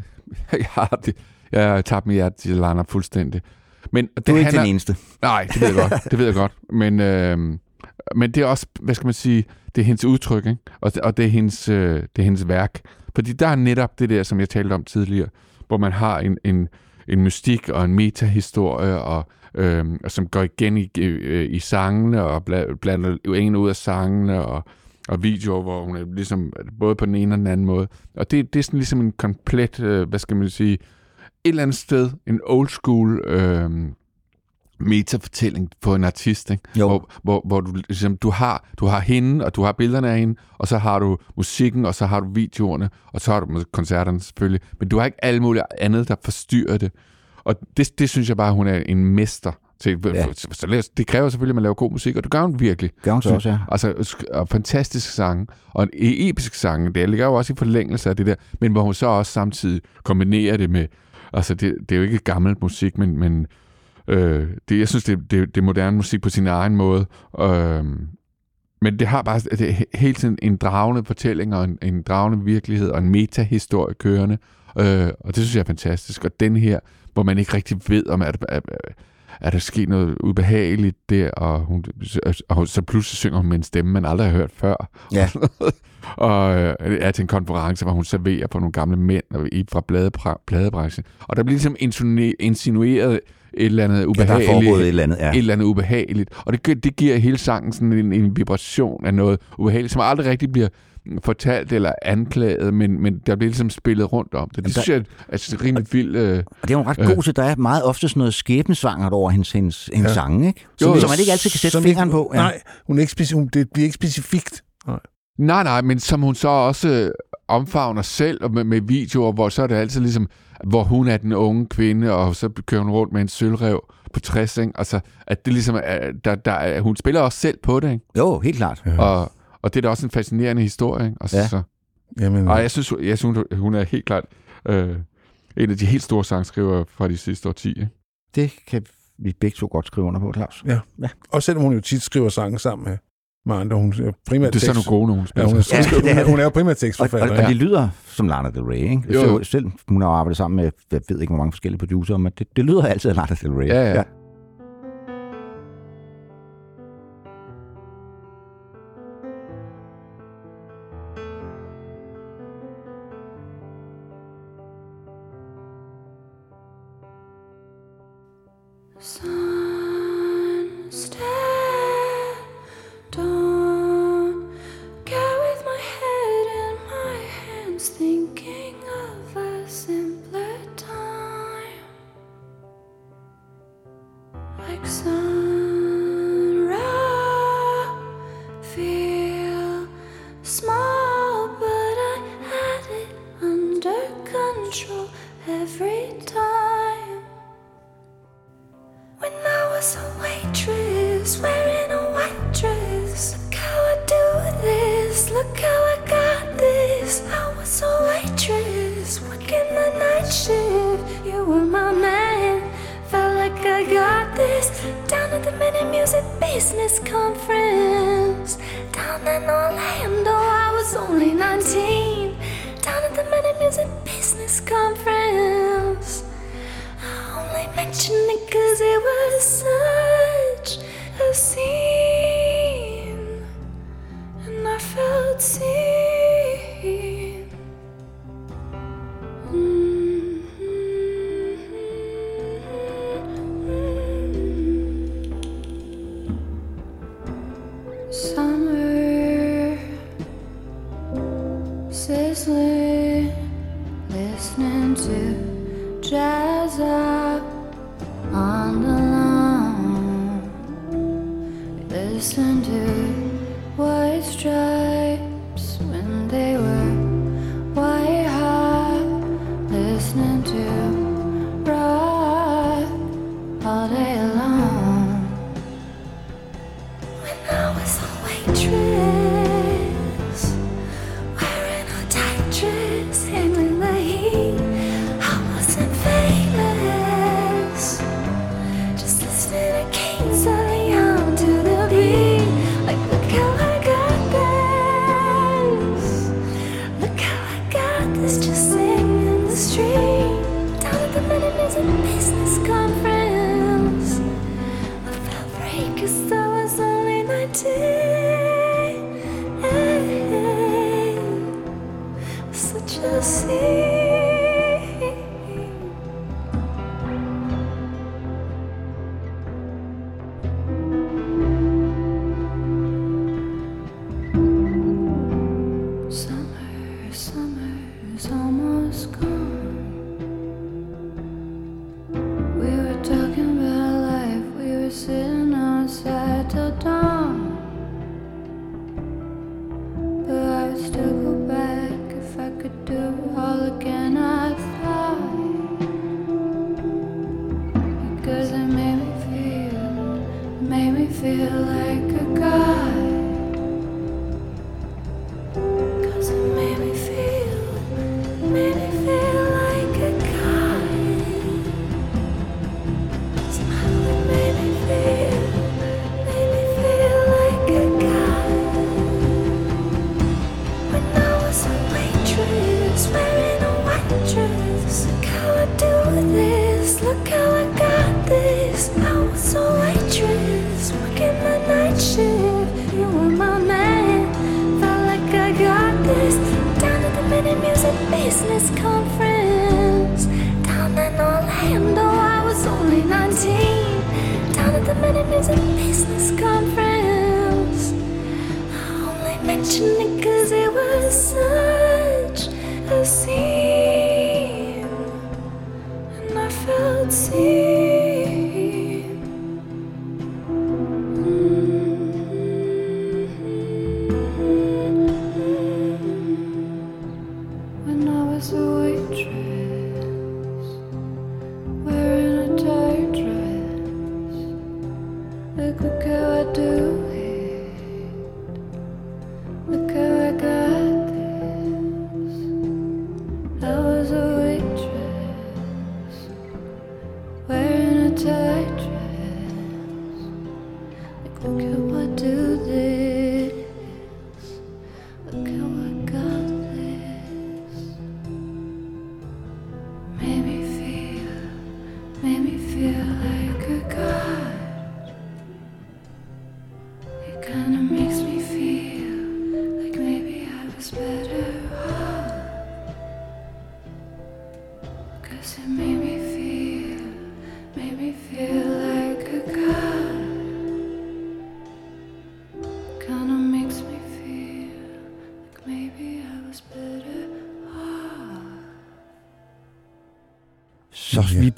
jeg har det, jeg har tabt mit hjerte til Lana fuldstændig. Men det Du er ikke handler- den eneste. Nej, det ved jeg godt. Det ved jeg godt. Men, øh, men det er også, hvad skal man sige, det er hendes udtryk, ikke? Og, og det, er hendes, øh, det er hendes værk. Fordi der er netop det der, som jeg talte om tidligere, hvor man har en, en, en mystik og en metahistorie, og, øh, og som går igen i, øh, i sangene, og bla- blander en ud af sangene, og, og videoer, hvor hun er ligesom både på den ene og den anden måde. Og det, det er sådan ligesom en komplet, øh, hvad skal man sige, et eller andet sted, en old school øh, metafortælling på en artist, ikke? Jo. Hvor, hvor, hvor du, ligesom, du, har, du har hende, og du har billederne af hende, og så har du musikken, og så har du videoerne, og så har du koncerterne selvfølgelig. Men du har ikke alt muligt andet, der forstyrrer det. Og det, det synes jeg bare, hun er en mester til. Ja. Så det kræver selvfølgelig, at man laver god musik, og det gør hun virkelig. Gør hun så også, ja. Altså, og fantastiske sange, og en episk sange, det ligger jo også i forlængelse af det der, men hvor hun så også samtidig kombinerer det med, altså det, det er jo ikke gammelt musik, men, men øh, det, jeg synes, det, det, det er moderne musik på sin egen måde, øh, men det har bare det er he- hele tiden en dragende fortælling, og en, en dragende virkelighed, og en metahistorie kørende, øh, og det synes jeg er fantastisk, og den her, hvor man ikke rigtig ved, om er, er, er der sket noget ubehageligt der, og, hun, og så pludselig synger hun med en stemme, man aldrig har hørt før. Ja. og øh, er til en konference, hvor hun serverer på nogle gamle mænd fra bladebra- pladebranchen. Og der bliver ligesom insinu- insinueret et eller andet Ja, der er ubehageligt. et eller andet, ja. Et eller andet ubehageligt. Og det, det giver hele sangen sådan en, en vibration af noget ubehageligt, som aldrig rigtig bliver fortalt eller anklaget, men, men der bliver ligesom spillet rundt om det. Det der- synes jeg er altså, rimelig vildt. Øh, Og det er hun ret god til. Der er meget ofte sådan noget skæbnesvangert over hendes, hendes, hendes Ja. sange, ikke? Som, jo. som man ikke altid kan sætte fingeren ikke- på. Nej, hun er ikke speci- hun, det bliver ikke specifikt. Nej. Nej, nej, men som hun så også øh, omfavner selv og med, med videoer, hvor så er det altid ligesom, hvor hun er den unge kvinde, og så kører hun rundt med en sølvrev på 60, ikke? Altså, at det ligesom er, der, der, er- hun spiller også selv på det, ikke? Jo, helt klart. Og, og det er da også en fascinerende historie, ikke? Altså, Ja. så, Jamen, og jeg synes, jeg synes, hun er helt klart øh, en af de helt store sangskrivere fra de sidste årti, ikke? Det kan vi begge to godt skrive under på, Claus. Ja. ja. Og selvom hun jo tit skriver sange sammen med, med andre, hun er primært Det er sådan nogle gode, hun spiller Ja, hun, er, hun, Ja, det er er, hun er jo primært Og, og, tekstforfatter. og det lyder som Lana Del Rey, ikke? Jo, jo. Jo. Selv hun har arbejdet sammen med, jeg ved ikke, hvor mange forskellige producer, men det, det lyder altid af Lana Del Rey. Ja, ja. Sunset,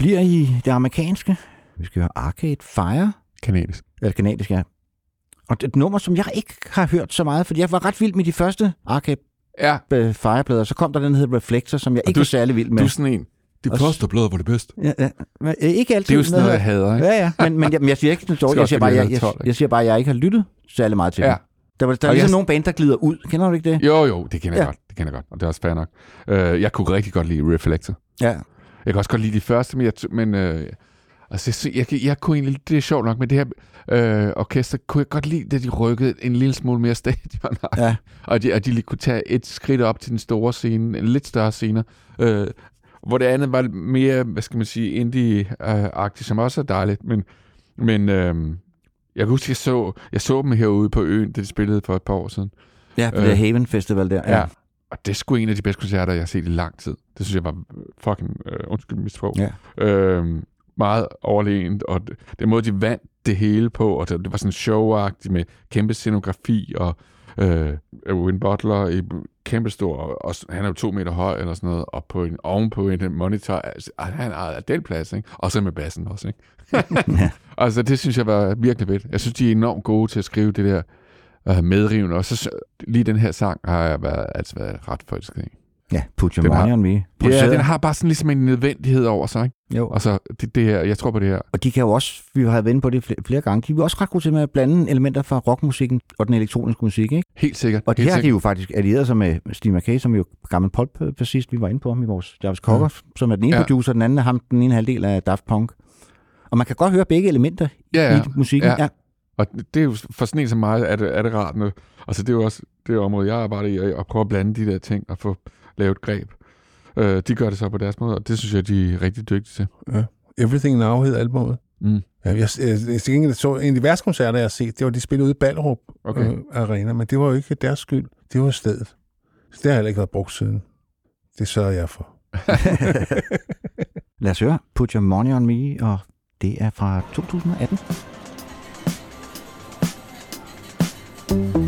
bliver i det amerikanske. Vi skal høre Arcade Fire. Kanadisk. Eller kanadisk, ja. Og det er et nummer, som jeg ikke har hørt så meget, fordi jeg var ret vild med de første Arcade ja. Fire-plader. Så kom der den, der hedder Reflector, som jeg Og ikke du- var særlig vild med. du er sådan en, de første plader var det bedste. Ja, ja. Men, øh, ikke altid. Det er jo sådan noget, jeg hader, ikke? Ja, ja. Men, men, jeg, men jeg siger ikke, dårligt. Jeg siger, bare, jeg, jeg, 12, jeg, siger bare, at jeg ikke har lyttet særlig meget til Ja. Der, var, der er ligesom jeg- nogle band, der glider ud. Kender du ikke det? Jo, jo, det kender jeg Ja. godt. Det kender jeg godt, og det er også fair nok. Uh, jeg kunne rigtig godt lide Reflector. Ja. Jeg kan også godt lide de første, men jeg, men, uh, altså, jeg, jeg, jeg kunne egentlig, det er sjovt nok, med det her uh, orkester, kunne jeg godt lide, at de rykkede en lille smule mere stadion. Ja. og, de, og de lige kunne tage et skridt op til den store scene, en lidt større scene, uh, hvor det andet var mere, hvad skal man sige, indie-agtigt, som også er dejligt, men, men uh, jeg kan huske, jeg så, jeg så dem herude på øen, da de spillede for et par år siden. Ja, på det Haven Festival der. Ja. Og det er sgu en af de bedste koncerter, jeg har set i lang tid. Det synes jeg var fucking, øh, undskyld mit sprog, Ja. øh, meget overlegent, og det, den måde, de vandt det hele på, og det, det var sådan showagtigt med kæmpe scenografi, og øh, Win Butler i kæmpe stor, og, og han er jo to meter høj eller sådan noget, og på en, ovenpå en monitor, altså, han ejede den plads, ikke? Og så med bassen også, ikke? altså, det synes jeg var virkelig fedt. Jeg synes, de er enormt gode til at skrive det der øh, medrivende, og så lige den her sang har jeg været, altså været ret forelsket i. Ja, Put Your Den Money har- on Me. Ja, Produceret. den har bare sådan ligesom en nødvendighed over sig, ikke? Jo. Og så det, det her, jeg tror på det her. Og de kan jo også, vi har været på det flere, flere gange, de er jo også ret gode til med at blande elementer fra rockmusikken og den elektroniske musik, ikke? Helt sikkert. Og det her har de sikkert. jo faktisk allieret sig med Steve McKay, som jo er gammel pop-bassist, vi var inde på ham i vores Jarvis Cocker, Ja. som er den ene Ja. producer, den anden er ham, den ene halvdel af Daft Punk. Og man kan godt høre begge elementer ja, ja. i musikken. Ja. Og det er jo for sådan en som mig, er det, er det rart nu. Altså det er jo også det område, jeg arbejder i, at prøve at blande de der ting og få lavet et greb. Øh, de gør det så på deres måde, og det synes jeg, de er rigtig dygtige til. Ja. Everything Now hed albumet. Mm. Ja, jeg, jeg, jeg, til gengæld så en af de værste koncerter, jeg har set, det var, de spillede ude i Ballerup Okay. øh, Arena, men det var jo ikke deres skyld. Det var stedet. Så det har heller ikke været brugt siden. Det sørger jeg for. Lad os høre Put Your Money On Me, og det er fra 2018. I can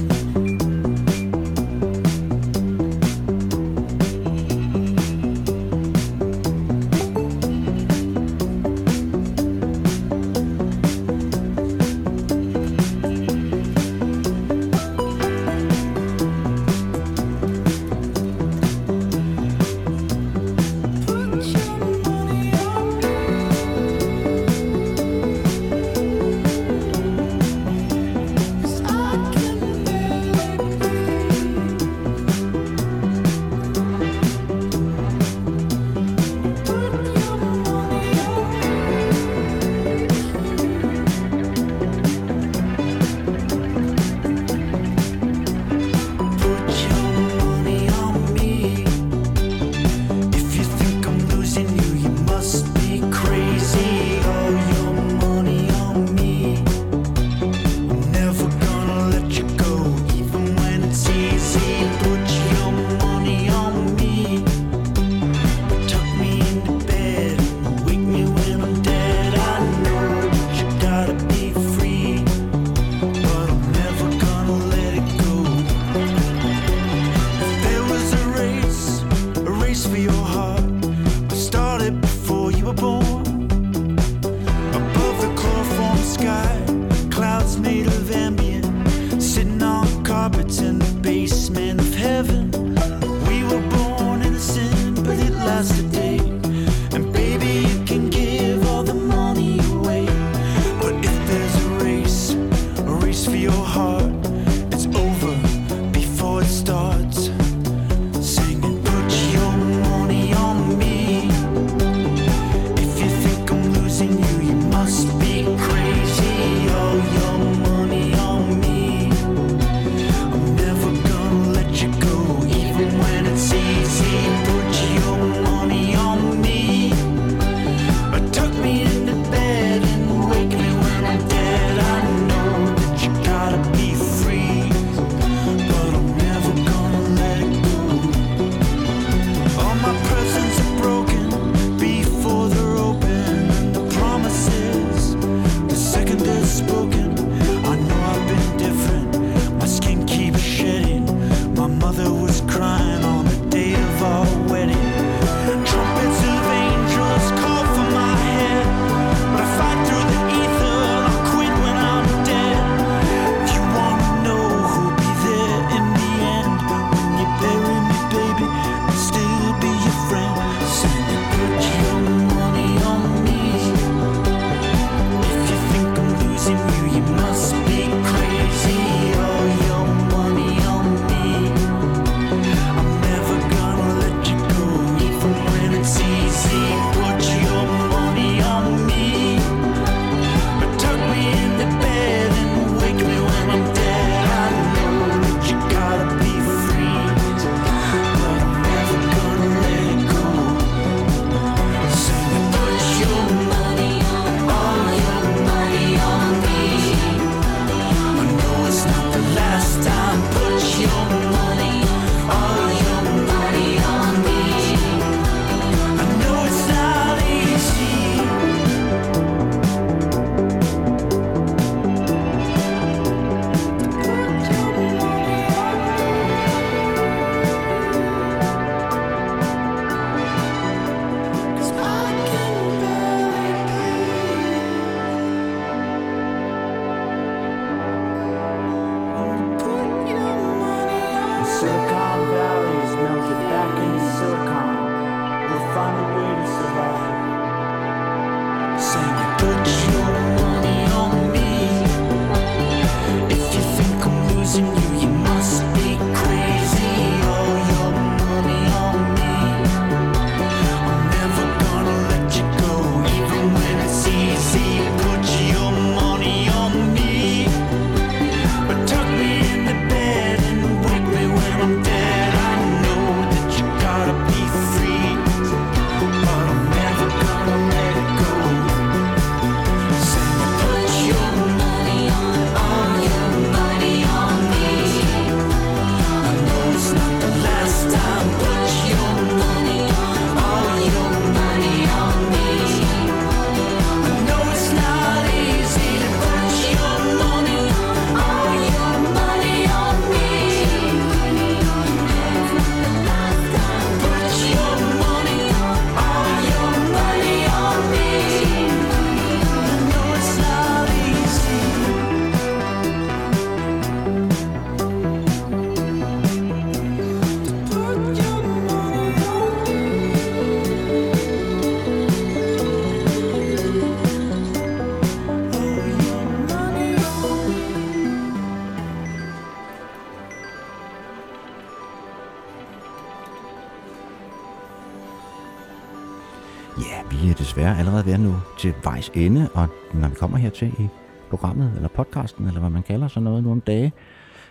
til vejs ende, og når vi kommer hertil i programmet, eller podcasten, eller hvad man kalder sådan noget nu om dage,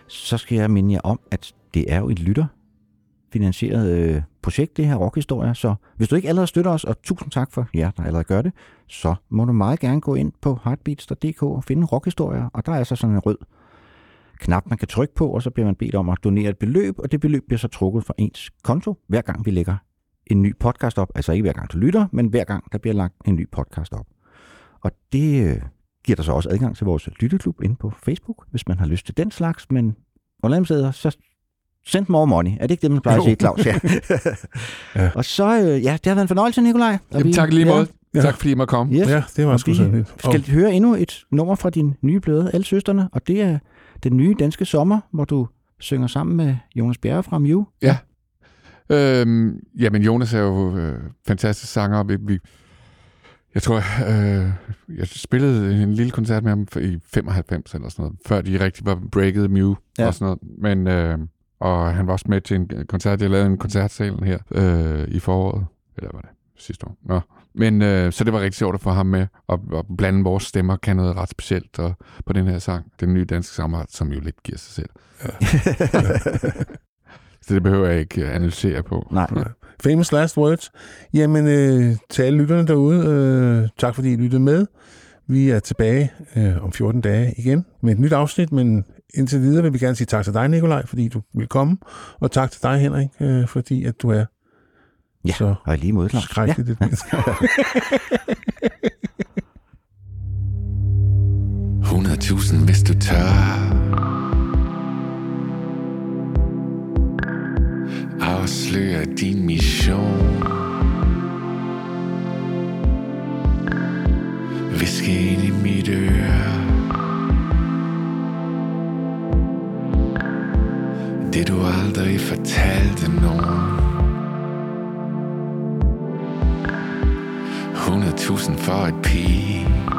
så skal jeg minde jer om, at det er jo et lytter finansieret øh, projekt, det her rockhistorie. Så hvis du ikke allerede støtter os, og tusind tak for jer, der allerede gør det, så må du meget gerne gå ind på heartbeats.dk og finde rockhistorier, og der er så sådan en rød knap, man kan trykke på, og så bliver man bedt om at donere et beløb, og det beløb bliver så trukket fra ens konto, hver gang vi lægger en ny podcast op. Altså ikke hver gang du lytter, men hver gang der bliver lagt en ny podcast op. Og det øh, giver dig så også adgang til vores lytteklub inde på Facebook, hvis man har lyst til den slags, men under alle steder, så send more money. Er det ikke det, man plejer at Jo. sige, Claus? Ja. Ja. Og så, øh, ja, det har været en fornøjelse, Nikolaj. Jamen, vi- tak lige måde. Ja. Tak fordi I måtte komme. Yes. Ja, det var Og sgu vi så lidt. skal høre endnu et nummer fra din nye plade, Alle Søsterne, og det er den nye danske sommer, hvor du synger sammen med Jonas Bjerre fra Mew. Ja. Øhm, jamen, Jonas er jo øh, fantastisk sanger. Vi, vi, jeg tror, øh, jeg spillede en lille koncert med ham i 95 eller sådan noget, før de rigtig var breaket Mew Ja. ja. og sådan noget. Men, øh, og han var også med til en koncert. Jeg lavede en koncertsalen her øh, i foråret. Eller var det sidste år? Nå. Men øh, så det var rigtig sjovt at få ham med og, og blande vores stemmer kan noget ret specielt og, på den her sang. Den nye danske samarbejde, som jo lidt giver sig selv. så det behøver jeg ikke øh, analysere på. Nej. Famous last words. Jamen, øh, til alle lytterne derude, øh, tak fordi I lyttede med. Vi er tilbage øh, om 14 dage igen med et nyt afsnit, men indtil videre vil vi gerne sige tak til dig, Nikolaj, fordi du vil komme, og tak til dig, Henrik, øh, fordi at du er Ja, så og lige skrækkeligt et menneske. 100.000, hvis du tør din mission. Viske ind i mit øre. Det du aldrig fortalte nogen. 100.000 for et pige.